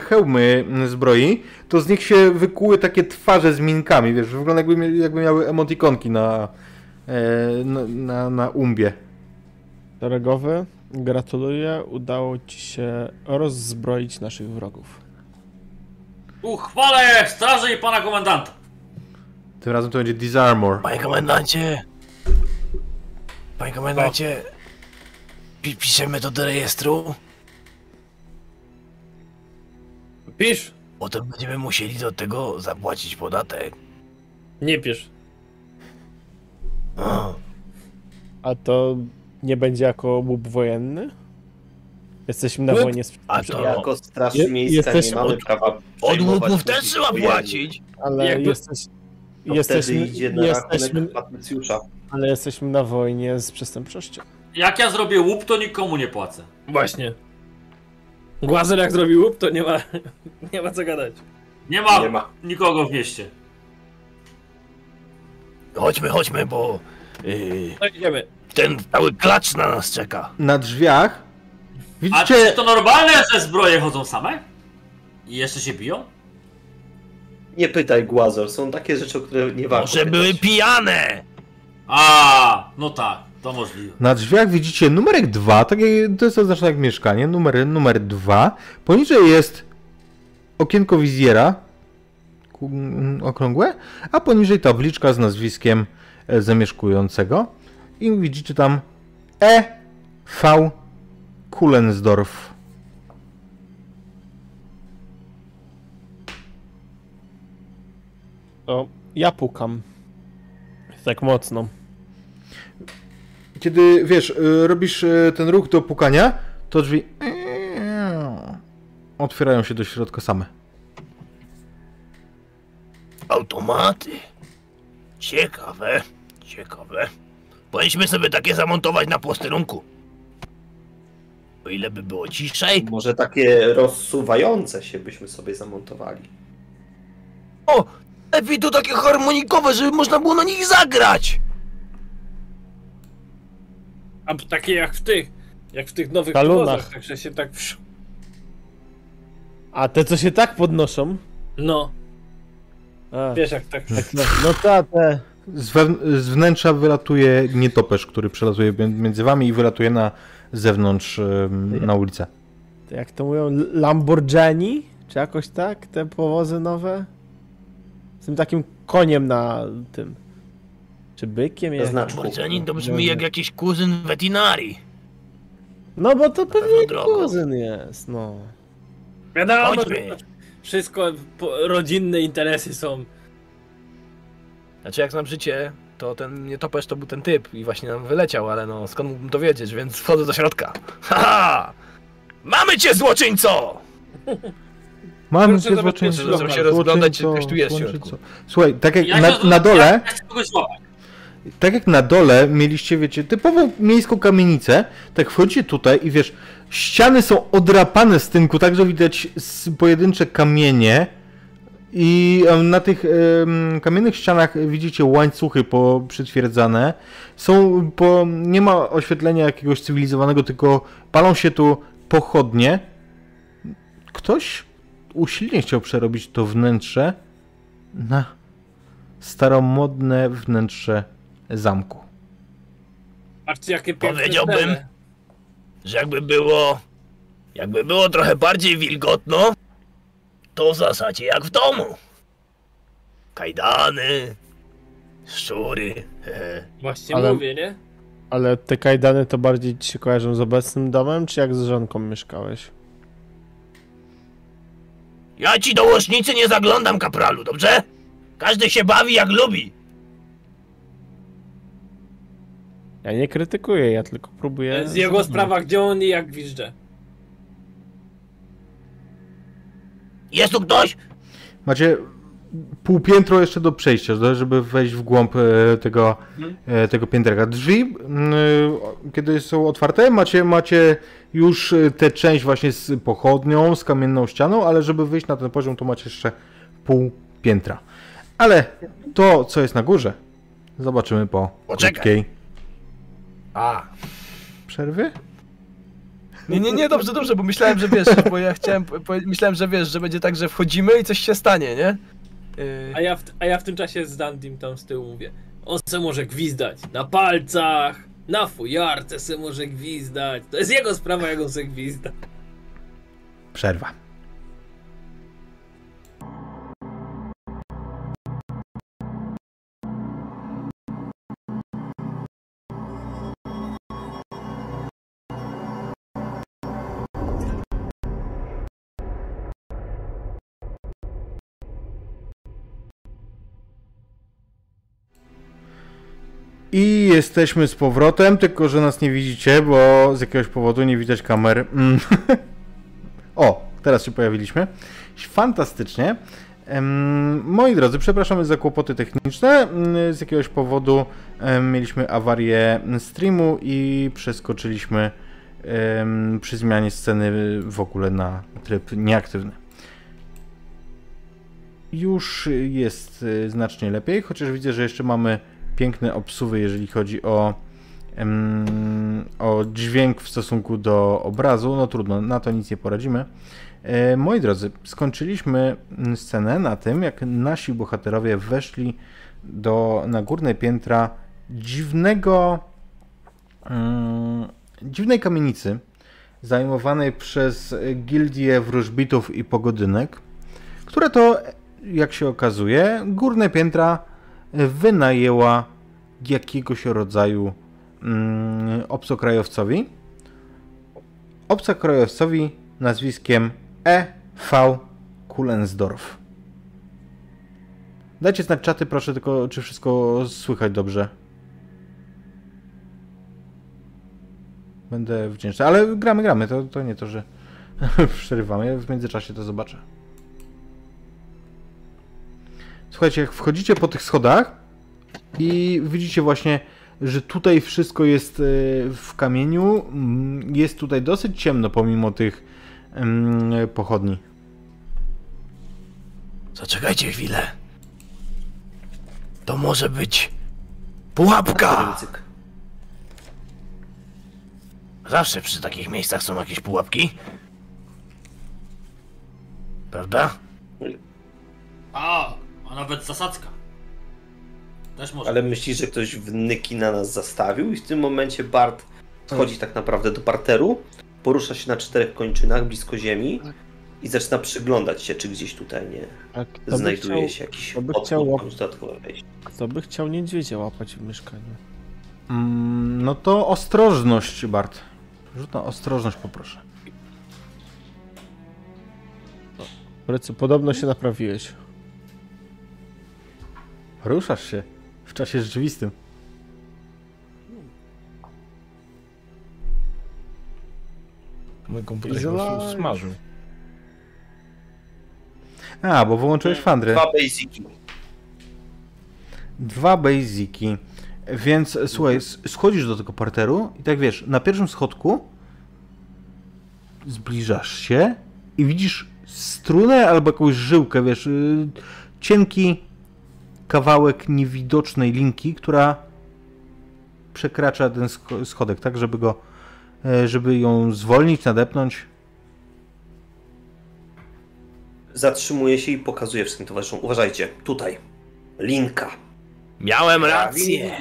Speaker 1: hełmy zbroi, to z nich się wykuły takie twarze z minkami, wiesz, wygląda jakby, jakby miały emotikonki na, e, na, na, na umbie.
Speaker 5: Szeregowy, gratuluję, udało ci się rozzbroić naszych wrogów.
Speaker 2: Uchwalę straży i pana komendanta!
Speaker 1: Tym razem to będzie Disarmor.
Speaker 6: Panie komendancie! Panie komendancie! Pi- piszemy to do rejestru,
Speaker 4: Pisz?
Speaker 6: potem będziemy musieli do tego zapłacić podatek.
Speaker 4: Nie pisz.
Speaker 6: O,
Speaker 5: A to nie będzie jako łup wojenny? Jesteśmy na wojnie z...
Speaker 6: A to-
Speaker 3: Jako straż
Speaker 5: Je-
Speaker 3: miejska
Speaker 5: jesteś
Speaker 3: nie mamy prawa
Speaker 6: od łupów też trzeba płacić.
Speaker 5: Ale
Speaker 4: Jakby-
Speaker 5: jesteś...
Speaker 3: To
Speaker 5: Jesteśmy,
Speaker 3: wtedy idzie na
Speaker 5: jesteśmy, ale jesteśmy na wojnie z przestępczością.
Speaker 2: Jak ja zrobię łup, to nikomu nie płacę.
Speaker 4: Właśnie. Głazer jak zrobił łup, to nie ma, nie ma co gadać.
Speaker 2: Nie ma,
Speaker 3: Nie ma.
Speaker 2: nikogo w mieście.
Speaker 6: Chodźmy, chodźmy, bo yy,
Speaker 4: No idziemy.
Speaker 6: Ten cały klacz na nas czeka.
Speaker 1: Na drzwiach
Speaker 2: A
Speaker 1: widzicie...
Speaker 2: czy to normalne, że zbroje chodzą same? I jeszcze się biją?
Speaker 3: Nie pytaj Głazor, są takie rzeczy, o które nie warto
Speaker 6: Może
Speaker 3: pytać.
Speaker 6: były pijane.
Speaker 2: A, no tak, to możliwe.
Speaker 1: Na drzwiach widzicie numerek 2, takie, to jest oznaczone jak mieszkanie, numer, numer 2. Poniżej jest okienko wizjera, mm, okrągłe, a poniżej tabliczka z nazwiskiem e, zamieszkującego. I widzicie tam E. V. Kulensdorf.
Speaker 5: To ja pukam. Tak mocno.
Speaker 1: Kiedy, wiesz, y, robisz y, ten ruch do pukania, to drzwi otwierają się do środka same.
Speaker 6: Automaty. Ciekawe, ciekawe. Powinniśmy sobie takie zamontować na posterunku. O ile by było ciszej.
Speaker 3: Może takie rozsuwające się byśmy sobie zamontowali.
Speaker 6: O, lepiej to takie harmonikowe, żeby można było na nich zagrać.
Speaker 4: A takie jak w tych, jak w tych nowych powozach, także się tak...
Speaker 5: A te, co się tak podnoszą?
Speaker 4: No,
Speaker 5: A,
Speaker 4: wiesz jak tak...
Speaker 5: no, no ta, te.
Speaker 1: Z, z wnętrza wylatuje nietoperz, który przelatuje mię- między wami i wylatuje na zewnątrz, na ulicę.
Speaker 5: te jak to mówią, Lamborghini? Czy jakoś tak? Te powozy nowe? Z tym takim koniem na tym. Czy bykiem?
Speaker 3: To znaczy,
Speaker 6: Borcenin to brzmi jak jakiś kuzyn wetinari.
Speaker 5: No bo to pewnie
Speaker 6: drogą.
Speaker 5: kuzyn jest, no.
Speaker 4: Wiadomo,
Speaker 6: Chodźmy.
Speaker 4: wszystko, rodzinne interesy są.
Speaker 6: Znaczy jak znam życie, to ten nietoperz to był ten typ i właśnie nam wyleciał, ale no skąd mógłbym to wiedzieć, więc wchodzę do środka. [LAUGHS] Haha! Mamy cię złoczyńco!
Speaker 1: Mam
Speaker 4: Proszę
Speaker 1: cię złoczyńco,
Speaker 4: zacząłem
Speaker 6: się rozglądać, czy ktoś tu jest w
Speaker 1: złoczyńco.
Speaker 6: środku.
Speaker 1: Słuchaj, tak jak
Speaker 2: Ja
Speaker 1: na, na dole,
Speaker 2: Ja
Speaker 1: tak jak na dole mieliście, wiecie, typową miejską kamienicę, tak wchodzicie tutaj i wiesz, ściany są odrapane z tynku, tak że widać pojedyncze kamienie i na tych em, kamiennych ścianach widzicie łańcuchy po, przytwierdzane. Są po, nie ma oświetlenia jakiegoś cywilizowanego, tylko palą się tu pochodnie. Ktoś usilnie chciał przerobić to wnętrze na staromodne wnętrze zamku.
Speaker 4: Patrzcie jakie
Speaker 6: Powiedziałbym-. Że jakby było... Jakby było trochę bardziej wilgotno, to w zasadzie jak w domu. Kajdany, szczury, hehe.
Speaker 4: Właśnie
Speaker 5: Ale-
Speaker 4: mówię, nie?
Speaker 5: Ale te kajdany to bardziej ci się kojarzą z obecnym domem, czy jak z żonką mieszkałeś?
Speaker 6: Ja ci do łożnicy nie zaglądam, kapralu, dobrze? Każdy się bawi jak lubi.
Speaker 5: Ja nie krytykuję, ja tylko próbuję...
Speaker 4: Z jego sprawa, gdzie on i jak gwizdże.
Speaker 6: Jest tu ktoś?
Speaker 1: Macie półpiętro jeszcze do przejścia, żeby wejść w głąb e, tego, e, tego pięterka. Drzwi, mm, e, kiedy są otwarte, macie, macie już tę część właśnie z pochodnią, z kamienną ścianą, ale żeby wyjść na ten poziom, to macie jeszcze pół piętra. Ale to, co jest na górze, zobaczymy po
Speaker 6: Poczekaj.
Speaker 1: krótkiej
Speaker 6: A,
Speaker 1: przerwie.
Speaker 6: Nie, nie, nie, dobrze, dobrze, bo myślałem, że wiesz, bo ja chciałem, po- myślałem, że wiesz, że będzie tak, że wchodzimy i coś się stanie, nie? Yy,
Speaker 4: A ja, w, a ja w tym czasie z Dandim tam z tyłu mówię. On se może gwizdać na palcach, na fujarce se może gwizdać. To jest jego sprawa, jak on se gwizda.
Speaker 1: Przerwa. I jesteśmy z powrotem, tylko że nas nie widzicie, bo z jakiegoś powodu nie widać kamer. Mm. [LAUGHS] o, teraz się pojawiliśmy. Fantastycznie. Moi drodzy, przepraszamy za kłopoty techniczne. Mm, Z jakiegoś powodu mieliśmy awarię streamu i przeskoczyliśmy przy zmianie sceny w ogóle na tryb nieaktywny. Już jest y, znacznie lepiej, chociaż widzę, że jeszcze mamy piękne obsuwy, jeżeli chodzi o, o dźwięk w stosunku do obrazu. No trudno, na to nic nie poradzimy. E, moi drodzy, skończyliśmy mm, scenę na tym, jak nasi bohaterowie weszli do, na górne piętra dziwnego, mm, dziwnej kamienicy zajmowanej przez gildię wróżbitów i pogodynek, która to, jak się okazuje, górne piętra wynajęła jakiegoś rodzaju mm, obcokrajowcowi. Obcokrajowcowi nazwiskiem E.V. Kulensdorf. Dajcie znać czaty, proszę, tylko czy wszystko słychać dobrze. Będę wdzięczny, ale gramy, gramy, to, to nie to, że [LAUGHS] przerywamy, w międzyczasie to zobaczę. Słuchajcie, jak wchodzicie po tych schodach i widzicie właśnie, że tutaj wszystko jest e, w kamieniu, mm, jest tutaj dosyć ciemno pomimo tych pochodni.
Speaker 6: Zaczekajcie chwilę. To może być pułapka. Zawsze przy takich miejscach są jakieś pułapki. Prawda?
Speaker 2: A, a nawet zasadzka. Też może.
Speaker 3: Ale myślisz, że ktoś wnyki na nas zastawił i w tym momencie Bart schodzi tak naprawdę do parteru, porusza się na czterech kończynach blisko ziemi i zaczyna przyglądać się, czy gdzieś tutaj nie
Speaker 5: by,
Speaker 3: znajduje
Speaker 5: chciał,
Speaker 3: się jakiś
Speaker 5: kto by chciał łap-
Speaker 3: bądź dodatkowe wejście.
Speaker 5: kto by chciał niedźwiedzia łapać w mieszkaniu?
Speaker 1: Mm, no to ostrożność, Bart. Rzut na ostrożność poproszę.
Speaker 5: Precy, podobno się naprawiłeś.
Speaker 1: Ruszasz się w czasie rzeczywistym.
Speaker 6: Mój komputer się smażył.
Speaker 1: A, bo wyłączyłeś fandrę.
Speaker 3: Dwa basiki.
Speaker 1: Dwa basiki. Więc słuchaj, schodzisz do tego parteru i tak wiesz, na pierwszym schodku zbliżasz się i widzisz strunę albo jakąś żyłkę, wiesz, y, cienki kawałek niewidocznej linki, która przekracza ten scho- schodek, tak, żeby go, e, żeby ją zwolnić, nadepnąć.
Speaker 3: Zatrzymuje się i pokazuje wszystkim towarzyszom. Uważajcie, tutaj. Linka.
Speaker 6: Miałem rację.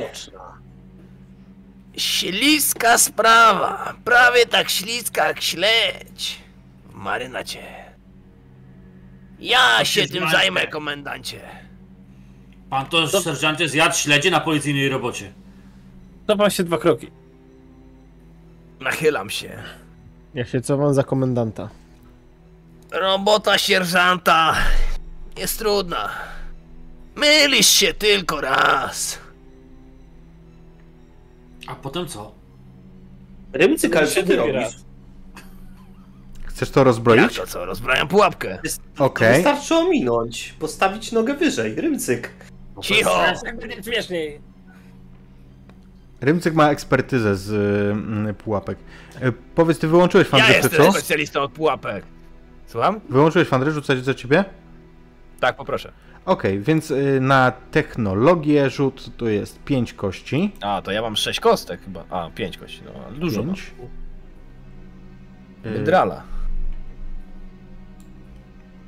Speaker 6: Śliska sprawa. Prawie tak śliska jak śledź. W marynacie. Ja się tym zajmę, komendancie.
Speaker 2: Pan to, serżancie, zjadł śledzie na policyjnej robocie.
Speaker 4: Cofam się dwa kroki.
Speaker 6: Nachylam się.
Speaker 5: Ja się cofam za komendanta.
Speaker 6: Robota sierżanta jest trudna. Mylisz się tylko raz.
Speaker 2: A potem co?
Speaker 3: Rymcyk, ale co ty robisz?
Speaker 4: raz.
Speaker 1: Chcesz to
Speaker 6: Ja
Speaker 1: rozbroić?
Speaker 6: to co, rozbrajam pułapkę.
Speaker 3: To
Speaker 1: Okej.
Speaker 3: Wystarczy ominąć, postawić nogę wyżej. Rymcyk.
Speaker 6: Cicho!
Speaker 4: Tak będzie śmieszniej.
Speaker 1: Rymcyk ma ekspertyzę z y, pułapek. Y, powiedz, ty wyłączyłeś
Speaker 6: Ja
Speaker 1: fandrę, czy
Speaker 6: jestem
Speaker 1: co?
Speaker 6: specjalistą od pułapek. Słucham?
Speaker 1: Wyłączyłeś fandrę, rzucać za ciebie?
Speaker 6: Tak, poproszę.
Speaker 1: Okej, więc y, na technologię rzut to jest 5 kości.
Speaker 6: A, to ja mam 6 kostek chyba. A, 5 kości, no dużo. mam.
Speaker 1: 5. Y,
Speaker 6: Wydrala.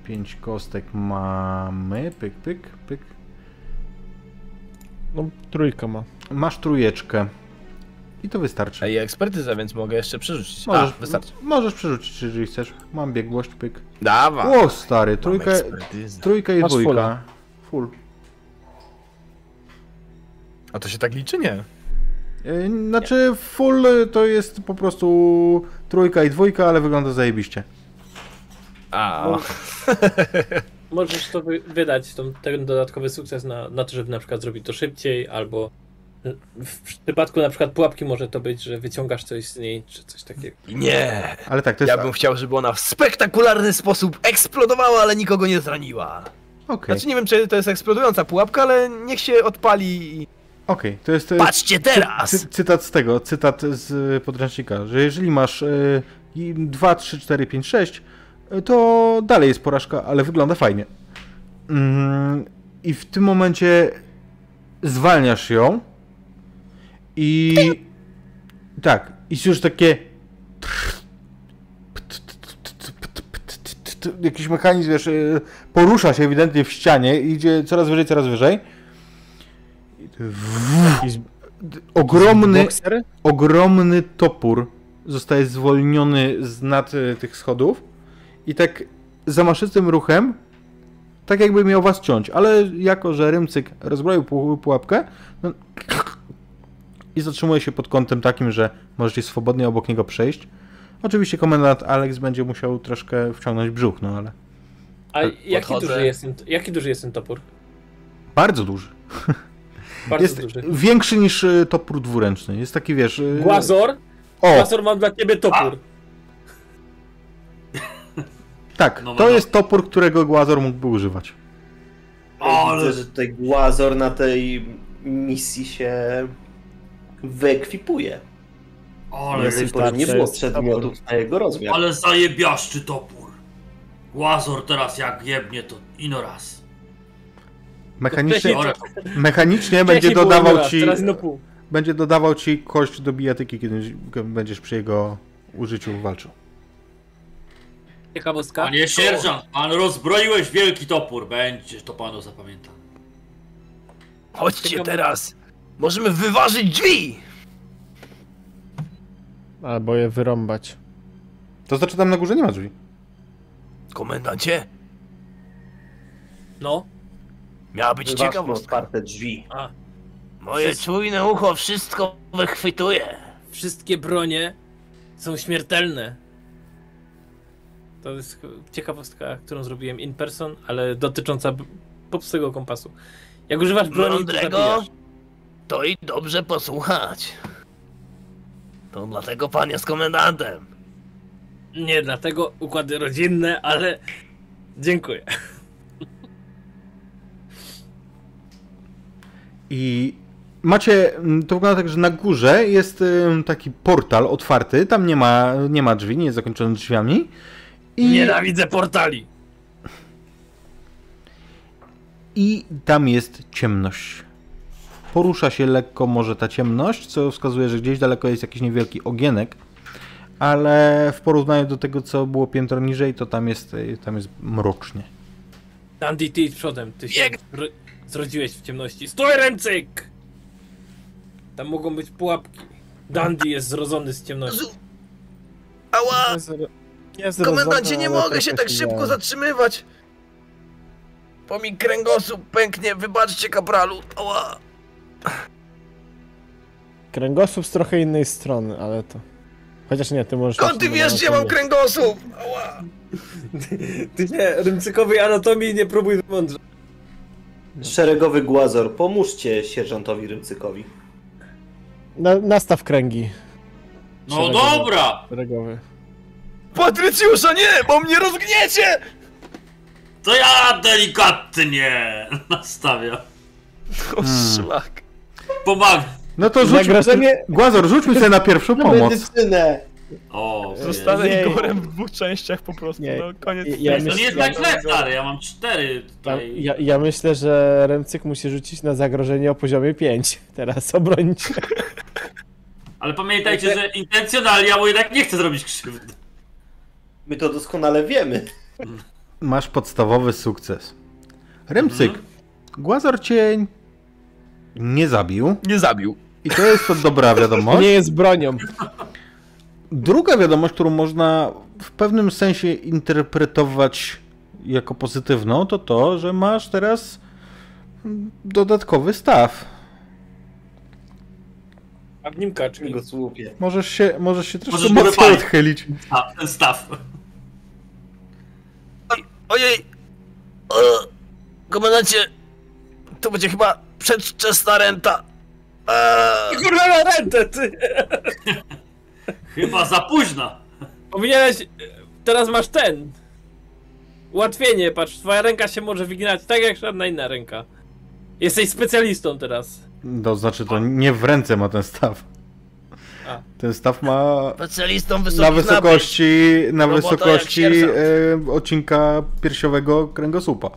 Speaker 1: 5 kostek mamy. Pyk, pyk, pyk.
Speaker 5: No, trójka ma.
Speaker 1: Masz trójeczkę. I to wystarczy.
Speaker 6: Ej, ekspertyzę, więc mogę jeszcze przerzucić.
Speaker 1: Możesz,
Speaker 6: A, wystarczy.
Speaker 1: możesz przerzucić, jeżeli chcesz. Mam biegłość, pyk.
Speaker 6: Dawa.
Speaker 1: O, stary, trójka, trójka i
Speaker 5: Masz
Speaker 1: dwójka.
Speaker 5: fulla.
Speaker 1: Full.
Speaker 6: A to się tak liczy? Nie.
Speaker 1: Y, Znaczy, full y, to jest po prostu trójka i dwójka, ale wygląda zajebiście.
Speaker 6: A. [LAUGHS]
Speaker 4: Możesz to wy- wydać, tą, ten dodatkowy sukces na, na to, żeby na przykład zrobić to szybciej, albo W przypadku na przykład pułapki może to być, że wyciągasz coś z niej, czy coś takiego.
Speaker 6: Nie.
Speaker 1: Ale tak, to jest...
Speaker 6: Ja bym chciał, żeby ona w spektakularny sposób eksplodowała, ale nikogo nie zraniła.
Speaker 1: Okej,
Speaker 6: Znaczy nie wiem, czy to jest eksplodująca pułapka, ale niech się odpali i...
Speaker 1: okej, to jest... e,
Speaker 6: Patrzcie teraz!
Speaker 1: Cy, cytat z tego, cytat z podręcznika, że jeżeli masz y, 2, 3, 4, 5, 6, y, to dalej jest porażka, ale wygląda fajnie. Mm, I w tym momencie zwalniasz ją i tak, i już takie jakiś mechanizm, wiesz, y, porusza się ewidentnie w ścianie, idzie coraz wyżej, coraz wyżej. I Ogromny, ogromny topór zostaje zwolniony z nad y, tych schodów i tak zamaszystym ruchem, tak jakby miał was ciąć, ale jako, że Rymcyk rozbroił pu- pułapkę no, i zatrzymuje się pod kątem takim, że możecie swobodnie obok niego przejść. Oczywiście komendant Alex będzie musiał troszkę wciągnąć brzuch, no ale
Speaker 4: A jaki
Speaker 6: podchodzę.
Speaker 4: duży, jest ten, jaki duży jest ten topór?
Speaker 1: bardzo duży. [LAUGHS]
Speaker 4: Bardzo
Speaker 1: Jest
Speaker 4: duży.
Speaker 1: większy niż y, topór dwuręczny. Jest taki, wiesz... y,
Speaker 4: Głazor?
Speaker 1: O,
Speaker 4: Głazor, mam dla ciebie topór.
Speaker 1: Tak,
Speaker 2: No,
Speaker 1: to
Speaker 2: no.
Speaker 1: jest topór, którego Głazor mógłby używać.
Speaker 2: Ale-
Speaker 3: Widzę, że tutaj Głazor na tej misji się wyekwipuje.
Speaker 2: Ale,
Speaker 5: Jest
Speaker 3: pory
Speaker 5: tak,
Speaker 3: nie było przedmiotów na jego rozmiar.
Speaker 2: ale zajebiaszczy topór. Łazor teraz jak jebnie to ino raz.
Speaker 1: Mechanicznie, mechanicznie będzie dodawał
Speaker 4: raz,
Speaker 1: ci będzie dodawał ci kość do bijatyki, kiedy będziesz przy jego użyciu walczył.
Speaker 4: Ciekawostka.
Speaker 2: Panie sierżant, pan rozbroiłeś wielki topór. Będzie to panu zapamiętam.
Speaker 6: Chodźcie
Speaker 4: Ciekawe-
Speaker 6: teraz! Możemy wyważyć drzwi!
Speaker 5: Albo je wyrąbać.
Speaker 1: To znaczy tam na górze nie ma drzwi.
Speaker 6: Komendancie,
Speaker 4: No.
Speaker 6: miała być
Speaker 3: Wyważmy
Speaker 6: ciekawostka.
Speaker 3: otwarte drzwi.
Speaker 4: A,
Speaker 6: Moje czujne ucho wszystko wychwytuje.
Speaker 4: wszystkie bronie są śmiertelne. To jest ciekawostka, którą zrobiłem in person, ale dotycząca popsego kompasu. Jak używasz broni, to
Speaker 6: Mądrego
Speaker 4: zabijasz.
Speaker 6: to i dobrze posłuchać. To dlatego pan jest komendantem.
Speaker 4: Nie, dlatego układy rodzinne, ale dziękuję.
Speaker 1: I macie, mm, to wygląda tak, że na górze jest taki portal otwarty, tam nie ma, nie ma drzwi, nie jest zakończony drzwiami. I,
Speaker 4: Nienawidzę portali.
Speaker 1: I tam jest ciemność. Porusza się lekko może ta ciemność, co wskazuje, że gdzieś daleko jest jakiś niewielki ogienek, ale w porównaniu do tego, co było piętro niżej, to tam jest, y, tam jest mrocznie.
Speaker 4: Dandy, ty idź przodem. Ty się zrodziłeś w ciemności. Stój, ręcyk! Tam mogą być pułapki. Dandy jest zrodzony z ciemności.
Speaker 6: Ała!
Speaker 5: Jest,
Speaker 6: Komendancie, nie mogę się tak szybko zatrzymywać. Bo mi kręgosłup pęknie, wybaczcie kapralu. Ała!
Speaker 5: Kręgosłup z trochę innej strony, ale to... Chociaż nie, ty możesz...
Speaker 6: Skąd ty wiesz, gdzie mam kręgosłup? Ała!
Speaker 4: Ty nie, rymcykowej anatomii nie próbuj mądrze.
Speaker 3: Szeregowy Głazor, pomóżcie sierżantowi Rymcykowi.
Speaker 5: Na, nastaw kręgi.
Speaker 2: No
Speaker 5: Szeregowy.
Speaker 2: dobra!
Speaker 5: Szeregowy.
Speaker 6: Patrycjusza nie, bo mnie rozgniecie!
Speaker 2: To ja delikatnie [LAUGHS] nastawiam.
Speaker 6: O
Speaker 1: Hmm.
Speaker 6: szlak.
Speaker 2: Pomagam.
Speaker 1: No to rzuć,
Speaker 5: Zagrożenie-
Speaker 1: Głazor, rzućmy sobie na pierwszą pomoc.
Speaker 3: Medycynę!
Speaker 2: O,
Speaker 6: Zostanę
Speaker 5: Nie.
Speaker 6: Igorem w dwóch częściach po prostu,
Speaker 5: Nie.
Speaker 6: no koniec.
Speaker 5: Ja- ja
Speaker 2: to nie jest tak źle, stary. Ja mam cztery
Speaker 5: Ja,
Speaker 2: tutaj.
Speaker 5: ja, ja myślę, że Remcyk musi rzucić na zagrożenie o poziomie 5. [LAUGHS] Teraz obrońcie.
Speaker 2: Ale pamiętajcie, że intencjonalnie ja mu jednak nie chcę zrobić krzywdy.
Speaker 3: My to doskonale wiemy.
Speaker 1: Masz podstawowy sukces. Rymcyk, Głazor cię nie zabił
Speaker 6: Nie zabił.
Speaker 1: i to jest to dobra [LAUGHS] wiadomość.
Speaker 5: Nie jest bronią.
Speaker 1: Druga wiadomość, którą można w pewnym sensie interpretować jako pozytywną, to to, że masz teraz dodatkowy staw.
Speaker 4: A w nim kaczki.
Speaker 3: Go słupie.
Speaker 1: Możesz się, możesz się troszkę
Speaker 2: Możesz
Speaker 1: mocniej
Speaker 2: wypalić.
Speaker 1: odchylić.
Speaker 2: A, ten staw.
Speaker 6: Ojej! O, komendancie, to będzie chyba przedwczesna renta.
Speaker 4: Kurwa na rentę, ty! [LAUGHS]
Speaker 2: Chyba za późno.
Speaker 4: Powinieneś... Teraz masz ten. Ułatwienie, patrz, twoja ręka się może wyginać tak jak żadna inna ręka. Jesteś specjalistą teraz.
Speaker 1: To znaczy, to nie w ręce ma ten staw. Ten staw ma
Speaker 6: Specjalistą
Speaker 1: na wysokości, na
Speaker 6: Robota
Speaker 1: wysokości e, odcinka piersiowego kręgosłupa.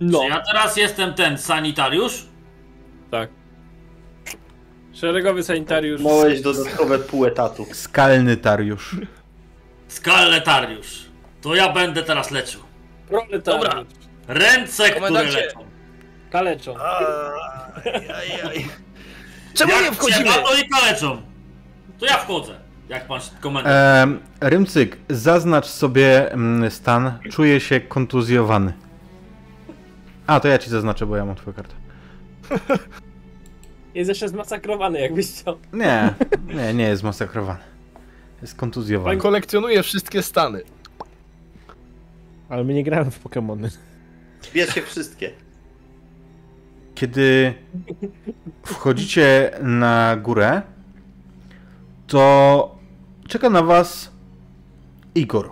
Speaker 4: No,
Speaker 2: Czy ja teraz jestem ten sanitariusz?
Speaker 4: tak. Szeregowy sanitariusz.
Speaker 3: Małeś dodatkowe pół etatu.
Speaker 1: Skalny tariusz.
Speaker 2: Skaletariusz. To ja będę teraz leczył.
Speaker 4: Proletariusz.
Speaker 6: Dobra.
Speaker 2: Ręce, które
Speaker 6: Komendancie.
Speaker 2: leczą.
Speaker 4: Kaleczą.
Speaker 6: Aj, aj, aj. Czemu nie
Speaker 2: Jak
Speaker 6: wchodzimy?
Speaker 2: trzeba, to i kaleczą. To ja wchodzę. Jak pan komendant.
Speaker 1: E, Rymcyk, zaznacz sobie mm, stan. Czuję się kontuzjowany. A, to ja ci zaznaczę, bo ja mam twoją kartę. [LAUGHS]
Speaker 4: Jest jeszcze zmasakrowany, jakbyś chciał.
Speaker 1: Nie, nie, nie jest masakrowany. Jest kontuzjowany.
Speaker 6: Pan kolekcjonuje wszystkie stany.
Speaker 5: Ale my nie gramy w Pokémony.
Speaker 3: Bierzcie wszystkie.
Speaker 1: Kiedy wchodzicie na górę, to czeka na was Igor.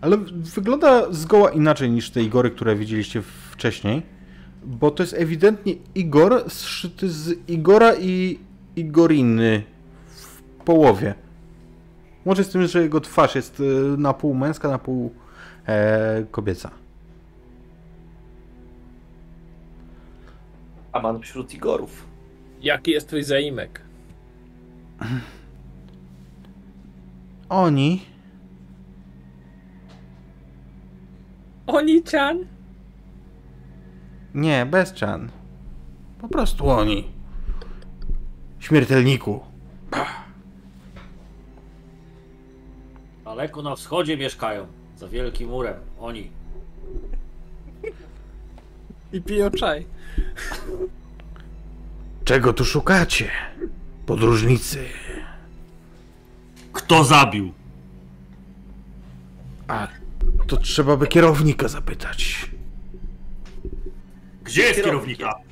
Speaker 1: Ale wygląda zgoła inaczej niż te Igory, które widzieliście wcześniej, bo to jest ewidentnie Igor zszyty z Igora i Igoriny w połowie. Łącznie z tym, że jego twarz jest e, na pół męska, na pół e, kobieca.
Speaker 3: A man wśród Igorów.
Speaker 4: Jaki jest twój zaimek?
Speaker 1: Oni
Speaker 4: Oni-chan?
Speaker 1: Nie, bez Chan. Po prostu oni. Śmiertelniku.
Speaker 2: Daleko na wschodzie mieszkają. Za wielkim murem. Oni.
Speaker 4: I piją czaj.
Speaker 1: Czego tu szukacie? Podróżnicy.
Speaker 2: Kto zabił?
Speaker 1: A to trzeba by kierownika zapytać.
Speaker 2: Gdzie jest
Speaker 3: Kierownik.
Speaker 2: kierownika?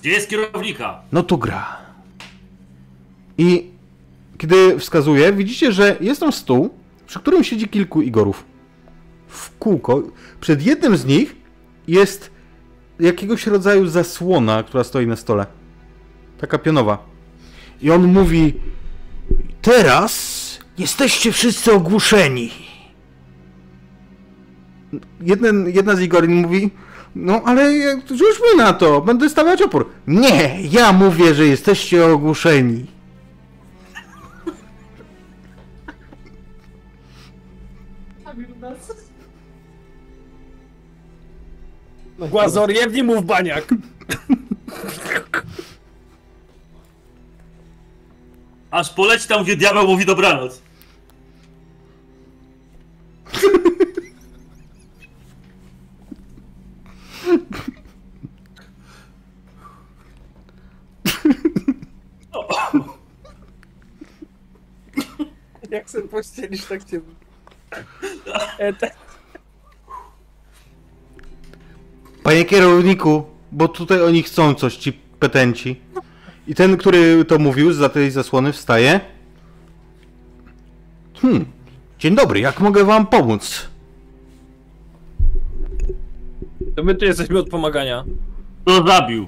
Speaker 2: Gdzie jest kierownika?
Speaker 1: No tu gra. I kiedy wskazuje, widzicie, że jest tam stół, przy którym siedzi kilku Igorów. W kółko. Przed jednym z nich jest jakiegoś rodzaju zasłona, która stoi na stole. Taka pionowa. I on mówi: Teraz jesteście wszyscy ogłuszeni. Jeden, jedna z Igorin mówi: No, ale jak- rzuć mi na to, będę stawiać opór. Nie, ja mówię, że jesteście ogłuszeni.
Speaker 4: Głazor, jebnij mu w baniak.
Speaker 2: Aż poleci tam, gdzie diabeł mówi dobranoc.
Speaker 4: Jak sobie pościelisz, tak cię... E, te...
Speaker 1: Panie kierowniku, bo tutaj oni chcą coś, ci petenci. I ten, który to mówił za tej zasłony, wstaje. Hmm. Dzień dobry, jak mogę wam pomóc?
Speaker 4: To my tu jesteśmy od pomagania.
Speaker 2: Kto zabił?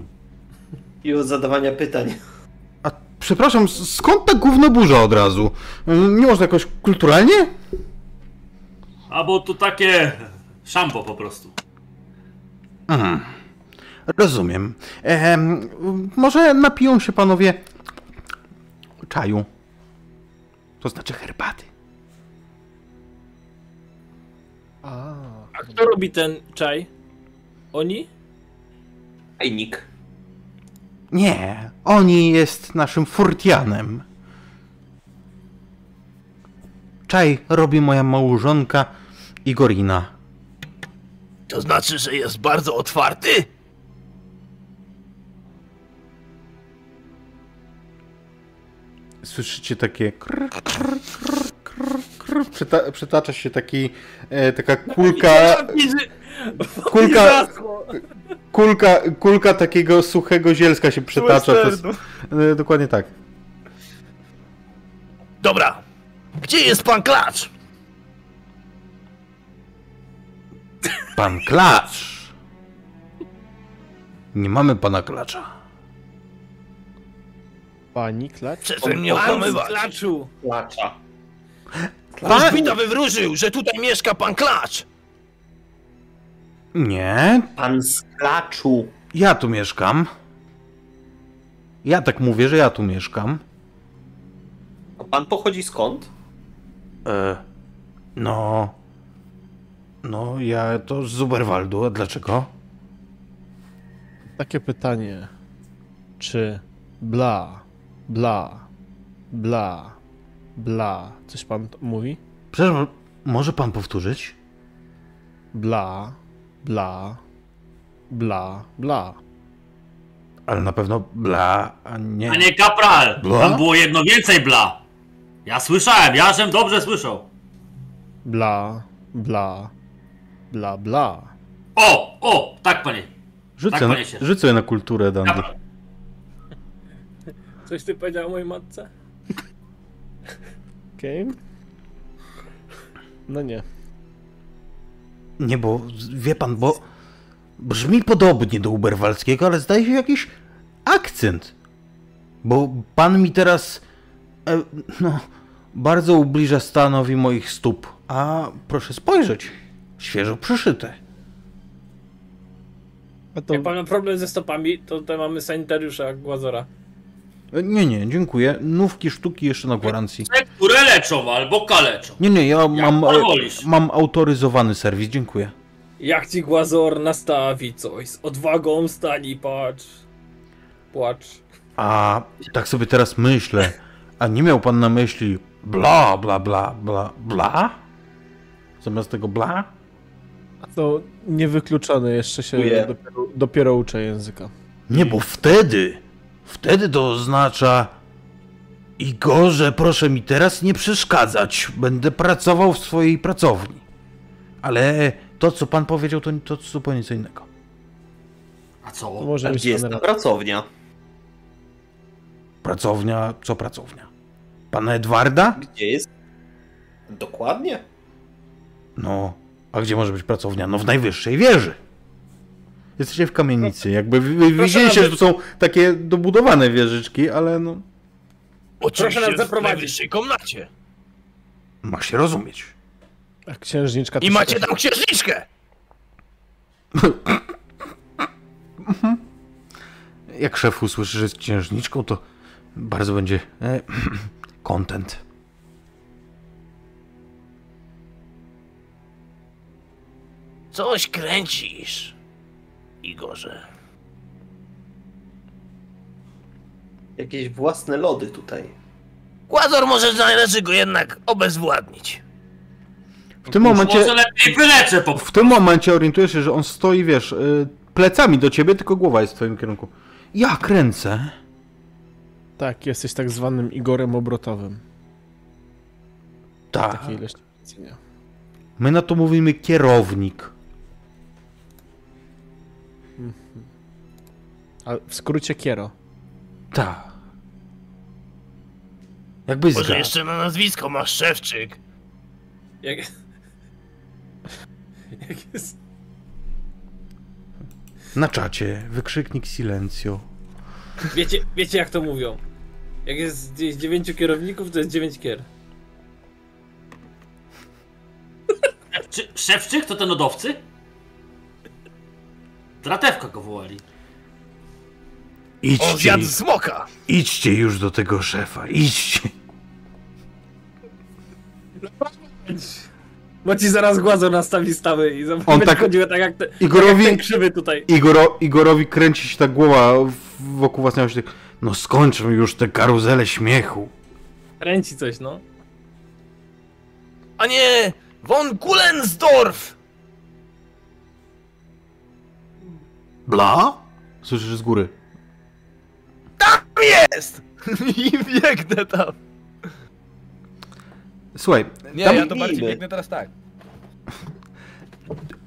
Speaker 3: I od zadawania pytań.
Speaker 1: A przepraszam, skąd ta gównoburza od razu? Mm, Nie można jakoś kulturalnie?
Speaker 2: A bo tu takie... Szampo po prostu.
Speaker 1: Mhm. Rozumiem. Ehm, może napiją się panowie czaju. To znaczy herbaty.
Speaker 5: A,
Speaker 4: A kto robi ten czaj? Oni?
Speaker 3: Ejnik.
Speaker 1: Nie, oni jest naszym furtianem. Czaj robi moja małżonka Igorina.
Speaker 6: To znaczy, że jest bardzo otwarty?
Speaker 1: Słyszycie takie krr, krr, krr, krr, krr. Przyta- przytacza się taki, e, taka kulka, kulka, kulka, kulka takiego suchego zielska się przetacza przez... E, Dokładnie tak.
Speaker 6: Dobra. Gdzie jest pan Klacz?
Speaker 1: Pan Klacz! Nie mamy pana Klacza.
Speaker 5: Pani klacz?
Speaker 6: Przestań mnie
Speaker 4: Pan z
Speaker 6: okłamywać.
Speaker 4: klaczu!
Speaker 3: Klacza.
Speaker 6: Wróżbita wywróżył, że tutaj mieszka pan Klacz.
Speaker 1: Nie,
Speaker 3: Pan z klaczu.
Speaker 1: ja tu mieszkam. Ja tak mówię, że ja tu mieszkam.
Speaker 3: A pan pochodzi skąd?
Speaker 1: E, no... No, ja to z Zuberwaldu, a dlaczego?
Speaker 5: Takie pytanie. Czy bla, bla, bla, bla, coś pan mówi?
Speaker 1: Przepraszam, może pan powtórzyć?
Speaker 5: Bla, bla, bla, bla.
Speaker 1: Ale na pewno bla, a nie...
Speaker 2: A nie kapral!
Speaker 1: Bla?
Speaker 2: Tam było jedno więcej bla. Ja słyszałem, ja żem dobrze słyszał.
Speaker 5: Bla, bla, bla, bla.
Speaker 2: O, o, tak panie.
Speaker 1: Rzucę,
Speaker 2: tak,
Speaker 1: na,
Speaker 2: panie
Speaker 1: rzucę na kulturę, Dandy. [LAUGHS]
Speaker 4: Coś ty powiedział o mojej matce? [LAUGHS]
Speaker 5: Okej? No nie.
Speaker 1: Nie, bo wie pan, bo brzmi podobnie do uberwalskiego, ale zdaje się jakiś akcent. Bo pan mi teraz, e, no, bardzo ubliża stanowi moich stóp. A proszę spojrzeć, świeżo przyszyte.
Speaker 5: A to
Speaker 4: Jak pan ma problem ze stopami, to tutaj mamy sanitariusza Głazora.
Speaker 1: E, Nie, nie, dziękuję. Nówki sztuki jeszcze na gwarancji.
Speaker 2: Te, które leczą albo kaleczą.
Speaker 1: Nie, nie, ja mam, e, mam autoryzowany serwis, dziękuję.
Speaker 4: Jak ci Głazor nastawi coś, z odwagą stani, patrz. Płacz.
Speaker 1: A tak sobie teraz myślę, a nie miał pan na myśli bla, bla, bla, bla, bla? Zamiast tego bla?
Speaker 5: To niewykluczone, jeszcze się
Speaker 3: Dziękuję.
Speaker 5: dopiero, dopiero uczę języka.
Speaker 1: Nie, bo wtedy, wtedy to oznacza Igorze, proszę mi teraz nie przeszkadzać. Będę pracował w swojej pracowni. Ale to, co pan powiedział, to, to zupełnie co innego.
Speaker 2: A
Speaker 5: To
Speaker 2: co?
Speaker 5: może
Speaker 3: A
Speaker 5: być
Speaker 3: gdzie jest ta pracownia?
Speaker 1: Pracownia, co pracownia? Pana Edwarda?
Speaker 3: Gdzie jest? Dokładnie.
Speaker 1: No, a gdzie może być pracownia? No w najwyższej wieży. Jesteście w kamienicy, jakby widzieliście, że tu są takie dobudowane wieżyczki, ale no,
Speaker 6: Oczywiście
Speaker 4: nas
Speaker 6: w
Speaker 4: zaprowadzić.
Speaker 6: najwyższej komnacie.
Speaker 1: ma się rozumieć.
Speaker 5: A księżniczka
Speaker 6: I macie tam księżniczkę.
Speaker 1: Jak szef usłyszy, że jest księżniczką, to bardzo będzie e, [CLEARS THROAT] content.
Speaker 6: Coś kręcisz, Igorze.
Speaker 3: Jakieś własne lody tutaj.
Speaker 6: Głazor może należy go jednak obezwładnić.
Speaker 1: W tym momencie,
Speaker 2: Może lepiej wyleczę po
Speaker 1: w tym momencie orientujesz się, że on stoi, wiesz, y, plecami do ciebie, tylko głowa jest w twoim kierunku. Ja kręcę.
Speaker 5: Tak, jesteś tak zwanym Igorem obrotowym.
Speaker 1: Tak.
Speaker 5: Takiej.
Speaker 1: My na to mówimy kierownik.
Speaker 5: A w skrócie Kiero.
Speaker 1: Tak. Jakbyś
Speaker 6: Może
Speaker 1: zgadł.
Speaker 6: jeszcze na nazwisko masz Szewczyk.
Speaker 4: Jak... Jak jest...
Speaker 1: Na czacie wykrzyknik silencio.
Speaker 4: Wiecie, wiecie jak to mówią? Jak jest gdzieś dziewięciu kierowników, to jest dziewięć kier.
Speaker 2: Czy Szewczyk to ten lodowcy? Tratewka go wołali.
Speaker 6: On
Speaker 1: Idźcie,
Speaker 6: zjadł smoka.
Speaker 1: idźcie już do tego szefa, idźcie.
Speaker 4: Bo ci zaraz Głazor nastawi stawy i
Speaker 1: On
Speaker 4: będzie
Speaker 1: tak-
Speaker 4: chodził tak jak, te,
Speaker 1: Igorowi-
Speaker 4: tak jak ten krzywy tutaj.
Speaker 1: Igoro, Igorowi kręci się ta głowa w- wokół własnego tak, No skończmy już tę karuzelę śmiechu.
Speaker 4: Kręci coś, no.
Speaker 6: A nie, von Kulensdorf.
Speaker 1: Bla? Słyszysz z góry.
Speaker 6: Jest! [LAUGHS] I biegnę tam.
Speaker 1: Słuchaj,
Speaker 6: Nie,
Speaker 1: tam
Speaker 6: ja to bardziej biegnę teraz tak.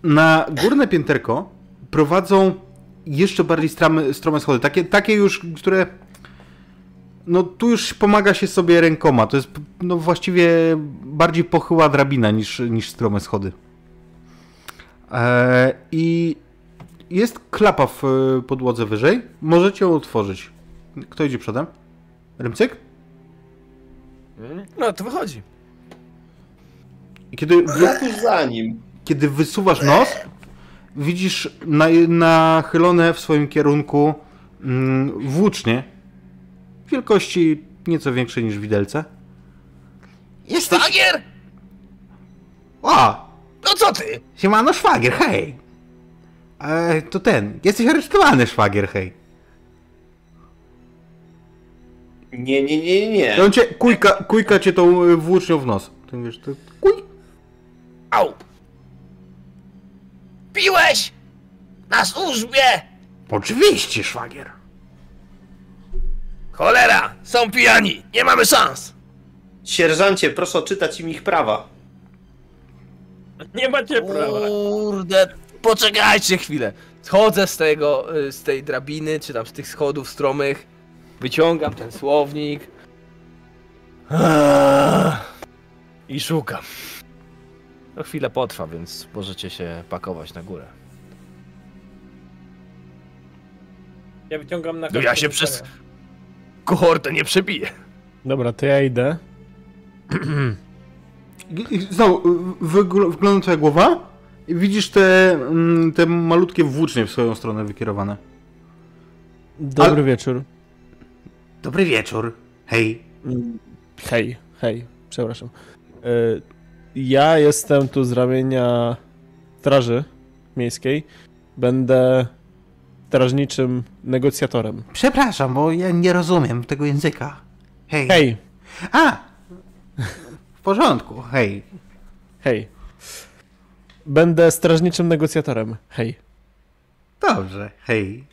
Speaker 1: na górne pięterko prowadzą jeszcze bardziej strome, strome schody. Takie, takie już, które. No tu już pomaga się sobie rękoma. To jest no, właściwie bardziej pochyła drabina niż, niż strome schody. E, I jest klapa w e, podłodze wyżej. Możecie ją otworzyć. Kto idzie przodem? Rymcyk?
Speaker 6: No to wychodzi.
Speaker 1: I kiedy, wy,
Speaker 3: Ja tuż za nim.
Speaker 1: kiedy wysuwasz nos, widzisz na, nachylone w swoim kierunku mm, włócznie wielkości nieco większej niż widelce. Jesteś...
Speaker 6: Szwagier?
Speaker 1: O!
Speaker 6: No co ty?
Speaker 1: Siemano szwagier, hej! E, to ten, jesteś aresztowany szwagier, hej.
Speaker 3: Nie, nie, nie, nie.
Speaker 1: on cię, kujka, kujka cię tą y, włócznią w nos. Ty wiesz, to kuj.
Speaker 6: Au! Piłeś? Na służbie!
Speaker 1: Oczywiście, szwagier.
Speaker 6: Cholera! Są pijani! Nie mamy szans!
Speaker 3: Sierżancie, proszę odczytać im ich prawa.
Speaker 4: Nie macie prawa.
Speaker 6: Kurde, poczekajcie chwilę. Schodzę z tego, y, z tej drabiny, czy tam z tych schodów stromych. Wyciągam ten słownik. I szukam. To chwilę potrwa, więc możecie się pakować na górę.
Speaker 4: Ja wyciągam na
Speaker 6: No ja się przez kohortę nie przebiję.
Speaker 5: Dobra, to ja idę.
Speaker 1: Znowu, wygl- wygląda twoja głowa i widzisz te, mm, te malutkie włócznie w swoją stronę wykierowane.
Speaker 5: Dobry
Speaker 1: Ale-
Speaker 5: wieczór.
Speaker 1: Dobry wieczór. Hej.
Speaker 5: Hej, hej, przepraszam. Y, Ja jestem tu z ramienia Straży Miejskiej. Będę strażniczym negocjatorem.
Speaker 1: Przepraszam, bo ja nie rozumiem tego języka. Hej.
Speaker 5: Hej,
Speaker 1: A! W porządku, hej.
Speaker 5: hej. Będę strażniczym negocjatorem. Hej.
Speaker 1: Dobrze, hej.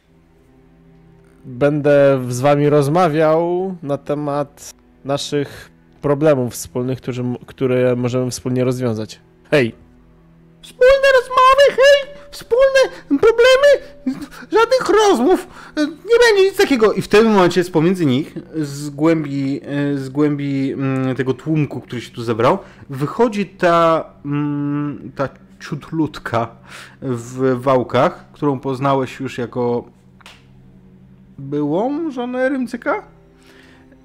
Speaker 5: Będę z wami rozmawiał na temat naszych problemów wspólnych, którzy, które możemy wspólnie rozwiązać. Hej.
Speaker 1: Wspólne rozmowy, hej! Wspólne problemy! Żadnych rozmów! Nie będzie nic takiego. I w tym momencie z pomiędzy nich, z głębi, z głębi mm, tego tłumku, który się tu zebrał, wychodzi ta, mm, ta ciutlutka w wałkach, którą poznałeś już jako byłą żonę Rymcyka?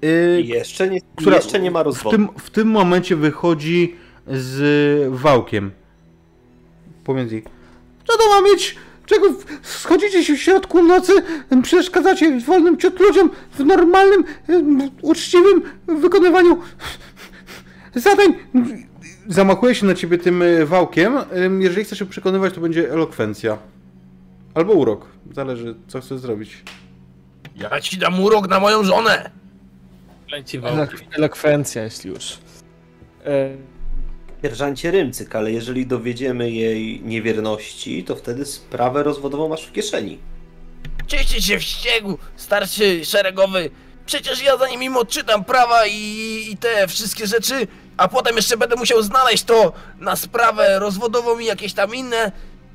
Speaker 1: Y,
Speaker 3: Jeszcze nie,
Speaker 1: która
Speaker 3: jeszcze nie ma
Speaker 1: w
Speaker 3: rozwodu.
Speaker 1: tym, w tym momencie wychodzi z wałkiem. Pomiędzy ich. Co to ma mieć? Czego schodzicie się w środku nocy, przeszkadzacie wolnym ciut ludziom w normalnym, em, uczciwym wykonywaniu zadań? Zamachuje się na ciebie tym e, wałkiem. Em, Jeżeli chcesz się przekonywać, to będzie elokwencja. Albo urok. Zależy, co chcesz zrobić.
Speaker 6: Ja ci dam urok na moją żonę!
Speaker 4: Leci.
Speaker 5: Elok- Elokwencja, jeśli już. E,
Speaker 3: Sierżancie Rymcyk, ale jeżeli dowiedziemy jej niewierności, to wtedy sprawę rozwodową masz w kieszeni.
Speaker 6: Czyście się w ściegu, starszy szeregowy. Przecież ja zanim im odczytam prawa i, i te wszystkie rzeczy, a potem jeszcze będę musiał znaleźć to na sprawę rozwodową i jakieś tam inne,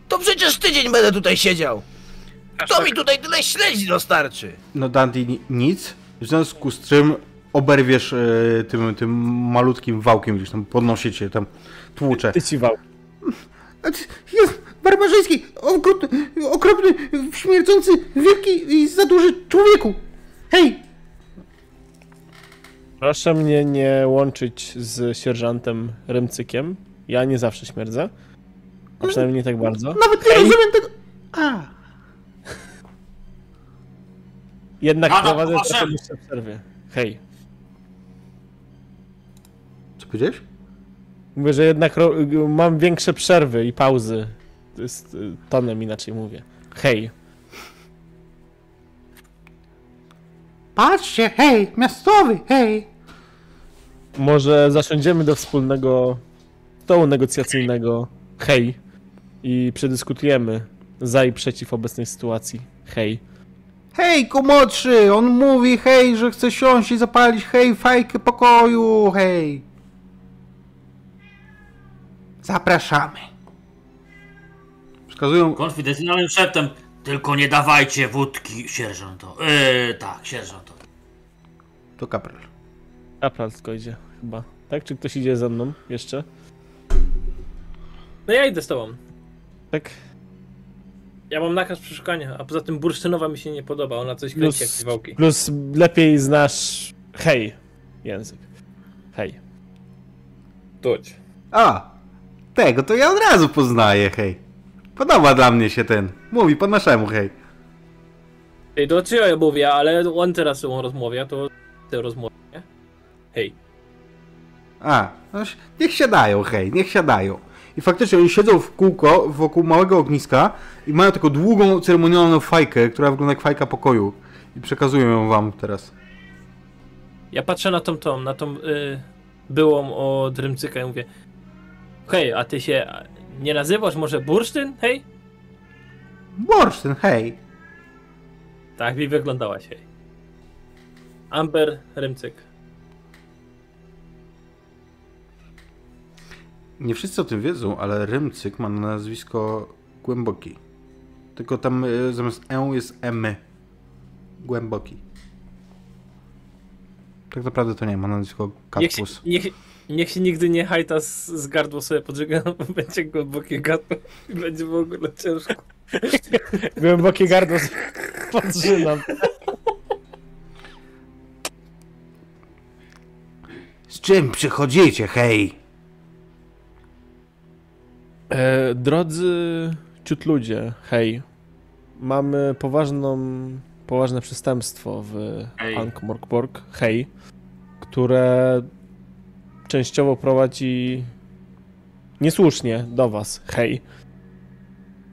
Speaker 6: to przecież tydzień będę tutaj siedział. Kto mi tutaj tyle śledzi dostarczy?
Speaker 1: No Dandy ni- nic, w związku z czym oberwiesz e, tym, tym malutkim wałkiem gdzieś tam podnosicie, tam tłucze.
Speaker 5: ty ci wał.
Speaker 1: Jest barbarzyński, okrutny, okropny, śmierdzący, wielki i za duży człowieku. Hej!
Speaker 5: Proszę mnie nie łączyć z sierżantem Rymcykiem. Ja nie zawsze śmierdzę. A przynajmniej nie tak bardzo.
Speaker 1: Nawet nie rozumiem tego... A,
Speaker 5: Jednak
Speaker 2: Rada
Speaker 5: prowadzę trochę jeszcze w przerwie. Hej.
Speaker 1: co powiedziałeś?
Speaker 5: Mówię, że jednak ro- mam większe przerwy i pauzy. To jest y, tonem inaczej mówię. Hej.
Speaker 1: Patrzcie, hej, miastowy, hej!
Speaker 5: Może zasiądziemy do wspólnego stołu negocjacyjnego. Hej. I przedyskutujemy za i przeciw obecnej sytuacji. Hej.
Speaker 1: Hej, komodszy, on mówi, hej, że chce siąść i zapalić, hej, fajkę pokoju, hej! Zapraszamy. Wskazują,
Speaker 2: Konfidencjonalnym szeptem. Tylko nie dawajcie wódki sierżantowi. Yy, tak, sierżantowi.
Speaker 1: To kapral.
Speaker 5: Kapral tylko idzie chyba. Tak? Czy ktoś idzie ze mną jeszcze?
Speaker 4: No ja idę z tobą.
Speaker 5: Tak?
Speaker 4: Ja mam nakaz przeszukania, a poza tym bursztynowa mi się nie podoba, ona coś kręci jak
Speaker 5: Plus,
Speaker 4: wałki.
Speaker 5: plus lepiej znasz hej język. Hej.
Speaker 4: Tudź.
Speaker 1: A, tego to ja od razu poznaję, hej. Podoba dla mnie się ten. Mówi po naszemu, hej.
Speaker 4: Ej, to czy ja mówię, ale on teraz on rozmawia, to ty rozmawia, nie? Hej.
Speaker 1: A, no, niech siadają, hej, niech siadają. I faktycznie oni siedzą w kółko wokół małego ogniska i mają taką długą, ceremonialną fajkę, która wygląda jak fajka pokoju. I przekazuję ją wam teraz.
Speaker 4: Ja patrzę na tą tą, na tą y, byłą od Rymcyka i mówię Hej, a ty się nie nazywasz może Bursztyn? Hej?
Speaker 1: Bursztyn, hej.
Speaker 4: Tak mi wyglądałaś, hej. Amber Rymcyk.
Speaker 1: Nie wszyscy o tym wiedzą, ale Rymcyk ma nazwisko Głęboki. Tylko tam y, zamiast E jest M. Głęboki. Tak naprawdę to nie ma nazwisko
Speaker 4: Niech
Speaker 1: Katpus.
Speaker 4: niech, niech się nigdy nie hajta z, z gardło sobie podżega, [LAUGHS] bo będzie głębokie gardło i będzie w ogóle ciężko. [LAUGHS]
Speaker 5: Głębokie gardło podrzynam.
Speaker 1: Z czym przychodzicie, hej?
Speaker 5: E, drodzy ciut ludzie, hej. Mamy poważną, poważne przestępstwo w
Speaker 2: Hej.
Speaker 5: Ankh-Morpork, hej, które częściowo prowadzi niesłusznie do was, hej.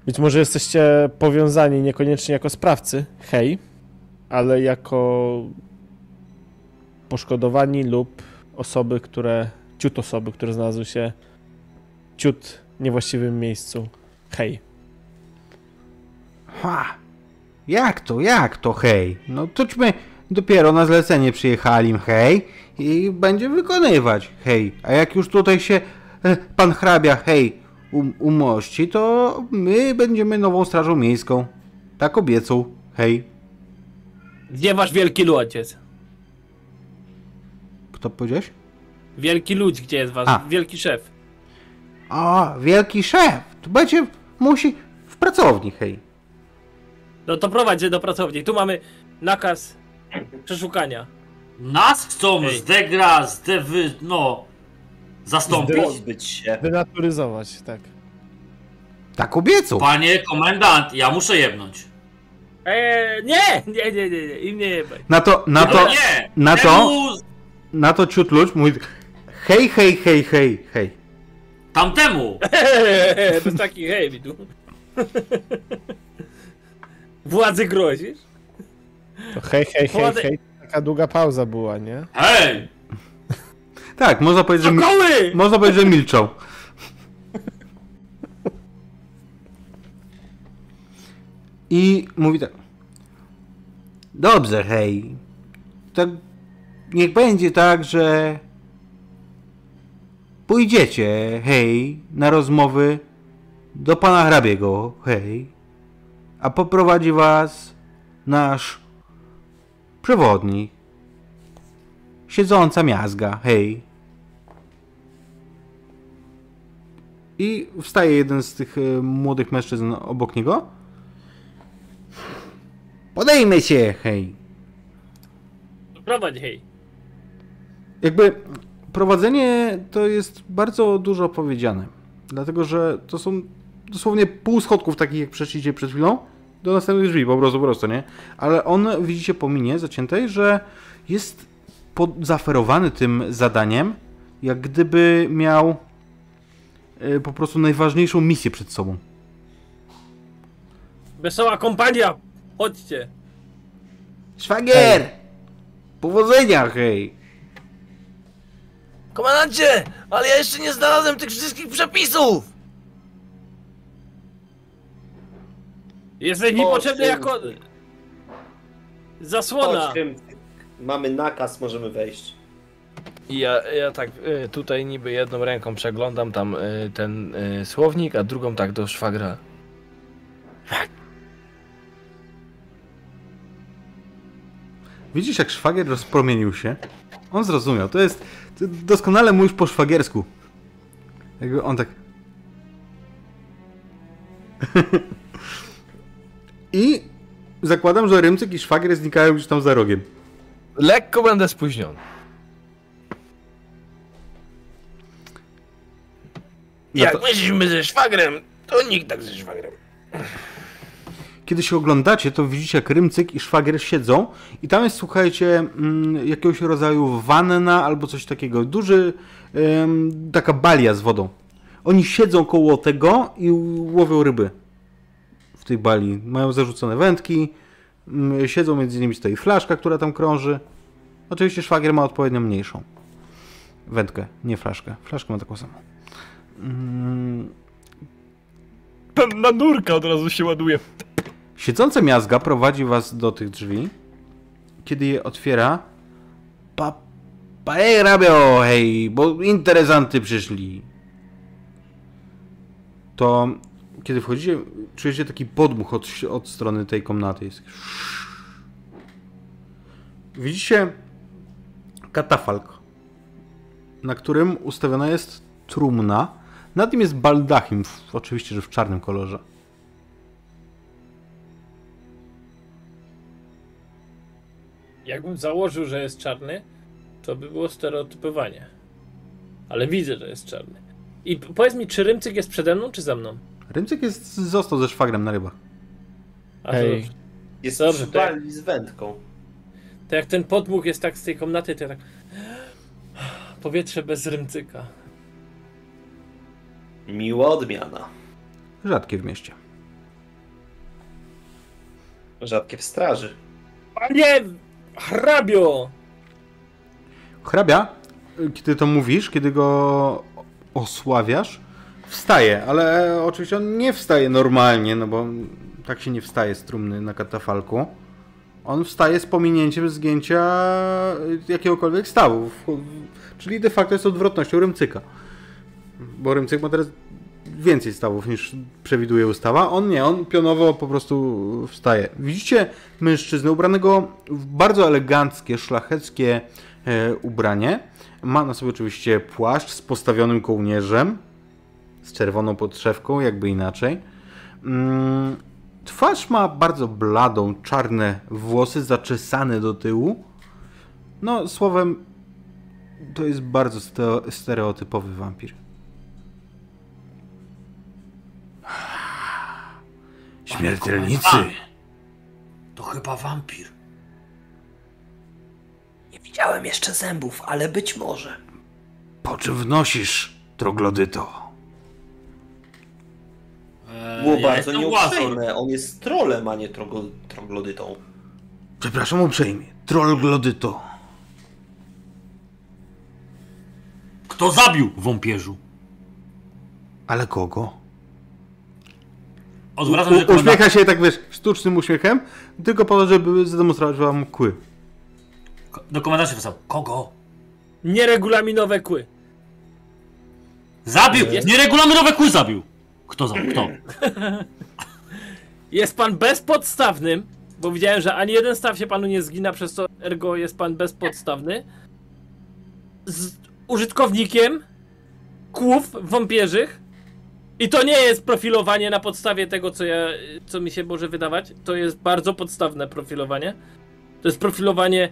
Speaker 5: Być może jesteście powiązani niekoniecznie jako sprawcy, hej, ale jako poszkodowani lub osoby, które, ciut osoby, które znalazły się ciut w niewłaściwym miejscu, hej.
Speaker 1: Ha! Jak to, jak to, hej? No tośmy dopiero na zlecenie przyjechali, hej, i będzie wykonywać, hej. A jak już tutaj się e, pan hrabia, hej, um, umości, to my będziemy nową strażą miejską. Tak obiecał, hej.
Speaker 4: Gdzie wasz wielki ludziec?
Speaker 1: Kto powiedziałeś?
Speaker 4: Wielki ludź, gdzie jest wasz
Speaker 1: A.
Speaker 4: wielki szef?
Speaker 1: O, wielki szef, to będzie, musi w pracowni, hej.
Speaker 4: No to prowadź do pracowni. Tu mamy nakaz przeszukania.
Speaker 2: Nas chcą
Speaker 4: Ej.
Speaker 2: zdegra, zdewy, no, zastąpić.
Speaker 3: Pozbyć się.
Speaker 5: Denaturyzować, tak.
Speaker 1: Tak obiecał.
Speaker 2: Panie komendant, ja muszę jebnąć.
Speaker 4: Eee, nie! Nie, nie, nie, nie, im nie jebaj.
Speaker 1: Na to, na
Speaker 2: No
Speaker 1: to,
Speaker 2: nie!
Speaker 1: na to,
Speaker 2: temu,
Speaker 1: na to ciut ludź mówi, hej, hej, hej, hej, hej.
Speaker 2: Tamtemu! [LAUGHS]
Speaker 4: Bez takich hej, tu. Władzy grozisz?
Speaker 5: To hej, hej, hej, hej. Taka długa pauza była, nie?
Speaker 2: Hej! [LAUGHS]
Speaker 1: Tak, można powiedzieć, że, mi, można powiedzieć, że milczą. I mówi tak. Dobrze, hej. Tak, niech będzie tak, że pójdziecie, hej, na rozmowy do pana hrabiego, hej, a poprowadzi was nasz przewodnik, siedząca miazga, hej. I wstaje jeden z tych e, młodych mężczyzn obok niego. Podejmę się, hej.
Speaker 4: Prowadź hej.
Speaker 1: Jakby prowadzenie to jest bardzo dużo powiedziane. Dlatego, że to są dosłownie pół schodków takich, jak przeszliście przed chwilą, do następnych drzwi, po prostu, po prostu, nie? Ale on, widzicie po minie zaciętej, że jest pod, zaferowany tym zadaniem, jak gdyby miał e, po prostu najważniejszą misję przed sobą.
Speaker 4: Wesoła kompania! Chodźcie!
Speaker 1: Szwagier! Powodzenia, hej!
Speaker 6: Komandancie, ale ja jeszcze nie znalazłem tych wszystkich przepisów!
Speaker 4: Jesteś mi potrzebny jako... Zasłona!
Speaker 3: Mamy nakaz, możemy wejść.
Speaker 6: I Ja, ja tak y, tutaj niby jedną ręką przeglądam tam y, ten y, słownik, a drugą tak do szwagra. Tak.
Speaker 1: Widzisz, jak szwagier rozpromienił się? On zrozumiał. To jest. Ty doskonale mówisz po szwagiersku. Jakby on tak. [LAUGHS] I zakładam, że Rymcyk i szwagier znikają gdzieś tam za rogiem.
Speaker 6: Lekko będę spóźniony.
Speaker 1: No
Speaker 6: Jak
Speaker 1: to-
Speaker 6: myślimy ze szwagrem, to nikt tak ze szwagrem.
Speaker 1: Kiedy się oglądacie, to widzicie, jak Rymcyk i szwagier siedzą i tam jest, słuchajcie, mm, jakiegoś rodzaju wanna albo coś takiego. Duży, taka balia z wodą. Oni siedzą koło tego i łowią ryby w tej bali. Mają zarzucone wędki, mm, siedzą między nimi stoi flaszka, która tam krąży. Oczywiście szwagier ma odpowiednio mniejszą wędkę, nie flaszkę. Flaszkę ma taką samą. Mm,
Speaker 6: Na nurka od razu się ładuje.
Speaker 1: Siedząca miazga prowadzi was do tych drzwi. Kiedy je otwiera, pa, pa hej, rabio, hej, bo interesanty przyszli. To kiedy wchodzicie, czujecie taki podmuch od, od strony tej komnaty. Jest. Widzicie katafalk, na którym ustawiona jest trumna. Nad nim jest baldachim, w, oczywiście, że w czarnym kolorze.
Speaker 4: Jakbym założył, że jest czarny, to by było stereotypowanie. Ale widzę, że jest czarny. I powiedz mi, czy Rymcyk jest przede mną, czy za mną?
Speaker 1: Rymcyk jest, został ze szwagrem na rybach.
Speaker 4: To dobrze.
Speaker 3: Jest
Speaker 4: Dobrze, tak.
Speaker 3: bali z wędką.
Speaker 4: To jak ten podmuch jest tak z tej komnaty, to ja tak... Powietrze bez Rymcyka.
Speaker 3: Miła odmiana.
Speaker 1: Rzadkie w mieście.
Speaker 3: Rzadkie w straży.
Speaker 4: Panie hrabio!
Speaker 1: Hrabia, kiedy to mówisz, kiedy go osławiasz, wstaje, ale oczywiście on nie wstaje normalnie, no bo tak się nie wstaje z trumny na katafalku. On wstaje z pominięciem zgięcia jakiegokolwiek stawu. Czyli de facto jest odwrotnością Rymcyka. Bo Rymcyk ma teraz więcej stawów niż przewiduje ustawa. On nie, on pionowo po prostu wstaje. Widzicie mężczyznę ubranego w bardzo eleganckie, szlacheckie e, ubranie. Ma na sobie oczywiście płaszcz z postawionym kołnierzem, z czerwoną podszewką, jakby inaczej. Mm, twarz ma bardzo bladą, czarne włosy zaczesane do tyłu. No, słowem, to jest bardzo stereotypowy wampir. Śmiertelnicy!
Speaker 2: To chyba wampir.
Speaker 3: Nie widziałem jeszcze zębów, ale być może.
Speaker 1: Po czym wnosisz, troglodyto?
Speaker 2: Eee,
Speaker 3: Było
Speaker 2: ja
Speaker 3: bardzo nieuprzejme. On jest trolem, a nie trogo- troglodytą.
Speaker 1: Przepraszam uprzejmie, troglodyto.
Speaker 2: Kto zabił wąpierzu?
Speaker 1: Ale kogo?
Speaker 2: Odwracam się
Speaker 1: U, uśmiecha się tak, wiesz, sztucznym uśmiechem, tylko po to, żeby zademonstrować wam kły.
Speaker 2: Do komendanta się Kogo?
Speaker 4: Nieregulaminowe kły.
Speaker 2: Zabił!
Speaker 4: Jest-
Speaker 2: Nieregulaminowe kły zabił! Kto zabił? Kto? [CLEARS THROAT]
Speaker 4: Jest pan bezpodstawnym, bo widziałem, że ani jeden staw się panu nie zgina, przez to ergo jest pan bezpodstawny. Z użytkownikiem kłów wampierzych. I to nie jest profilowanie na podstawie tego, co ja, co mi się może wydawać. To jest bardzo podstawne profilowanie. To jest profilowanie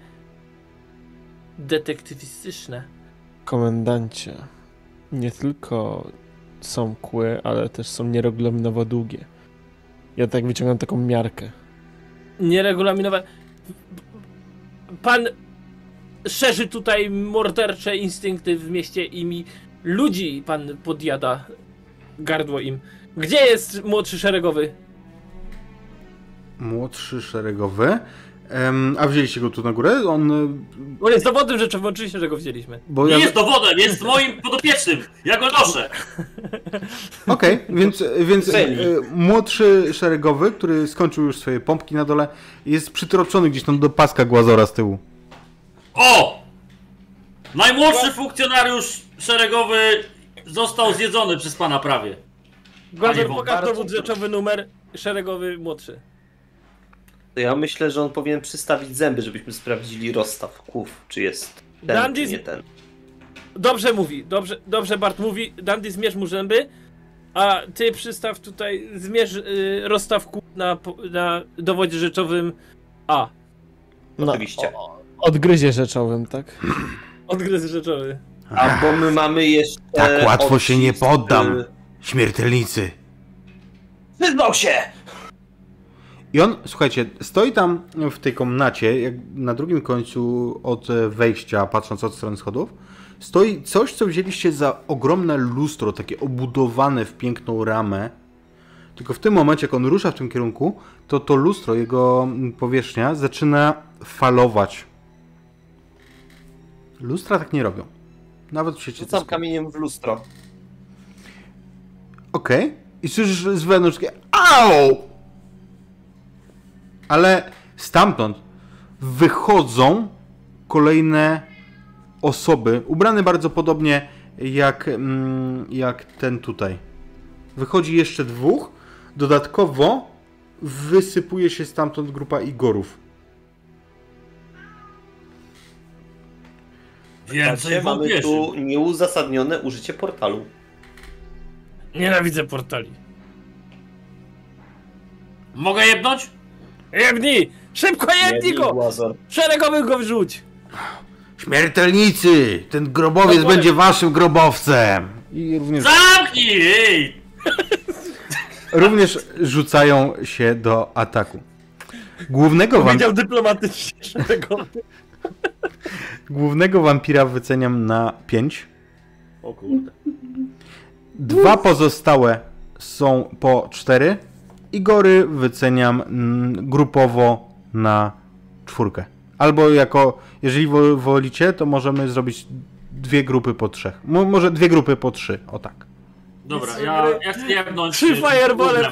Speaker 4: detektywistyczne.
Speaker 5: Komendancie, nie tylko są kły, ale też są nieregulaminowo długie. Ja tak wyciągam taką miarkę.
Speaker 4: nieregulaminowe. Pan szerzy tutaj mordercze instynkty w mieście i mi ludzi pan podjada gardło im. Gdzie jest młodszy szeregowy?
Speaker 1: Młodszy szeregowy. Em, a wzięliście go tu na górę? On. y,
Speaker 4: On jest dowodem rzeczy, oczywiście, że go wzięliśmy.
Speaker 1: Bo
Speaker 2: Nie
Speaker 1: ja.
Speaker 2: jest dowodem, jest moim podopiecznym! Ja go noszę! [LAUGHS]
Speaker 1: Okej, więc, więc
Speaker 3: Celi.
Speaker 1: y, młodszy szeregowy, który skończył już swoje pompki na dole, jest przytroczony gdzieś tam do paska głazora z tyłu.
Speaker 2: O! Najmłodszy funkcjonariusz szeregowy został zjedzony przez pana prawie. Panie
Speaker 4: pokaż dowód rzeczowy numer szeregowy młodszy.
Speaker 3: To ja myślę, że on powinien przystawić zęby, żebyśmy sprawdzili rozstaw kłów, czy jest ten,
Speaker 4: Dandy
Speaker 3: czy nie ten.
Speaker 4: Dobrze mówi, dobrze, dobrze Bart mówi. Dandy zmierz mu zęby, a ty przystaw tutaj, zmierz y, rozstaw kół na, na dowodzie rzeczowym A.
Speaker 5: No,
Speaker 3: Oczywiście.
Speaker 5: odgryzie rzeczowym, tak?
Speaker 4: Odgryz rzeczowy.
Speaker 3: A bo my mamy jeszcze...
Speaker 1: Tak łatwo się nie
Speaker 3: odcisk,
Speaker 1: poddam.
Speaker 3: y,
Speaker 1: Śmiertelnicy.
Speaker 3: Przyznał się!
Speaker 1: I on, słuchajcie, stoi tam w tej komnacie, jak na drugim końcu od e, wejścia, patrząc od strony schodów, stoi coś, co wzięliście za ogromne lustro, takie obudowane w piękną ramę. Tylko w tym momencie, jak on rusza w tym kierunku, to to lustro, jego mm, powierzchnia zaczyna falować. Lustra tak nie robią. Nawet w sieci
Speaker 3: Rzucam kamieniem w lustro.
Speaker 1: Okej. I słyszysz z wewnątrz takie AU! Ale stamtąd wychodzą kolejne osoby, ubrane bardzo podobnie jak, mm, jak ten tutaj. Wychodzi jeszcze dwóch. Dodatkowo wysypuje się stamtąd grupa Igorów.
Speaker 2: Więcej
Speaker 3: mamy
Speaker 2: wątpieszy.
Speaker 3: tu nieuzasadnione użycie portalu.
Speaker 4: Nienawidzę portali.
Speaker 2: Mogę jebnąć?
Speaker 4: Jebnij! Szybko jebnij go!
Speaker 3: Łazor.
Speaker 4: Szeregowy go wrzuć!
Speaker 1: Śmiertelnicy! Ten grobowiec
Speaker 4: Dokładnie.
Speaker 1: będzie waszym grobowcem! I również
Speaker 2: Zamknij! Ej!
Speaker 1: Również rzucają się do ataku. Głównego, wam,
Speaker 4: Powiedział dyplomatycznie szeregowy.
Speaker 1: głównego wampira wyceniam na 5.
Speaker 4: O kurde.
Speaker 1: Dwa pozostałe są po 4. Igory wyceniam mm, grupowo na czwórkę. Albo jako, jeżeli wo- wolicie, to możemy zrobić dwie grupy po trzech. Mo- może dwie grupy po trzy, o tak.
Speaker 2: Dobra, ja, ja chcę jebnąć...
Speaker 4: Trzy firebole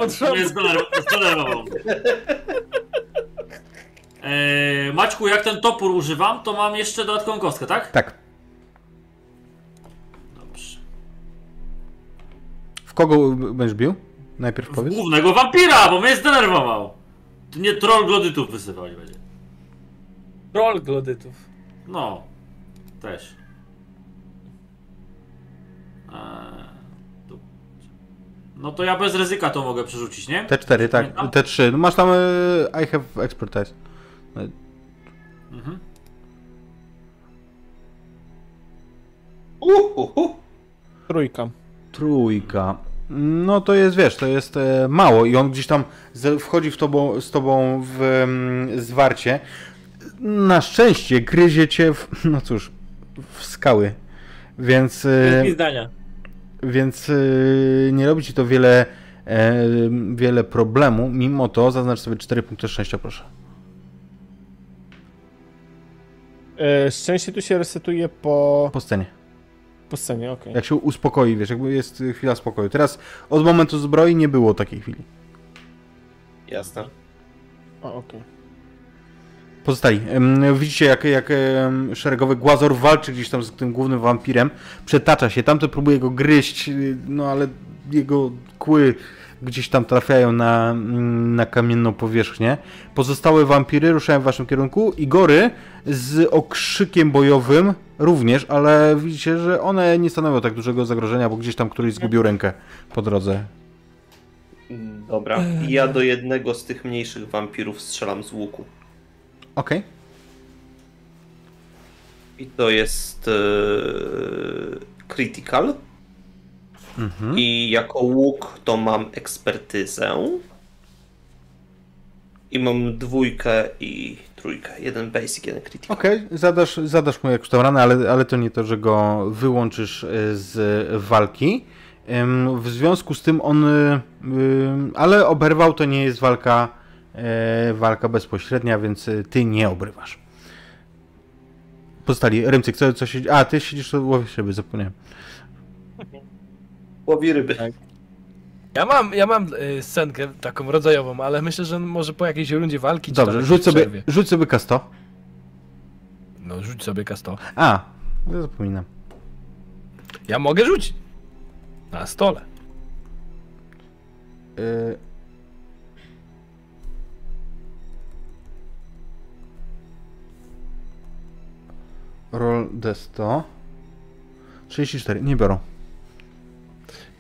Speaker 2: zdenerwował mnie. Eee, Maćku, jak ten topór używam, to mam jeszcze dodatkową kostkę, tak?
Speaker 1: Tak.
Speaker 2: Dobrze.
Speaker 1: W kogo będziesz bił? Najpierw
Speaker 2: W
Speaker 1: powiedz.
Speaker 2: głównego wampira, bo mnie zdenerwował. To nie troll glodytów wysypać będzie.
Speaker 4: Troll glodytów.
Speaker 2: No, też. No to ja bez ryzyka to mogę przerzucić, nie?
Speaker 1: T4, tak.
Speaker 2: Pamiętam?
Speaker 1: T3. No masz tam e, I have expertise.
Speaker 2: Mhm.
Speaker 3: Uhuhu.
Speaker 5: Trójka.
Speaker 1: Trójka. No to jest, wiesz, to jest e, mało i on gdzieś tam z, wchodzi w tobą, z tobą w mm, zwarcie. Na szczęście gryzie cię w, [LAUGHS] no cóż, w skały. Więc, e,
Speaker 4: Bez zdania.
Speaker 1: więc e, nie robi ci to wiele, e, wiele problemu. Mimo to zaznacz sobie 4 punkty szczęścia, proszę.
Speaker 5: Szczęście tu się resetuje po,
Speaker 1: Po scenie.
Speaker 5: Po scenie, okej.
Speaker 1: Jak się uspokoi, wiesz, jakby jest chwila spokoju. Teraz od momentu zbroi nie było takiej chwili.
Speaker 3: Jasne.
Speaker 5: O, okej.
Speaker 1: Pozostali. Em, Widzicie, jak, jak szeregowy Głazor walczy gdzieś tam z tym głównym wampirem. Przetacza się. Tamten próbuje go gryźć, y, no ale jego kły gdzieś tam trafiają na, mm, na kamienną powierzchnię. Pozostałe wampiry ruszają w waszym kierunku. Igory z okrzykiem bojowym również, ale widzicie, że one nie stanowią tak dużego zagrożenia, bo gdzieś tam któryś zgubił rękę po drodze.
Speaker 3: Dobra. I ja do jednego z tych mniejszych wampirów strzelam z łuku.
Speaker 1: Okej.
Speaker 3: I to jest e, critical.
Speaker 1: Mhm.
Speaker 3: I jako łuk to mam ekspertyzę. I mam dwójkę i trójkę. Jeden basic, jeden critical.
Speaker 1: Okej, zadasz, zadasz mu jakąś tam ranę, ale, ale to nie to, że go wyłączysz e, z walki. W związku z tym on, y, ale oberwał to nie jest walka, e, walka bezpośrednia, więc ty nie obrywasz. Pozostali, Rymcyk, co, co się... A, ty siedzisz, łowisz ryby, zapomniałem
Speaker 3: łowi ryby. Tak.
Speaker 6: Ja mam, ja mam y, scenkę taką rodzajową, ale myślę, że może po jakiejś rundzie walki...
Speaker 1: Dobrze, rzuć sobie,
Speaker 6: przerwie.
Speaker 1: rzuć sobie K100.
Speaker 6: No, rzuć sobie K100.
Speaker 1: A, no ja zapominam.
Speaker 6: Ja mogę rzucić. Na stole.
Speaker 1: Y... Roll D100. 34, nie biorą.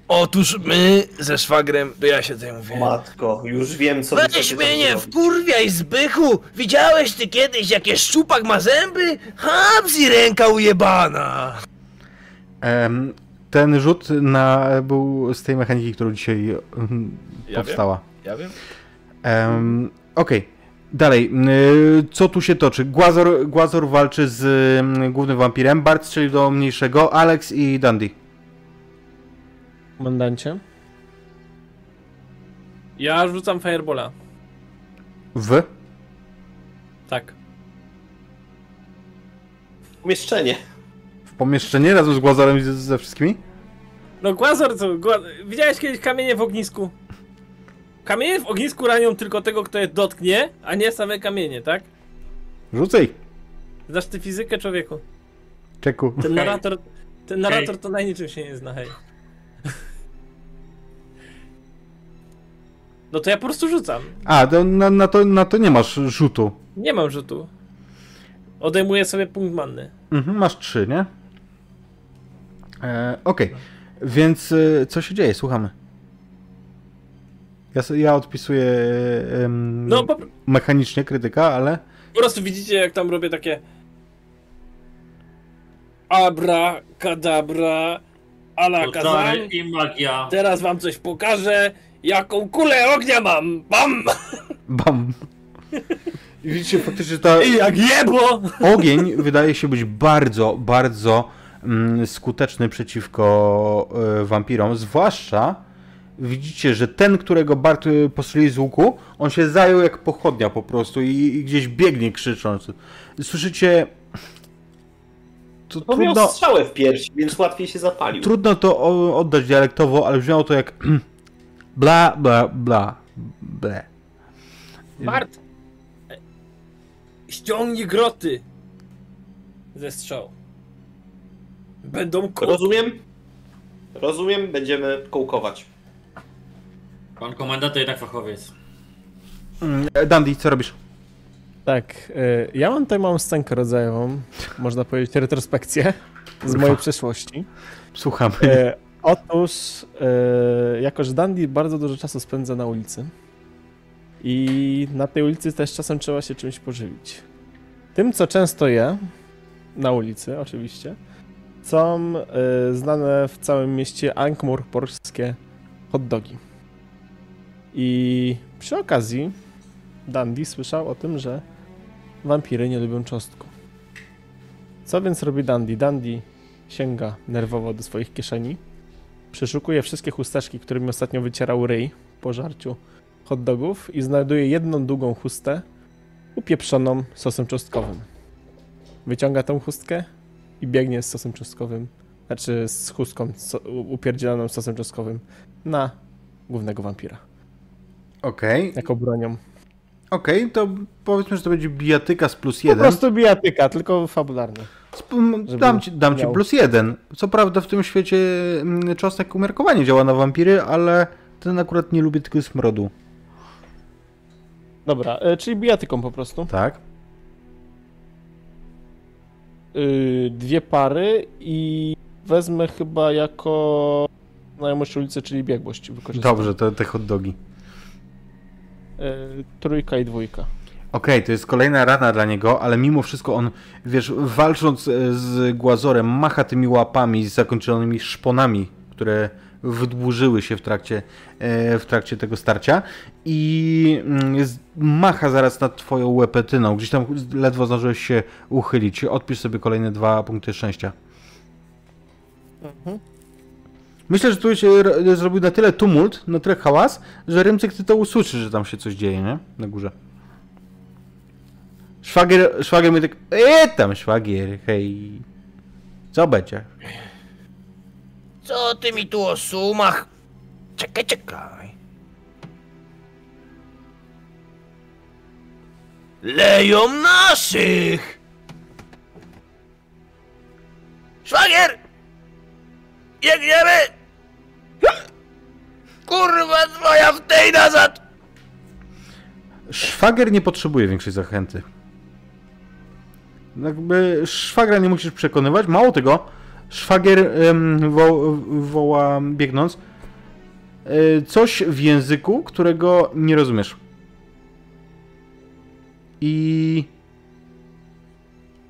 Speaker 6: Otóż my ze szwagrem, to ja się tutaj mówię.
Speaker 3: Matko, już wiem co
Speaker 6: Weź mnie nie wkurwiaj, Zbychu! Widziałeś ty kiedyś, jakie szczupak ma zęby? Hapsi ręka ujebana!
Speaker 1: Em, ten rzut na, był z tej mechaniki, którą dzisiaj mm,
Speaker 6: Ja
Speaker 1: powstała.
Speaker 6: Ja wiem.
Speaker 1: Em, Okej, dalej. y, Co tu się toczy? Głazor, Głazor walczy z mm, głównym wampirem, Bart strzelił do mniejszego, Alex i Dandy.
Speaker 5: Komendancie?
Speaker 4: Ja rzucam firebola.
Speaker 1: W?
Speaker 4: Tak.
Speaker 3: Umieszczenie.
Speaker 1: W pomieszczenie razem z Głazorem i ze, ze wszystkimi?
Speaker 4: No Głazor, co? Gła... Widziałeś kiedyś kamienie w ognisku? Kamienie w ognisku ranią tylko tego, kto je dotknie, a nie same kamienie, tak?
Speaker 1: Rzucaj,
Speaker 4: Znasz ty fizykę, człowieku.
Speaker 1: czeku.
Speaker 4: Ten narrator, ten narrator to na niczym się nie zna, hej. No to ja po prostu rzucam.
Speaker 1: A, to, na, na, to, na to nie masz rzutu.
Speaker 4: Nie mam rzutu. Odejmuję sobie punkt manny.
Speaker 1: Mhm, masz trzy, nie? E, Okej, więc e, co się dzieje? Słuchamy. Ja, se- ja odpisuję em,
Speaker 4: No po,
Speaker 1: mechanicznie krytyka, ale
Speaker 4: po prostu widzicie jak tam robię takie Abra, kadabra, ala.
Speaker 2: Poczary i magia.
Speaker 4: Teraz wam coś pokażę. Jaką kulę ognia mam! Bam!
Speaker 1: bam. I widzicie faktycznie, że ta
Speaker 4: I jak jebło!
Speaker 1: ogień wydaje się być bardzo, bardzo mm, skuteczny przeciwko e, wampirom. Zwłaszcza widzicie, że ten, którego Bart e, postrzelił z łuku, on się zajął jak pochodnia po prostu i, i gdzieś biegnie krzycząc. Słyszycie... To
Speaker 3: To miał
Speaker 1: trudno,
Speaker 3: strzałę w piersi, więc łatwiej się zapalił.
Speaker 1: trudno to o, oddać dialektowo, ale brzmiało to jak [CLEARS THROAT] bla, bla, bla, ble.
Speaker 4: Bart! Ściągnij groty! Ze strzał. Będą ko-
Speaker 3: Rozumiem? Rozumiem, będziemy kołkować.
Speaker 2: Pan komendant to jednak fachowiec.
Speaker 1: Mm, Dandy, co robisz?
Speaker 5: Tak, y, ja mam tutaj małą scenkę rodzajową, można powiedzieć retrospekcję z mojej przeszłości.
Speaker 1: Słuchamy.
Speaker 5: E, otóż, e, jako że Dandy bardzo dużo czasu spędza na ulicy i na tej ulicy też czasem trzeba się czymś pożywić. Tym, co często je, na ulicy oczywiście, są e, znane w całym mieście Ankh-Morporskie hot dogi. I przy okazji Dandy słyszał o tym, że wampiry nie lubią czosnku. Co więc robi Dandy? Dandy sięga nerwowo do swoich kieszeni, przeszukuje wszystkie chusteczki, którymi ostatnio wycierał ryj po żarciu hot dogów i znajduje jedną długą chustę upieprzoną sosem czosnkowym. Wyciąga tą chustkę i biegnie z sosem czosnkowym, znaczy z chustką so, upierdzieloną sosem czosnkowym na głównego wampira,
Speaker 1: Okej,
Speaker 5: jako bronią.
Speaker 1: okej, to powiedzmy, że to będzie bijatyka z plus
Speaker 5: Po
Speaker 1: jeden.
Speaker 5: prostu bijatyka, tylko fabularnie.
Speaker 1: Dam ci, dam ci plus jeden. Co prawda w tym świecie mm, czosnek umiarkowanie działa na wampiry, ale ten akurat nie lubi tylko smrodu.
Speaker 5: Dobra, e, czyli bijatyką po prostu.
Speaker 1: Tak?
Speaker 5: y, dwie pary i wezmę chyba jako znajomość ulicy, czyli biegłość.
Speaker 1: Dobrze, to te hot dogi.
Speaker 5: Y, trójka i dwójka.
Speaker 1: Okej, to jest kolejna rana dla niego, ale mimo wszystko on, wiesz, walcząc e, z Głazorem, macha tymi łapami z zakończonymi szponami, które wydłużyły się w trakcie, e, w trakcie tego starcia i mm, macha zaraz nad twoją łepetyną. Gdzieś tam ledwo zdążyłeś się uchylić. Odpisz sobie kolejne dwa punkty szczęścia. Myślę, że tu się zrobił na tyle tumult, na tyle hałas, że Rymcyk ty to usłyszy, że tam się coś dzieje, nie? Na górze. Szwagier, szwagier mi tak, e tam szwagier, hej. Co będzie?
Speaker 6: Co ty mi tu o sumach? Czekaj, czekaj. Leją naszych! Szwagier! Biegniemy! Kurwa twoja w tej nazad!
Speaker 1: Szwagier nie potrzebuje większej zachęty. Jakby szwagra nie musisz przekonywać. Mało tego, szwagier em, wo, woła biegnąc e, coś w języku, którego nie rozumiesz. I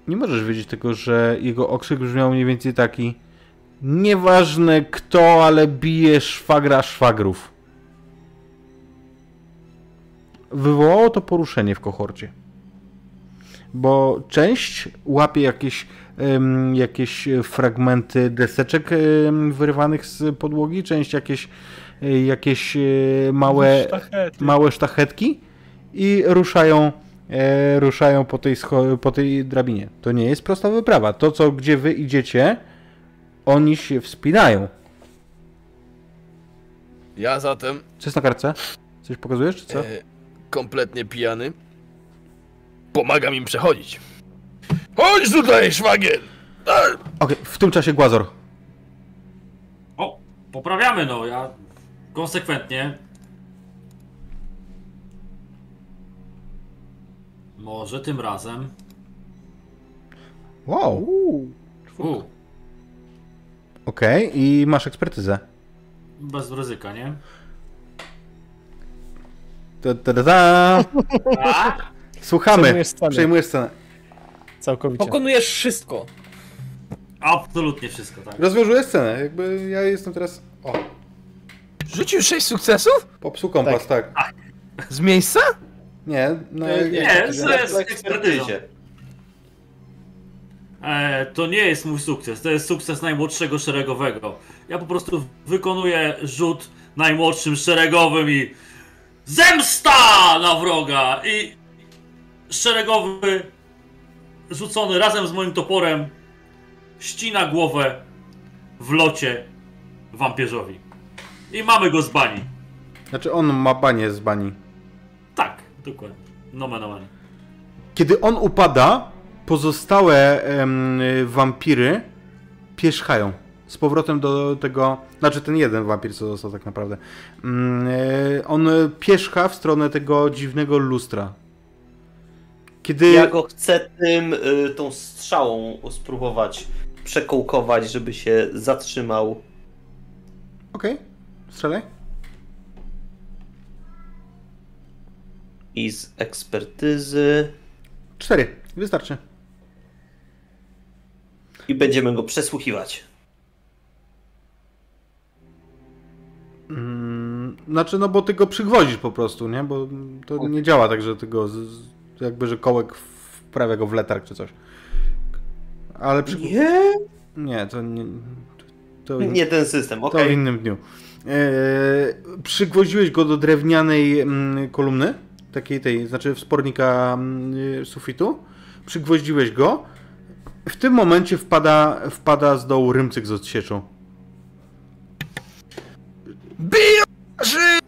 Speaker 1: nie możesz wiedzieć tego, że jego okrzyk brzmiał mniej więcej taki Nieważne kto, ale bije szwagra szwagrów. Wywołało to poruszenie w kohorcie. Bo część łapie jakieś, jakieś fragmenty deseczek wyrywanych z podłogi, część jakieś, e, jakieś e, małe,
Speaker 6: Sztachety.
Speaker 1: małe sztachetki i ruszają, e, ruszają po, tej scho- po tej drabinie. To nie jest prosta wyprawa. To, co gdzie wy idziecie, oni się wspinają.
Speaker 6: Ja zatem,
Speaker 1: Co jest na kartce? Coś pokazujesz, czy co?
Speaker 6: e, kompletnie pijany, pomagam im przechodzić. Chodź tutaj, szwagier!
Speaker 1: Okej, w tym czasie Głazor.
Speaker 2: O, poprawiamy no, ja konsekwentnie. Może tym razem.
Speaker 1: Wow. Okej, i masz ekspertyzę.
Speaker 2: bez ryzyka, nie?
Speaker 1: Ta, ta, ta, ta. Słuchamy.
Speaker 5: Przejmujesz scenę.
Speaker 1: Przejmujesz scenę.
Speaker 5: Całkowicie.
Speaker 4: Pokonujesz wszystko.
Speaker 2: Absolutnie wszystko, tak.
Speaker 1: Rozwiążuję scenę. Jakby ja jestem teraz. O,
Speaker 6: Rzucił sześć sukcesów?
Speaker 1: popsuł kompas, tak.
Speaker 6: Z miejsca?
Speaker 1: Nie, no.
Speaker 2: Nie, jest ekspertyza.
Speaker 3: ekspertyzie.
Speaker 2: E, to nie jest mój sukces, to jest sukces najmłodszego szeregowego. Ja po prostu wykonuję rzut najmłodszym szeregowym i zemsta na wroga i szeregowy rzucony razem z moim toporem ścina głowę w locie wampierzowi. I mamy go z bani.
Speaker 1: Znaczy on ma banie z bani.
Speaker 2: Tak, dokładnie. Nomen omen.
Speaker 1: Kiedy on upada, pozostałe em, wampiry pierzchają. Z powrotem do tego. Znaczy ten jeden wampir, co został tak naprawdę. Mm, e, On pierzcha w stronę tego dziwnego lustra. Kiedy.
Speaker 3: Ja go chcę tym, y, tą strzałą spróbować przekołkować, żeby się zatrzymał.
Speaker 1: Okej, strzelaj.
Speaker 3: I z ekspertyzy.
Speaker 1: Cztery, wystarczy.
Speaker 3: I będziemy go przesłuchiwać.
Speaker 1: Mm, Znaczy, no bo ty go przygwozisz po prostu, nie? Bo to nie działa tak, że ty go. Z- jakby, że kołek wprawia go w letarg czy coś. Ale przy...
Speaker 3: Nie?
Speaker 1: Nie, to nie. To,
Speaker 3: Nie ten system,
Speaker 1: to w
Speaker 3: okej.
Speaker 1: innym dniu. Przygwoziłeś go do drewnianej mm, kolumny, takiej tej, znaczy wspornika mm, sufitu. Przygwoździłeś go. W tym momencie wpada, wpada z dołu rymcyk z odsieczą.
Speaker 6: Bijarzy!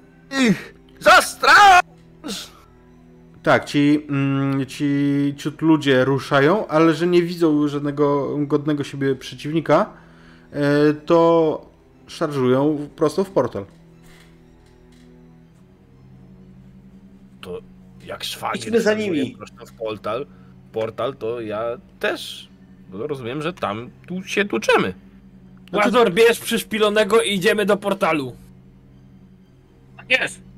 Speaker 6: Za straż!
Speaker 1: Tak, ci, mm, ci ciut ludzie ruszają, ale że nie widzą żadnego godnego siebie przeciwnika, e, to szarżują prosto w portal.
Speaker 6: To jak szwagier
Speaker 3: Idźmy za nimi.
Speaker 6: prosto w portal, portal, to ja też. Rozumiem, że tam tu się tłuczemy.
Speaker 4: Łazor, bierz przyszpilonego i idziemy do portalu.
Speaker 2: Tak jest!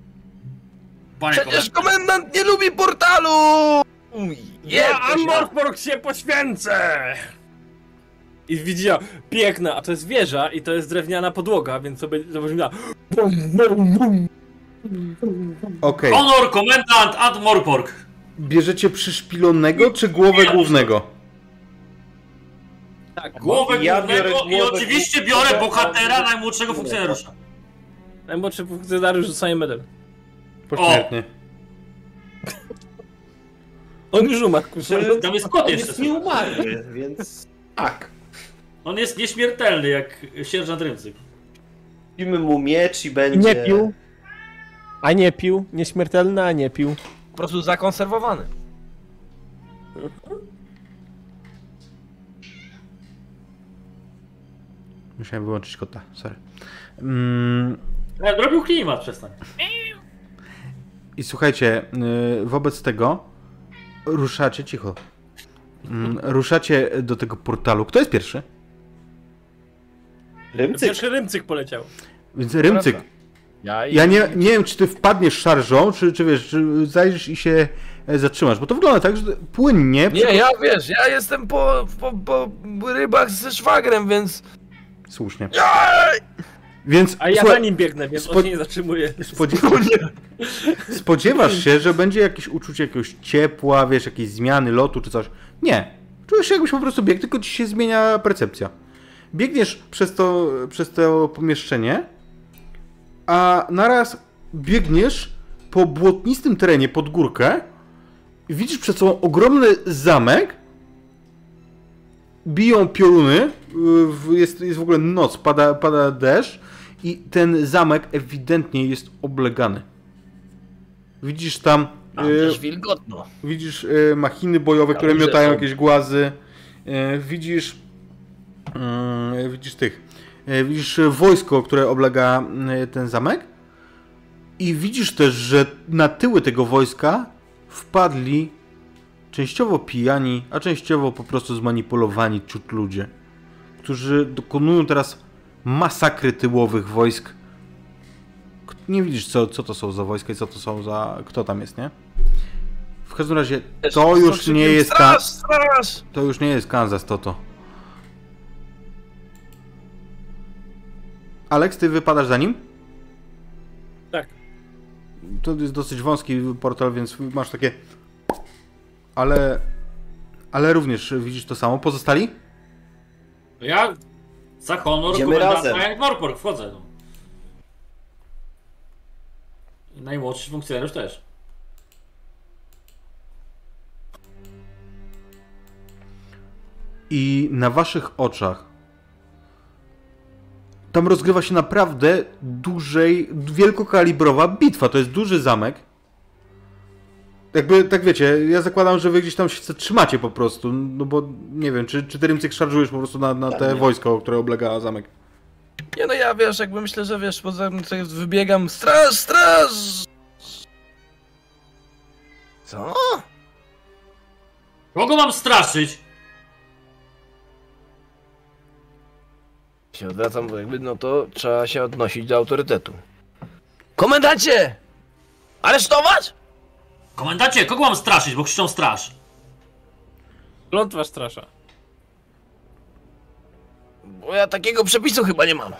Speaker 2: Panie
Speaker 6: Przecież
Speaker 2: komendant,
Speaker 6: komendant nie lubi portalu!
Speaker 4: Ja Amorpork się poświęcę! I widzi ja, piękna, a to jest wieża i to jest drewniana podłoga, więc to będzie, to brzmi na...
Speaker 1: Okej.
Speaker 2: Honor, komendant, Ad Morpork.
Speaker 1: Bierzecie przyszpilonego czy głowę głównego?
Speaker 4: Tak,
Speaker 2: Głowę
Speaker 3: Ja
Speaker 2: głównego
Speaker 3: biorę
Speaker 2: i
Speaker 3: głowę
Speaker 2: oczywiście
Speaker 3: głównego,
Speaker 2: biorę bohatera, najmłodszego funkcjonariusza.
Speaker 4: najmłodszy funkcjonariusz dostaje medal.
Speaker 1: Pośmiertnie.
Speaker 4: On już umarł, kurczę.
Speaker 2: Tam jest kot
Speaker 3: On
Speaker 2: jeszcze.
Speaker 3: jest nieumarły, więc tak.
Speaker 2: On jest nieśmiertelny jak sierżant Rymcyk.
Speaker 3: Kupimy mu miecz i będzie...
Speaker 5: Nie pił. A nie pił. Nieśmiertelny, a nie pił.
Speaker 6: Po prostu zakonserwowany.
Speaker 1: Musiałem wyłączyć kota, sorry. Mm,
Speaker 2: Ja robił klimat, przestań.
Speaker 1: I słuchajcie, y, wobec tego ruszacie cicho. Mm, Ruszacie do tego portalu. Kto jest pierwszy?
Speaker 3: Rymcyk.
Speaker 4: Pierwszy rymcyk poleciał.
Speaker 1: Więc Rymcyk.
Speaker 6: Ja,
Speaker 1: nie, nie wiem, czy ty wpadniesz szarżą, czy, czy wiesz, czy zajrzysz i się e, zatrzymasz, bo to wygląda tak, że płynnie.
Speaker 6: Nie, ja wiesz, ja jestem po, po, po rybach ze szwagrem, więc...
Speaker 1: Słusznie. Więc
Speaker 4: A ja
Speaker 1: słuchaj,
Speaker 4: za nim biegnę, więc
Speaker 1: spo-
Speaker 4: on się nie zatrzymuje.
Speaker 1: spodziewasz, [LAUGHS] spodziewasz się, że będzie jakieś uczucie jakiegoś ciepła, wiesz, jakiejś zmiany lotu czy coś. Nie. Czujesz się jakbyś po prostu biegł, tylko ci się zmienia percepcja. Biegniesz przez to, przez to pomieszczenie, a naraz biegniesz po błotnistym terenie pod górkę i widzisz przed sobą ogromny zamek. Biją pioruny, jest, jest w ogóle noc, pada, pada deszcz i ten zamek ewidentnie jest oblegany. Widzisz tam,
Speaker 6: A,
Speaker 1: y,
Speaker 6: też wilgotno.
Speaker 1: widzisz y, machiny bojowe, które miotają
Speaker 3: są.
Speaker 1: jakieś głazy. Y, widzisz, y, widzisz tych, widzisz wojsko, które oblega ten zamek. I widzisz też, że na tyły tego wojska wpadli częściowo pijani, a częściowo po prostu zmanipulowani ciut ludzie, którzy dokonują teraz masakry tyłowych wojsk. Nie widzisz, co, co to są za wojska i co to są za. kto tam jest, nie? W każdym razie to już nie jest. Ka-
Speaker 6: Straż, straż!
Speaker 1: to już nie jest Kansas, to to. Alex, ty wypadasz za nim?
Speaker 4: Tak.
Speaker 1: To jest dosyć wąski portal, więc masz takie. Ale. Ale również widzisz to samo. Pozostali?
Speaker 2: Ja za honor
Speaker 3: Idziemy razem.
Speaker 2: jak Morpork wchodzę. I Najmłodszy funkcjonariusz też.
Speaker 1: I na waszych oczach tam rozgrywa się naprawdę dużej, wielkokalibrowa bitwa. To jest duży zamek. Jakby, tak wiecie, ja zakładam, że wy gdzieś tam się trzymacie po prostu, no bo nie wiem, czy, czy ty Rymcyk szarżujesz po prostu na, na te
Speaker 3: nie.
Speaker 1: wojsko, które oblega zamek.
Speaker 6: Nie no ja wiesz, jakby myślę, że wiesz, poza tym sobie wybiegam, straż, straż! Co?
Speaker 2: Kogo mam straszyć?
Speaker 6: Się odwracam, bo jakby no to trzeba się odnosić do autorytetu. Komendancie! Aresztować?
Speaker 2: Komendacie, kogo mam straszyć, bo krzyczą straż.
Speaker 4: Klątwa strasza.
Speaker 6: Bo ja takiego przepisu chyba nie mam.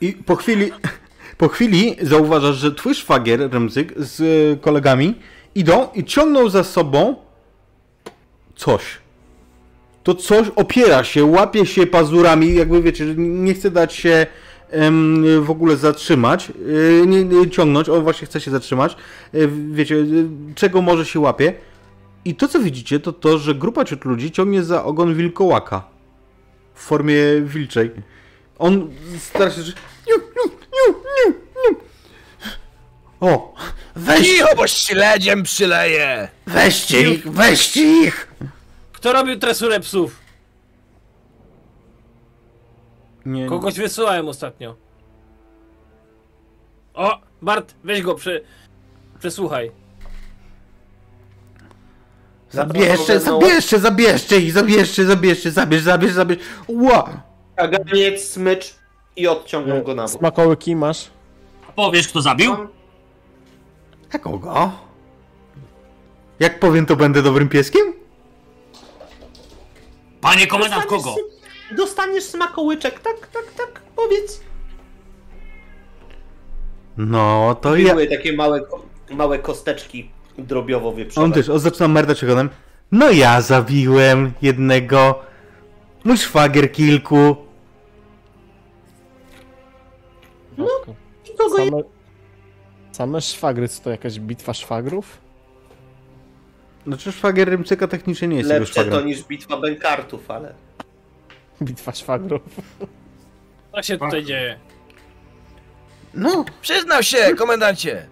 Speaker 1: I po chwili, [LAUGHS] po chwili zauważasz, że twój szwagier, Rymcyk, z e, kolegami idą i ciągną za sobą coś. To coś opiera się, łapie się pazurami, jakby wiecie, że nie chce dać się w ogóle zatrzymać, e, nie, nie ciągnąć, on właśnie chce się zatrzymać. E, wiecie, e, czego może się łapie. I to, co widzicie, to to, że grupa ciut ludzi ciągnie za ogon wilkołaka w formie wilczej. On stara się, że... Niu, niu, niu, niu, niu. O! Weź,
Speaker 6: Cicho, bo śledziem przyleję!
Speaker 1: weźcie ich, weźcie ich!
Speaker 4: Kto robił tresurę psów?
Speaker 1: Nie,
Speaker 4: Kogoś wysyłałem ostatnio. O, Bart, weź go, prze... przesłuchaj.
Speaker 1: zabierzcie, zabierzcie, zabierzcie ich, zabierzcie, zabierzcie, zabierz, zabierz, zabierz. Ła!
Speaker 3: Kaganiec, smycz i odciągam go na bok.
Speaker 5: Smakołyki masz?
Speaker 2: Powiesz, kto zabił?
Speaker 1: A kogo? Jak powiem, to będę dobrym pieskiem?
Speaker 2: Panie komendant, kogo?
Speaker 3: Dostaniesz smakołyczek, tak, tak, tak, powiedz.
Speaker 1: No, to ja...
Speaker 3: Były takie małe, małe kosteczki drobiowo wieprzowe.
Speaker 1: On też, on zaczyna merdać ogonem. No ja zabiłem jednego. Mój szwagier kilku.
Speaker 5: No, same, same szwagry, co to jakaś bitwa szwagrów?
Speaker 1: Znaczy szwagier Rymcyka technicznie nie jest jego
Speaker 3: Lepsze to
Speaker 1: szwagrem.
Speaker 3: niż bitwa bękartów, ale...
Speaker 5: Bitwa szwagrów.
Speaker 4: Co się tutaj dzieje?
Speaker 1: No,
Speaker 6: Przyznał się, komendancie!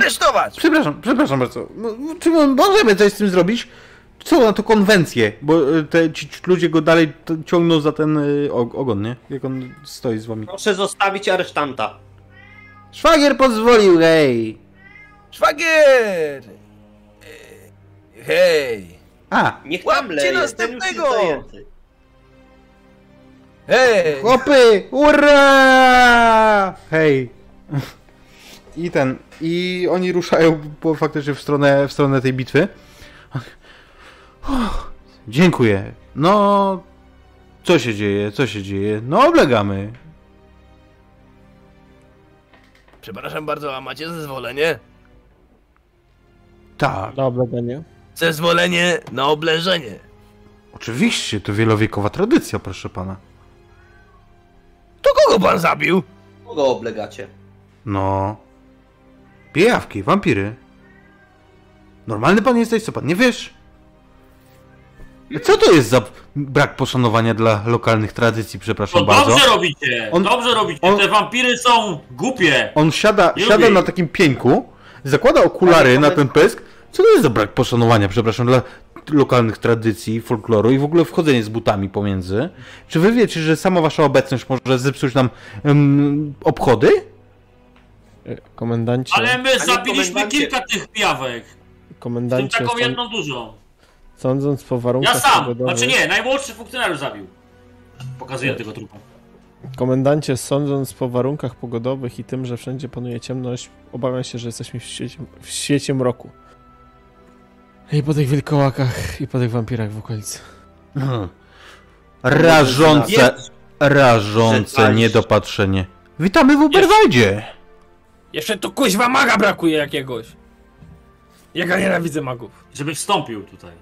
Speaker 6: Aresztować!
Speaker 1: przepraszam, przepraszam bardzo. No, czy my możemy coś z tym zrobić? Co na to konwencje? Bo y, te, ci, ci ludzie go dalej t- ciągną za ten y, og- ogon, nie? Jak on stoi z wami.
Speaker 3: Proszę zostawić aresztanta.
Speaker 1: Szwagier pozwolił, hej!
Speaker 6: Szwagier! E, Hej!
Speaker 1: A,
Speaker 3: Niech
Speaker 6: Łapcie
Speaker 3: tam leje, ten już jest
Speaker 6: następnego!
Speaker 3: zajęty.
Speaker 6: Hej!
Speaker 1: chłopy! Ura! Hej! I ten, i oni ruszają po, faktycznie w stronę, w stronę tej bitwy. Uff, dziękuję. No, co się dzieje, co się dzieje? No, oblegamy.
Speaker 6: Przepraszam bardzo, a macie zezwolenie?
Speaker 1: Tak,
Speaker 5: Dobra, Daniel.
Speaker 6: Zezwolenie na obleżenie.
Speaker 1: oczywiście, to wielowiekowa tradycja, proszę pana.
Speaker 6: To kogo pan zabił?
Speaker 3: Kogo oblegacie?
Speaker 1: No. Pijawki, wampiry. Normalny pan jesteś, co pan nie wiesz? Co to jest za brak poszanowania dla lokalnych tradycji,
Speaker 2: To
Speaker 1: przepraszam bardzo?
Speaker 2: dobrze robicie!
Speaker 1: On-
Speaker 2: dobrze robicie!
Speaker 1: on-
Speaker 2: Te wampiry są głupie!
Speaker 1: On siada,
Speaker 2: Nie
Speaker 1: siada na takim pieńku, zakłada okulary na ten pysk. Co to jest za brak poszanowania, przepraszam, dla lokalnych tradycji, folkloru i w ogóle wchodzenie z butami pomiędzy? Czy wy wiecie, że sama wasza obecność może zepsuć nam em, obchody?
Speaker 5: E, Komendancie,
Speaker 2: Ale my zabiliśmy kilka tych pijawek.
Speaker 5: Komendancie,
Speaker 2: taką
Speaker 5: sąd,
Speaker 2: jedną dużą.
Speaker 5: sądząc po warunkach
Speaker 2: Ja sam!
Speaker 5: pogodowych...
Speaker 2: Znaczy nie, najmłodszy funkcjonariusz zabił. Pokazuję tego trupa.
Speaker 5: Komendancie, sądząc po warunkach pogodowych i tym, że wszędzie panuje ciemność, obawiam się, że jesteśmy w świecie, w świecie mroku. I po tych wilkołakach, i po tych wampirach w okolicy.
Speaker 1: Hmm. Rażące, rażące niedopatrzenie. Witamy w Uberwaldzie!
Speaker 4: Jeszcze tu kuźwa maga brakuje jakiegoś. Jak ja nienawidzę magów.
Speaker 2: Żeby wstąpił tutaj.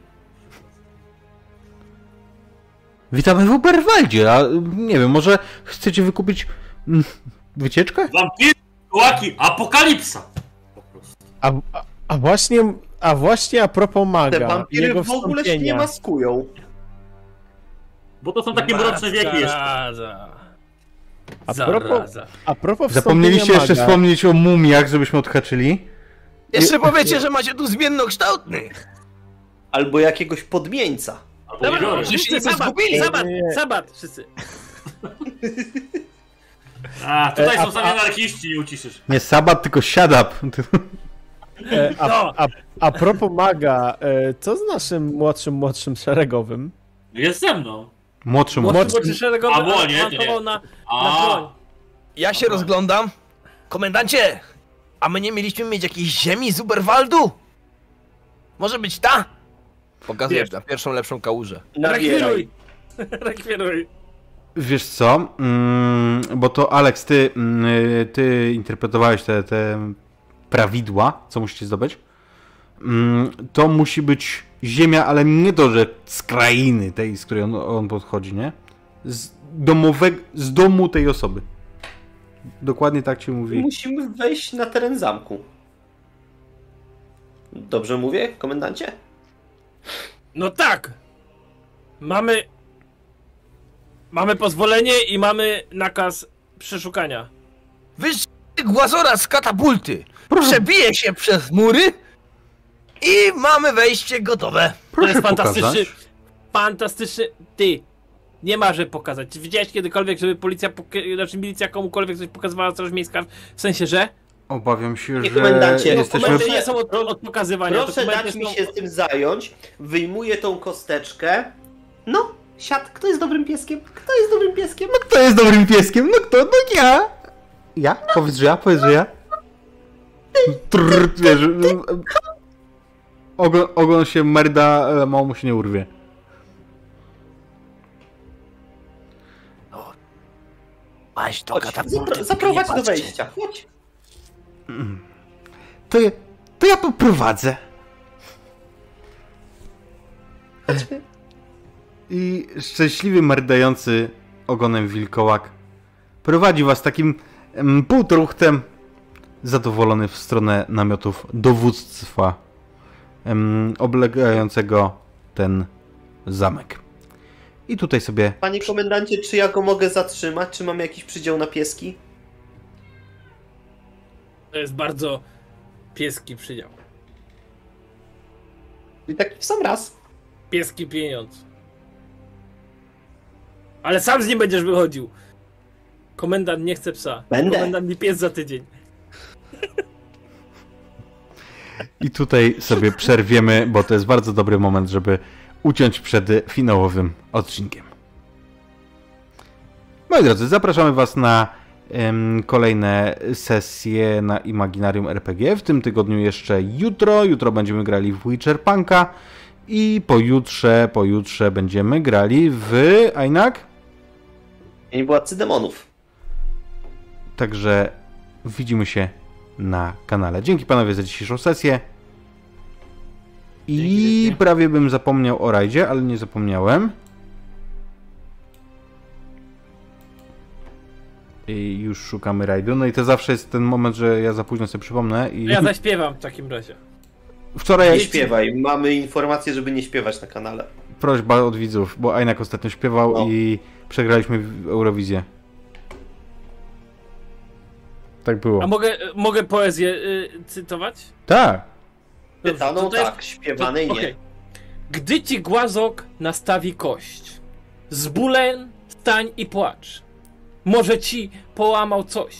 Speaker 1: Witamy w Uberwaldzie, a nie wiem, może chcecie wykupić mm, wycieczkę?
Speaker 2: Wampiry, kołaki, apokalipsa! Po prostu.
Speaker 5: A, a, a właśnie, a właśnie a propos maga,
Speaker 3: Te wampiry
Speaker 5: jego
Speaker 3: w ogóle się nie maskują.
Speaker 2: Bo to są takie mroczne wieki jeszcze.
Speaker 5: A propos, a propos
Speaker 1: Zapomnieliście
Speaker 5: wstąpienia
Speaker 1: jeszcze
Speaker 5: maga,
Speaker 1: wspomnieć o mumiach, żebyśmy odhaczyli?
Speaker 6: Jeszcze powiecie, że macie tu zmiennokształtnych.
Speaker 3: Albo jakiegoś podmieńca.
Speaker 2: Albo
Speaker 4: Dobra,
Speaker 2: wiewióry.
Speaker 6: żeście nie
Speaker 4: sabat,
Speaker 6: zgubili.
Speaker 5: nie.
Speaker 4: sabat, wszyscy.
Speaker 2: A, tutaj
Speaker 5: E,
Speaker 2: są sami anarchiści, nie uciszysz.
Speaker 1: Nie sabat, tylko siadap.
Speaker 5: E, a,
Speaker 4: No.
Speaker 5: a, a propos maga, e, co z naszym młodszym, młodszym szeregowym?
Speaker 2: Jest ze mną.
Speaker 1: Młodszy,
Speaker 4: Młodszy
Speaker 1: młodszy.
Speaker 4: młodszy szeregowy
Speaker 2: A, bo nie, nie.
Speaker 4: na, na
Speaker 2: A,
Speaker 4: broń.
Speaker 6: Ja się rozglądam. Komendancie, a my nie mieliśmy mieć jakiejś ziemi z Uberwaldu? Może być ta? Pokazuję na pierwszą lepszą kałużę.
Speaker 4: Rekwiruj. [LAUGHS] Rekwiruj.
Speaker 1: Wiesz co? Mm, bo to Alex, ty, mm, ty interpretowałeś te, te prawidła, co musicie zdobyć. Mm, to musi być ziemia, ale nie to, że z krainy tej, z której on, on podchodzi, nie? Z, domowe, z domu tej osoby. Dokładnie tak ci mówi.
Speaker 3: Musimy wejść na teren zamku. Dobrze mówię, komendancie?
Speaker 4: No tak. Mamy... Mamy pozwolenie i mamy nakaz przeszukania.
Speaker 6: Wyszedł głazora z katapulty.
Speaker 1: Proszę,
Speaker 6: Przebije się przez mury i mamy wejście gotowe.
Speaker 4: To
Speaker 1: proszę
Speaker 4: jest fantastyczny...
Speaker 1: pokazać.
Speaker 4: Fantastyczny... Ty. Nie ma, że pokazać. Czy widziałeś kiedykolwiek, żeby policja, poka- znaczy milicja komukolwiek coś pokazywała, straż miejska? W sensie, że?
Speaker 1: Obawiam się,
Speaker 3: Nie,
Speaker 1: że
Speaker 3: komendancie,
Speaker 1: jesteśmy...
Speaker 4: Dokumenty nie są od, od pokazywania.
Speaker 3: Proszę dać mi się z tym zająć. Wyjmuję tą kosteczkę. No, siad, kto jest dobrym pieskiem? Kto jest dobrym pieskiem?
Speaker 1: No kto jest dobrym pieskiem? No kto? No ja! Ja? Powiedz, że ja? Powiedz, że ja? Trrr, wiesz, ogon, ogon się merda, ale mało mu się nie urwie.
Speaker 6: Maś do katapulty.
Speaker 3: zapro- zaprowadź do wejścia. Chodź.
Speaker 1: To ja, to ja poprowadzę. I szczęśliwy merdający ogonem wilkołak prowadzi was takim półtruchtem zadowolony w stronę namiotów dowództwa oblegającego ten zamek. I tutaj sobie
Speaker 3: Panie komendancie, czy ja go mogę zatrzymać? Czy mam jakiś przydział na pieski?
Speaker 4: To jest bardzo pieski przydział.
Speaker 3: I taki w sam raz.
Speaker 4: Pieski pieniądz. Ale sam z nim będziesz wychodził. Komendant nie chce psa.
Speaker 3: Będę.
Speaker 4: Komendant mi pies za tydzień.
Speaker 1: I tutaj sobie przerwiemy, bo to jest bardzo dobry moment, żeby uciąć przed finałowym odcinkiem. Moi drodzy, zapraszamy Was na kolejne sesje na Imaginarium RPG. W tym tygodniu jeszcze jutro. Jutro będziemy grali w Witcher Punka. I pojutrze, pojutrze będziemy grali w Ainak.
Speaker 3: I władcy demonów.
Speaker 1: Także widzimy się na kanale. Dzięki panowie za dzisiejszą sesję. I
Speaker 3: Dzięki
Speaker 1: prawie bym zapomniał o rajdzie, ale nie zapomniałem. I już szukamy rajdu. No i to zawsze jest ten moment, że ja za późno sobie przypomnę. I
Speaker 4: Ja zaśpiewam w takim razie.
Speaker 1: wczoraj
Speaker 3: Nie śpiewaj. Mamy informację, żeby nie śpiewać na kanale.
Speaker 1: prośba od widzów, bo Ainak ostatnio śpiewał
Speaker 3: No.
Speaker 1: i przegraliśmy w Eurowizję. Tak było.
Speaker 4: A mogę, mogę poezję y, cytować?
Speaker 1: Tak.
Speaker 3: Pytaną
Speaker 4: to to jest-
Speaker 3: tak, śpiewanej
Speaker 4: to-
Speaker 3: nie.
Speaker 4: okej. Gdy ci głazok nastawi kość, z bólem stań i płacz. Może ci połamał coś,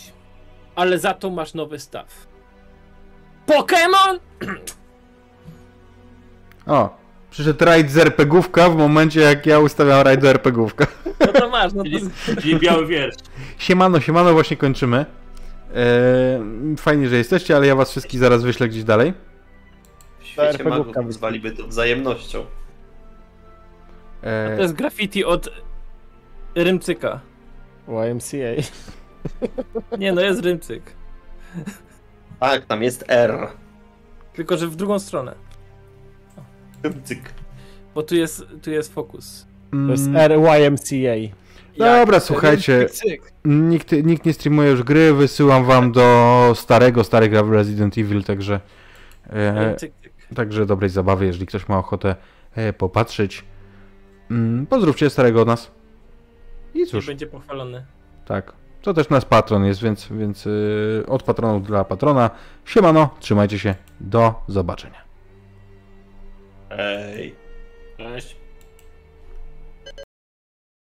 Speaker 4: ale za to masz nowy staw. Pokémon! [CLEARS THROAT]
Speaker 1: O, przyszedł rajd z RPGówka w momencie jak ja ustawiam rajd do RPGówka.
Speaker 4: No to masz, no to...
Speaker 2: Czyli, czyli biały wiersz.
Speaker 1: Siemano, siemano, właśnie kończymy. Eee, fajnie, że jesteście, ale ja was wszystkich zaraz wyślę gdzieś dalej.
Speaker 3: W świecie magów nazwaliby to wzajemnością.
Speaker 4: To
Speaker 1: Eee,
Speaker 4: jest graffiti od Rymcyka.
Speaker 5: YMCA.
Speaker 4: Nie no, jest Rymcyk.
Speaker 3: Tak, tam jest R.
Speaker 4: Tylko, że w drugą stronę.
Speaker 3: Cyk.
Speaker 4: Bo tu jest, tu jest fokus.
Speaker 5: To jest
Speaker 1: mm,
Speaker 5: RYMCA.
Speaker 1: Dobra, słuchajcie,
Speaker 6: Cyk, cyk.
Speaker 1: Nikt, nikt nie streamuje już gry, wysyłam wam do starego, w Resident Evil, także e, także dobrej zabawy, jeżeli ktoś ma ochotę e, popatrzeć. Mm, pozdrówcie starego od nas. I
Speaker 4: I
Speaker 1: cóż,
Speaker 4: będzie pochwalony.
Speaker 1: tak. To też nasz patron jest, więc, więc y, od patronów dla patrona. Siemano, trzymajcie się, do zobaczenia.
Speaker 3: Ej.
Speaker 2: Cześć.